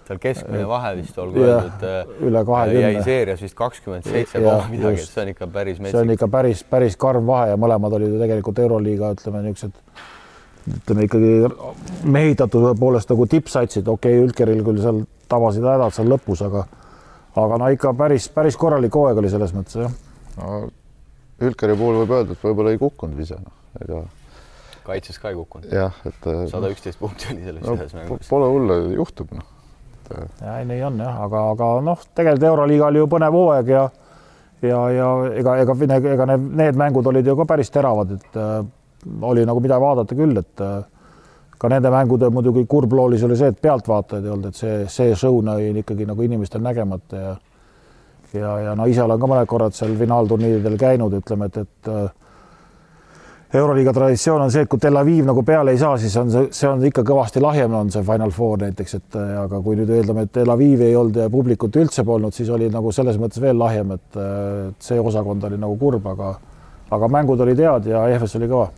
seal keskmine vahe vist olgu öeldud, äh, üle kahekümne. jäi seerias vist kakskümmend seitse koma midagi, et see on ikka päris metsik. see on ikka päris, päris karm vahe ja mõlemad olid ju tegelikult Euroliiga, ütleme niisugused ütleme ikkagi mehitatud poolest nagu tippsatsid, okei okay,, Ülkeril küll seal tabasid hädad seal lõpus, aga aga no ikka päris, päris korralik hooaeg oli selles mõttes jah. no Ülkeri puhul võib öelda, et võib-olla ei kukkunud ise noh, ega. kaitses ka ei kukkunud. jah, et. Äh, sada üksteist punkti oli selles no, ühes mängus. Pole hullu, juhtub noh. Äh, ja ei, nii on jah, aga, aga noh, tegelikult Euroliiga oli ju põnev hooaeg ja ja, ja ega, ega, ega need, need mängud olid ju ka päris teravad, et äh, oli nagu mida vaadata küll, et äh, ka nende mängude muidugi kurb loolis oli see, et pealtvaatajaid ei olnud, et see, see show näi ikkagi nagu inimestel nägemata ja ja, ja no ise olen ka mõned korrad seal finaalturniiridel käinud, ütleme, et, et äh, Euroliiga traditsioon on see, et kui Tel Aviv nagu peale ei saa, siis on see, see on ikka kõvasti lahjem, on see Final Four näiteks, et äh, aga kui nüüd ütleme, et Tel Avivi ei olnud ja publikut üldse polnud, siis oli nagu selles mõttes veel lahjem, et, äh, see osakond oli nagu kurb, aga aga mängud olid head ja EFS oli kõva.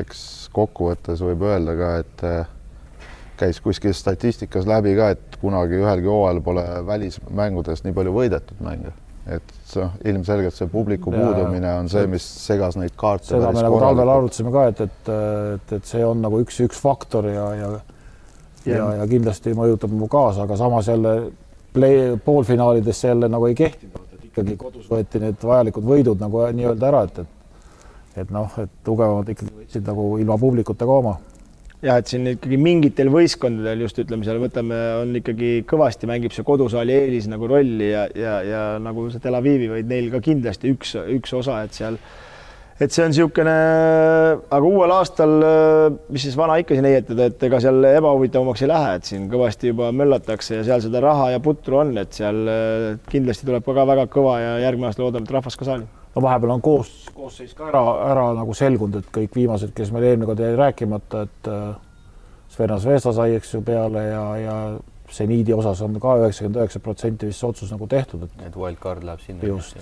eks kokkuvõttes võib öelda ka, et äh, käis kuskil statistikas läbi ka, et kunagi ühelgi hooajal pole välismängudest nii palju võidetud mänge. Et noh, ilmselgelt see publiku ja, puudumine on see, mis segas neid kaarte. seda me nagu talvel arutasime ka, et, et, et, et see on nagu üks, üks faktor ja, ja ja, ja, ja kindlasti mõjutab mu kaasa, aga samas jälle play, poolfinaalidesse jälle nagu ei kehtinud, et ikkagi kodus võeti need vajalikud võidud nagu nii-öelda ära, et, et et noh, et tugevamad ikkagi võtsid nagu ilma publikuta ka oma. Jah, et siin ikkagi mingitel võistkondadel just ütleme seal võtame, on ikkagi kõvasti mängib see kodusaali eelis nagu rolli ja, ja, ja nagu see Tel Avivi, vaid neil ka kindlasti üks, üks osa, et seal et see on niisugune, aga uuel aastal, mis siis vana ikka siin heietada, et ega seal ebahuvitavamaks ei lähe, et siin kõvasti juba möllatakse ja seal seda raha ja putru on, et seal kindlasti tuleb ka väga kõva ja järgmine aasta loodame, et rahvas ka saali no vahepeal on koos, koosseis ka ära, ära nagu selgunud, et kõik viimased, kes meil eelmine kord jäi rääkimata, et äh, Sven Zvezda sai, eks ju, peale ja, ja seniidi osas on ka üheksakümmend üheksa protsenti vist see otsus nagu tehtud, et. et wildcard läheb sinna. just.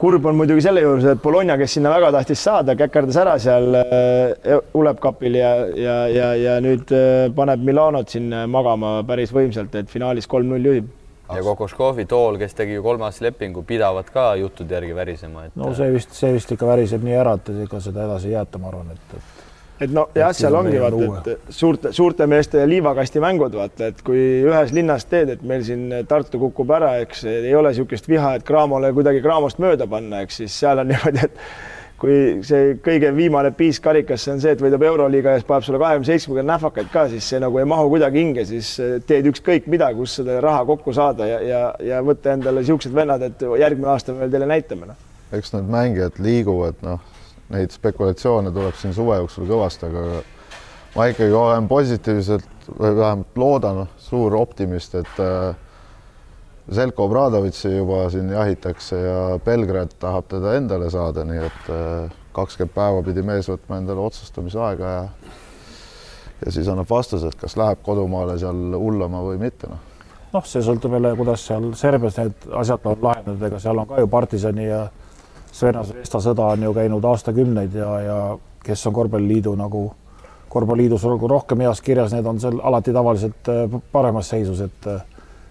Kurb on muidugi selle juures, et Bologna, kes sinna väga tahtis saada, käkerdas ära seal äh, Ulepkapil ja, ja, ja, ja nüüd äh, paneb Milanot siin magama päris võimsalt, et finaalis kolm-null juhib ja Kokoškovi tool, kes tegi ju kolmas lepingu, pidavat ka juttude järgi värisema, et. no see vist, see vist ikka väriseb nii ära, et ega seda edasi ei jäeta, ma arvan, et, et. Et no jah, seal ongi vaata, et suurte, suurte meeste liivakasti mängud, vaata, et kui ühes linnas teed, et meil siin Tartu kukub ära, eks ei ole niisugust viha, et Cramole kuidagi Cramost mööda panna, eks siis seal on niimoodi, et kui see kõige viimane piis karikasse on see, et võidab Euroliiga ja siis paneb sulle kahekümne seitsmekümne nähvakaid ka, siis see nagu ei mahu kuidagi hinge, siis teed ükskõik mida, kus seda raha kokku saada ja, ja, ja võtta endale niisugused vennad, et järgmine aasta me veel teile näitame. Noh. eks need mängijad liiguvad, noh, neid spekulatsioone tuleb siin suve jooksul kõvasti, aga ma ikkagi olen positiivselt või vähemalt loodan, suur optimist, et äh, Zelko Obradovitši juba siin jahitakse ja Belgrad tahab teda endale saada, nii et äh, kakskümmend päeva pidi mees võtma endale otsustamisaega ja ja siis annab vastuse, et kas läheb kodumaale seal hullama või mitte, noh. noh, see sõltub jälle, kuidas seal Serbias need asjad on lahenenud, ega seal on ka ju partisani ja Svena Zvesta sõda on ju käinud aastakümneid ja, ja kes on korvpalliliidu nagu korvpalliliidus olgu rohkem heas kirjas, need on seal alati tavaliselt äh, paremas seisus, et äh,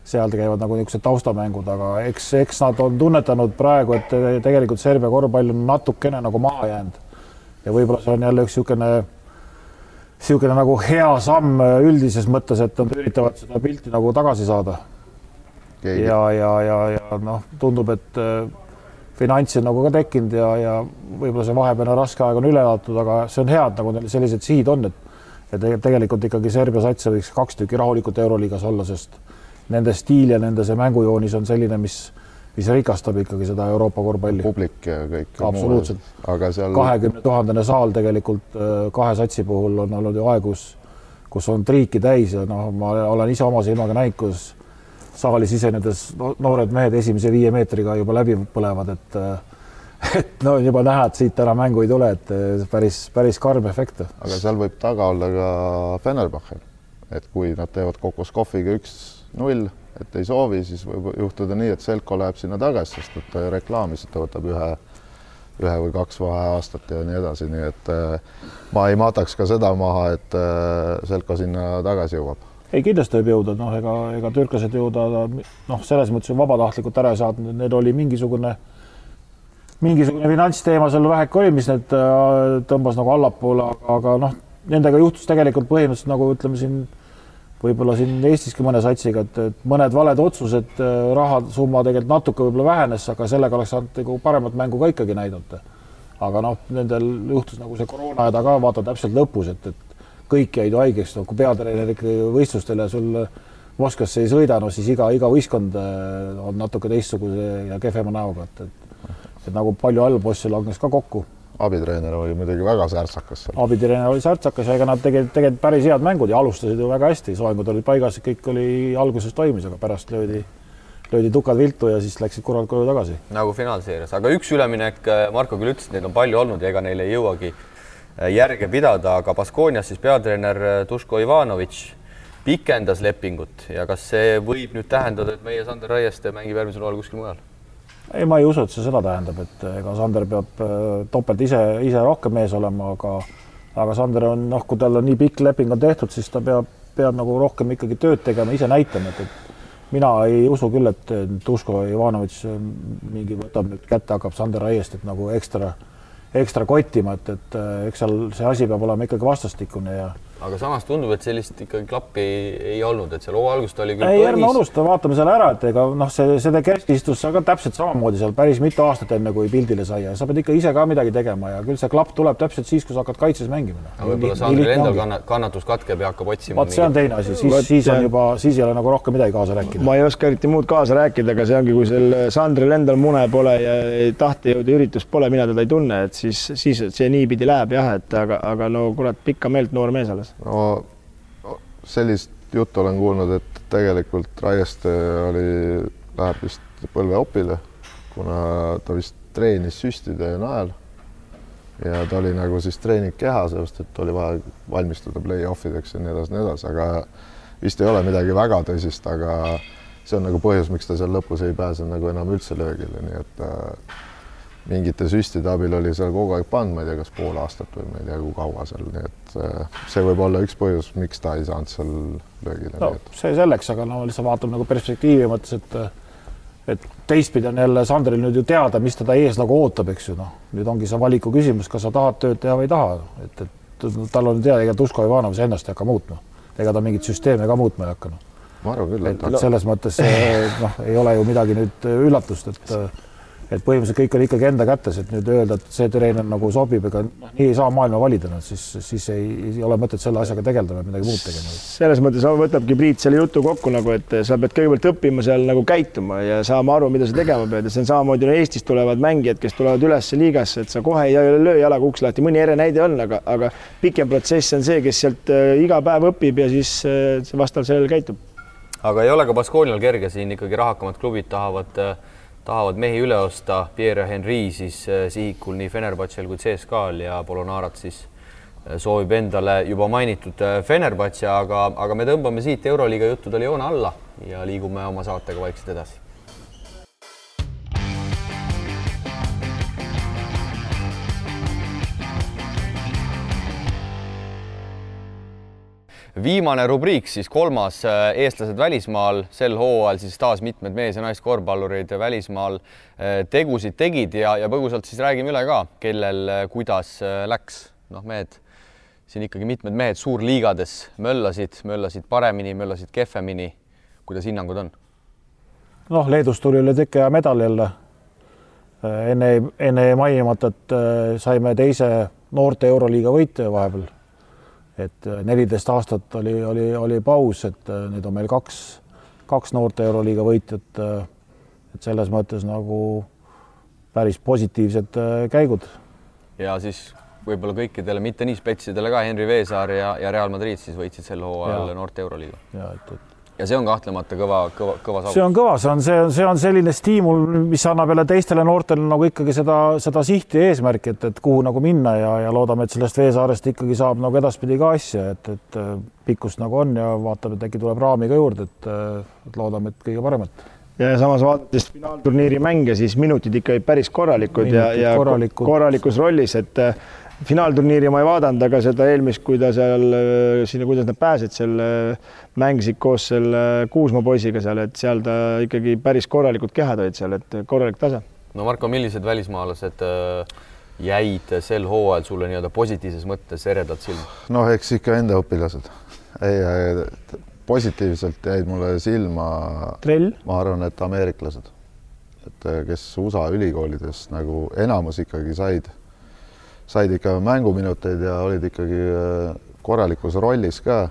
seal käivad nagu niisugused taustamängud, aga eks, eks nad on tunnetanud praegu, et tegelikult Serbia korvpall on natukene nagu maha jäänud. ja võib-olla see on jälle üks niisugune, niisugune nagu hea samm üldises mõttes, et nad üritavad seda pilti nagu tagasi saada. ja, ja, ja, ja noh, tundub, et äh, finantsi on nagu ka tekkinud ja, ja võib-olla see vahepealne raske aeg on üle elatud, aga see on hea, et nagu neil sellised sihid on, et ja tegelikult ikkagi Serbia satse võiks kaks tükki rahulikult Euroliigas olla, sest nende stiil ja nende see mängujoonis on selline, mis, mis rikastab ikkagi seda Euroopa korvpalli. publik ja kõik. absoluutselt. aga seal. kahekümne tuhandene saal tegelikult äh, kahe satsi puhul on olnud ju aeg, kus, kus on triiki täis ja noh, ma olen ise oma silmaga näinud, kus saali sisenedes noored mehed esimese viie meetriga juba läbi põlevad, et et no juba näha, et siit enam mängu ei tule, et päris, päris karm efekt. aga seal võib taga olla ka Fenerbahce, et kui nad teevad Kokoskoviga üks-null, et ei soovi, siis võib juhtuda nii, et Selko läheb sinna tagasi, sest et ta reklaamis, et ta võtab ühe, ühe või kaks vaheaastat ja nii edasi, nii et äh, ma ei mataks ka seda maha, et Selko sinna tagasi jõuab ei, kindlasti võib jõuda, noh, ega, ega türklased jõuda, noh, selles mõttes vabatahtlikult ära ei saatnud, need oli mingisugune, mingisugune finantsteema seal väheke oli, mis need äh, tõmbas nagu allapoole, aga, aga noh, nendega juhtus tegelikult põhimõtteliselt nagu ütleme siin võib-olla siin Eestiski mõne satsiga, et, et mõned valed otsused, äh, rahasumma tegelikult natuke võib-olla vähenes, aga sellega oleks saanud nagu paremat mängu ka ikkagi näidata. aga noh, nendel juhtus nagu see koroona häda ka vaata täpselt lõpus, et, et kõik jäid haigeks, no kui peatreener ikkagi võistlustele sul Moskvasse ei sõida, no siis iga, iga võistkond äh, on natuke teistsuguse ja kehvema näoga, et, et, et nagu palju allpoisse langes ka kokku. abitreener oli muidugi väga särtsakas abitreener oli särtsakas ja ega nad tegid, tegid päris head mängud ja alustasid ju väga hästi, soengud olid paigas, kõik oli alguses toimis, aga pärast löödi löödi tukad viltu ja siis läksid kurvalt koju tagasi. nagu finaalseerias, aga üks üleminek, Marko küll ütles, et neid on palju olnud ja ega neil ei jõuagi järge pidada, aga Baskoonias siis peatreener äh, Duško Ivanovitš pikendas lepingut ja kas see võib nüüd tähendada, et meie Sander Raieste mängib järgmisel hooajal kuskil mujal? ei, ma ei usu, et see seda tähendab, et äh, ega Sander peab topelt ise, ise rohkem mees olema, aga aga Sander on noh, kui tal on nii pikk leping on tehtud, siis ta peab, peab nagu rohkem ikkagi tööd tegema, ise näitama, et, et mina ei usu küll, et Duško Ivanovitš mingi võtab nüüd kätte, hakkab Sander Raiestet nagu ekstra ekstra kottima, et, et eks seal see asi peab olema ikkagi vastastikune ja aga samas tundub, et sellist ikkagi klappi ei, ei olnud, et seal hooaja alguses ta oli küll ei, ärme unusta, vaatame selle ära, et ega noh, see, see Dekerski istus seal ka täpselt samamoodi seal päris mitu aastat enne, kui pildile sai ja sa pead ikka ise ka midagi tegema ja küll see klapp tuleb täpselt siis, kui sa hakkad kaitses mängima. aga võib-olla Sandril endal kannat, kannatus katkeb ja hakkab otsima. vot see on teine asi, siis, siis on juba, siis ei ole nagu rohkem midagi kaasa rääkida. ma ei oska eriti muud kaasa rääkida, aga see ongi, kui seal Sandril endal mune pole ja tahtejõudu üritust pole, mina teda ei tunne, et siis, siis see niipidi läheb jah, et aga, aga no kurat, pikka meelt noor mees alles no sellist juttu olen kuulnud, et tegelikult Raieste oli, läheb vist põlveopile, kuna ta vist treenis süstide najal. ja ta oli nagu siis treening kehas, sest et oli vaja valmistuda play-off ideks ja nii edasi, nii edasi, aga vist ei ole midagi väga tõsist, aga see on nagu põhjus, miks ta seal lõpus ei pääse nagu enam üldse löögile, nii et äh, mingite süstide abil oli seal kogu aeg pannud, ma ei tea, kas pool aastat või ma ei tea, kui kaua seal, nii et äh, see võib olla üks põhjus, miks ta ei saanud seal löögile no,. see selleks, aga no lihtsalt vaatab nagu perspektiivi mõttes, et et teistpidi on jälle Sandril nüüd ju teada, mis teda ees nagu ootab, eks ju, noh, nüüd ongi see valiku küsimus, kas sa tahad tööd teha või ei taha, et, et tal on teada, ega Duško Ivanov ennast ei hakka muutma, ega ta mingit süsteemi ka muutma ei hakka, noh. ma arvan küll, et, et selles mõttes noh, ei ole ju midagi nüüd üllatust, et et põhimõtteliselt kõik oli ikkagi enda kätes, et nüüd öelda, et see treener nagu sobib, ega noh, nii ei saa maailma valida, noh siis, siis ei, ei ole mõtet selle asjaga tegeleda, peab midagi muud tegema. selles mõttes võtabki Priit selle jutu kokku nagu, et sa pead kõigepealt õppima seal nagu käituma ja saama aru, mida sa tegema pead ja see on samamoodi no Eestist tulevad mängijad, kes tulevad üles liigasse, et sa kohe ei löö jalaga uks lahti, mõni ere näide on, aga, aga pikem protsess on see, kes sealt äh, iga päev õpib ja siis äh, vastavalt sellele käitub. aga ei ole ka Baskoonial kerge siin ikkagi rahakamad klubid tahavad äh tahavad mehi üle osta, Pierre Henry siis äh, sihikul nii Fenerbahce'l kui CSKA-l ja Polonarat siis äh, soovib endale juba mainitud äh, Fenerbahce, aga, aga me tõmbame siit Euroliiga juttudele joone alla ja liigume oma saatega vaikselt edasi viimane rubriik siis kolmas, äh, eestlased välismaal, sel hooajal siis taas mitmed mees- ja naiskorvpallurid välismaal äh, tegusid tegid ja, ja põgusalt siis räägime üle ka, kellel äh, kuidas läks. noh, mehed, siin ikkagi mitmed mehed suurliigades möllasid, möllasid paremini, möllasid kehvemini. kuidas hinnangud on? noh, Leedust tuli üle teke hea medal jälle. enne, enne jäi mainimata, et saime teise noorte Euroliiga võitja vahepeal et äh, neliteist aastat oli, oli, oli paus, et äh, nüüd on meil kaks, kaks noorte Euroliiga võitjat. Äh, et selles mõttes nagu päris positiivsed käigud. ja siis võib-olla kõikidele mitte nii spetsidele ka Henri Veesaar ja, ja Real Madrid siis võitsid sel hooajal noorte Euroliiga. ja et, et ja see on kahtlemata kõva, kõva, kõva saavutus. see on kõva, see on, see on, see on selline stiimul, mis annab jälle teistele noortele nagu ikkagi seda, seda sihti ja eesmärki, et, et kuhu nagu minna ja, ja loodame, et sellest Veesaarest ikkagi saab nagu edaspidi ka asja, et, et pikkust nagu on ja vaatame, et äkki tuleb raami ka juurde, et, et loodame, et kõige paremat ja samas vaadates finaalturniiri mänge, siis minutid ikka päris korralikud minutid ja, ja korralikud. korralikus rollis, et finaalturniiri ma ei vaadanud, aga seda eelmist, kui ta seal sinna, kuidas nad pääsesid, seal mängisid koos selle Kuusma poisiga seal, et seal ta ikkagi päris korralikud kehad olid seal, et korralik tase. no Marko, millised välismaalased äh, jäid sel hooajal sulle nii-öelda positiivses mõttes eredalt silma? noh, eks ikka enda õpilased. ei, positiivselt jäid mulle silma, ma arvan, et ameeriklased, et kes USA ülikoolides nagu enamus ikkagi said said ikka mänguminuteid ja olid ikkagi äh, korralikus rollis ka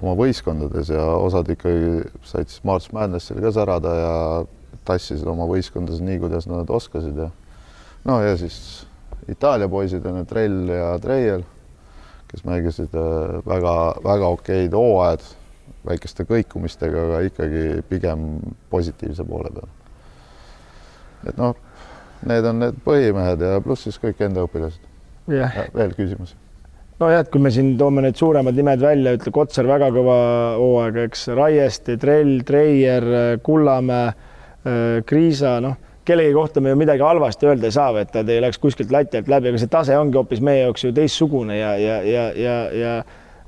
oma võistkondades ja osad ikkagi said siis March Madnessil ka särada ja tassisid oma võistkondades nii, kuidas nad oskasid ja no ja siis Itaalia poisid on Trell ja Treier, kes mängisid väga-väga äh, okeid hooajad, väikeste kõikumistega, aga ikkagi pigem positiivse poole peal. et noh need on need põhimehed ja pluss siis kõik enda õpilased. veel küsimusi? nojah, et kui me siin toome need suuremad nimed välja, ütle Kotsar väga kõva hooaega, eks Raieste, Trell, Treier, Kullamäe, äh, Kriisa, noh, kellegi kohta me ju midagi halvasti öelda ei saa, et ta ei läks kuskilt lati alt läbi, aga see tase ongi hoopis meie jaoks ju teistsugune ja, ja, ja, ja, ja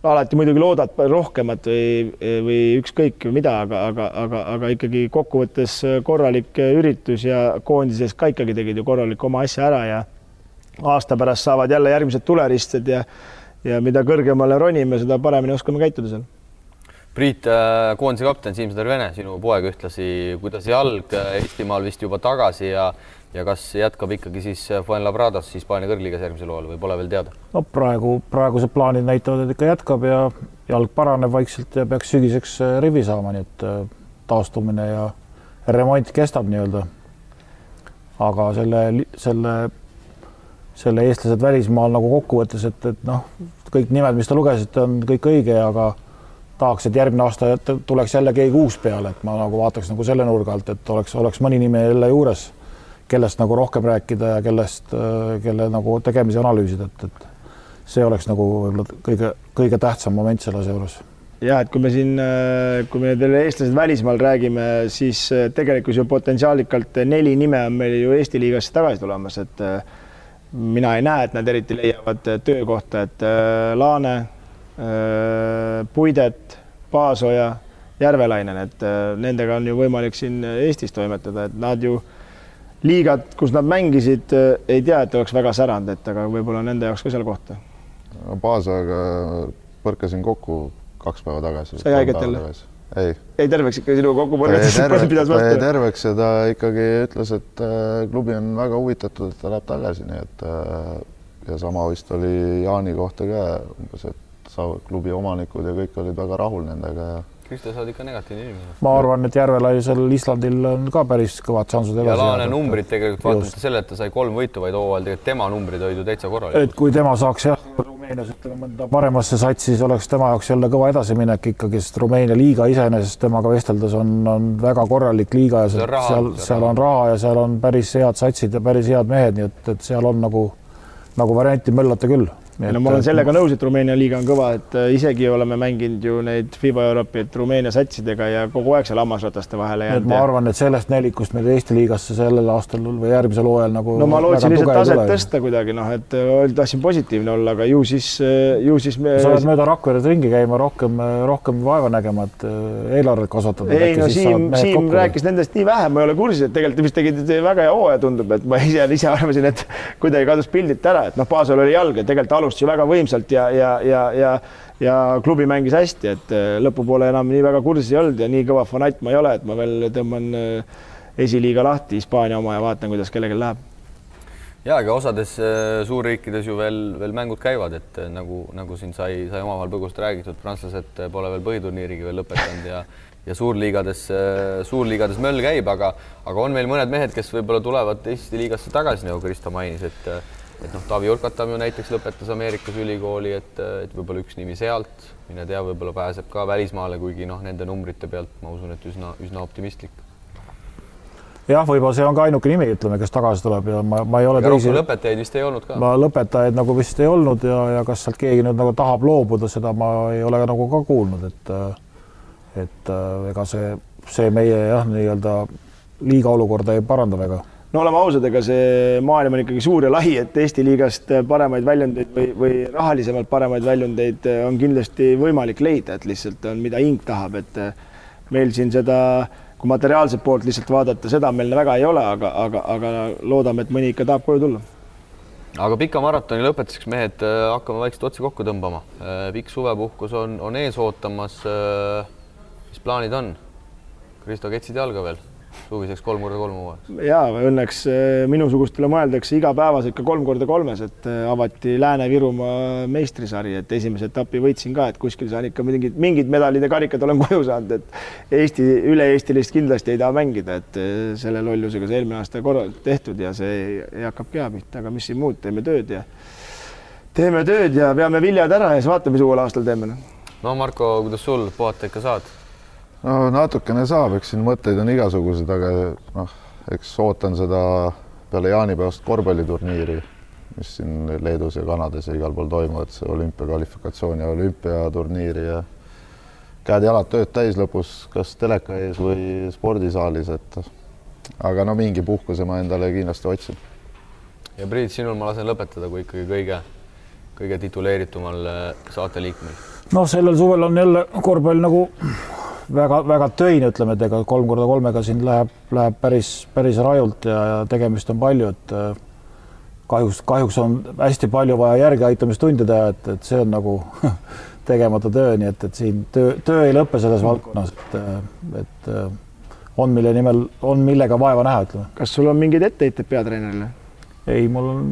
alati muidugi loodad rohkemat või, või ükskõik mida, aga, aga, aga, aga ikkagi kokkuvõttes korralik üritus ja koondises ka ikkagi tegid ju korralik oma asja ära ja aasta pärast saavad jälle järgmised tuleristed ja ja mida kõrgemale ronime, seda paremini oskame käituda seal. Priit, äh, koondise kapten Siim Sõder-Vene, sinu poeg ühtlasi, kuidas jalg Eestimaal vist juba tagasi ja ja kas jätkab ikkagi siis Fuenlabradas Hispaania kõrgliigas järgmisel hooajal või pole veel teada? no praegu, praegused plaanid näitavad, et ikka jätkab ja jalg paraneb vaikselt ja peaks sügiseks äh, rivi saama, nii et äh, taastumine ja remont kestab nii-öelda. aga selle, selle, selle eestlased välismaal nagu kokkuvõttes, et, et noh, kõik nimed, mis te lugesite, on kõik õige, aga tahaks, et järgmine aasta tuleks jälle keegi uus peale, et ma nagu vaataks nagu selle nurga alt, et oleks, oleks mõni nimi jälle juures kellest nagu rohkem rääkida ja kellest, äh, kelle nagu tegemisi analüüsida, et, et see oleks nagu võib-olla kõige, kõige tähtsam moment selles juures. ja et kui me siin, äh, kui me veel eestlased välismaal räägime, siis äh, tegelikult ju potentsiaalikalt neli nime on meil ju Eesti liigasse tagasi tulemas, et mina ei näe, et nad eriti leiavad töökohta, et Laane, Puidet, Paasoja, Järvelainen, et nendega on ju võimalik siin Eestis toimetada, et nad ju liigad, kus nad mängisid, eh, ei tea, et oleks väga säranud, et aga võib-olla nende jaoks ka seal kohta. baasaega põrkasin kokku kaks päeva tagasi. sai haiget jälle? ei. jäi terveks ikka sinuga kokku põrgates, ta jäi vastu? terveks ja ta ikkagi ütles, et äh, klubi on väga huvitatud, et ta läheb tagasi, nii et äh, ja sama vist oli Jaani kohta ka umbes, et klubi omanikud ja kõik olid väga rahul nendega ja Kristo, sa oled ikka negatiivne inimene. ma arvan, et Järvelaisel Islandil on ka päris kõvad šansud ja edasi Laane jääda. numbrid tegelikult vaatamata sellele, et ta sai kolm võitu vaid hooajal, tegelikult tema numbrid olid ju täitsa korralikud. et kui tema saaks jah, Rumeenias ütleme mõnda paremasse satsi, siis oleks tema jaoks jälle kõva edasiminek ikkagi, sest Rumeenia liiga iseenesest temaga vesteldes on, on väga korralik liiga ja Seal raha, seal, seal on raha ja seal on päris head satsid ja päris head mehed, nii et, et seal on nagu, nagu varianti möllata küll. No ma olen sellega nõus, et Rumeenia liiga on kõva, et äh, isegi oleme mänginud ju neid FIBA Europe'i Rumeenia satsidega ja kogu aeg seal hammasrataste vahele jäänud. ma arvan, et sellest nelikust meil Eesti liigasse sellel aastal või järgmisel hooajal nagu no ma lootsin lihtsalt ei taset tule. tõsta kuidagi noh, et äh, tahtsin positiivne olla, aga ju siis, ju siis me. sa oled mööda Rakvered ringi käima, rohkem, rohkem vaeva nägema, et äh, eelarvet kasvatada. ei no Siim, Siim rääkis nendest nii vähe, ma ei ole kursis, et tegelikult vist tegid väga hea hooaja, tundub, et ma ise, ise arvasin, et kuidagi kadus pildilt ära, et noh, Paasol oli jalg ja tegelikult alustas ju väga võimsalt ja, ja, ja, ja ja klubi mängis hästi, et äh, lõpupoole enam nii väga kursis ei olnud ja nii kõva fanatt ma ei ole, et ma veel tõmban äh, esiliiga lahti, Hispaania oma ja vaatan, kuidas kellelgi läheb. ja aga osades äh, suurriikides ju veel, veel mängud käivad, et nagu, nagu siin sai, sai omavahel põgusalt räägitud, prantslased pole veel põhiturniirigi veel lõpetanud ja ja suurliigades, suurliigades möll käib, aga, aga on meil mõned mehed, kes võib-olla tulevad Eesti liigasse tagasi, nagu Kristo mainis, et et noh, Taavi Urkatam ju näiteks lõpetas Ameerikas ülikooli, et, et võib-olla üks nimi sealt, mine tea, võib-olla pääseb ka välismaale, kuigi noh, nende numbrite pealt ma usun, et üsna, üsna optimistlik. jah, võib-olla see on ka ainuke nimi, ütleme, kes tagasi tuleb ja ma, ma ei ole rohkem lõpetajaid vist ei olnud ka. ma lõpetajaid nagu vist ei olnud ja, ja kas sealt keegi nüüd nagu tahab loobuda, seda ma ei ole nagu ka kuulnud, et et ega see, see meie jah, nii-öelda liiga olukorda ei paranda väga no oleme ausad, ega see maailm on ikkagi suur ja lai, et Eesti liigast paremaid väljundeid või, või rahalisemalt paremaid väljundeid on kindlasti võimalik leida, et lihtsalt on, mida hing tahab, et meil siin seda, kui materiaalset poolt lihtsalt vaadata, seda meil väga ei ole, aga, aga, aga loodame, et mõni ikka tahab koju tulla. aga pika maratoni lõpetuseks mehed hakkame vaikselt otsi kokku tõmbama. pikk suvepuhkus on, on ees ootamas. mis plaanid on? Kristo, ketsid jalga veel? Suviseks kolm korda kolm hooajaks. ja õnneks minusugustele mõeldakse igapäevaselt ikka kolm korda kolmes, et avati Lääne-Virumaa meistrisari, et esimese etapi võitsin ka, et kuskil saan ikka mingid, mingid medalid ja karikad olen koju saanud, et Eesti, üle-eestilist kindlasti ei taha mängida, et selle lollusega see eelmine aasta korralikult tehtud ja see hakkab pea pihta, aga mis siin muud, teeme tööd ja teeme tööd ja veame viljad ära ja siis vaatame, mis uuel aastal teeme. no Marko, kuidas sul puhata ikka saad? No natukene saab, eks siin mõtteid on igasuguseid, aga noh, eks ootan seda peale jaanipäevast korvpalliturniiri, mis siin Leedus ja Kanadas ja igal pool toimuvad, see olümpiakvalifikatsioon ja olümpiaturniiri ja käed-jalad tööd täis lõpus, kas teleka ees või spordisaalis, et aga no mingi puhkuse ma endale kindlasti otsin. ja Priit, sinul ma lasen lõpetada, kui ikkagi kõige, kõige tituleeritumal saateliikmel. noh, sellel suvel on jälle korvpall nagu väga-väga töine, ütleme, et ega kolm korda kolmega siin läheb, läheb päris, päris rajult ja, ja tegemist on palju, et äh, kahjuks, kahjuks on hästi palju vaja järgeaitamistunde teha, et, et see on nagu tegemata töö, nii et, et siin töö, töö ei lõpe selles valdkonnas, et, et äh, on, mille nimel, on millega vaeva näha, ütleme. kas sul on mingeid etteheited peatreenerile? ei, mul on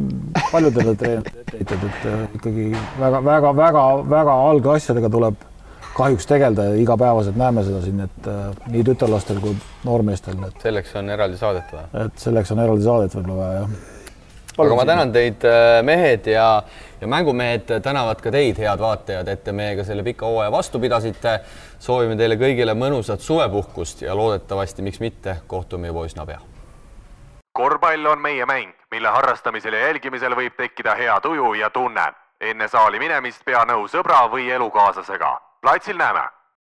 paljudele treeneritele etteheited, et äh, ikkagi väga-väga-väga-väga algasjadega tuleb kahjuks tegeleda ja igapäevaselt näeme seda siin, et äh, nii tütarlastel kui noormeestel, et selleks on eraldi saadet vaja. et selleks on eraldi saadet võib-olla vaja, jah. aga ma tänan teid, mehed ja, ja mängumehed tänavad ka teid, head vaatajad, et te meiega selle pika hooaja vastu pidasite. soovime teile kõigile mõnusat suvepuhkust ja loodetavasti, miks mitte, kohtume juba üsna pea. korvpall on meie mäng, mille harrastamisel ja jälgimisel võib tekkida hea tuju ja tunne. enne saali minemist pea nõu sõbra või elukaaslasega platsil näeme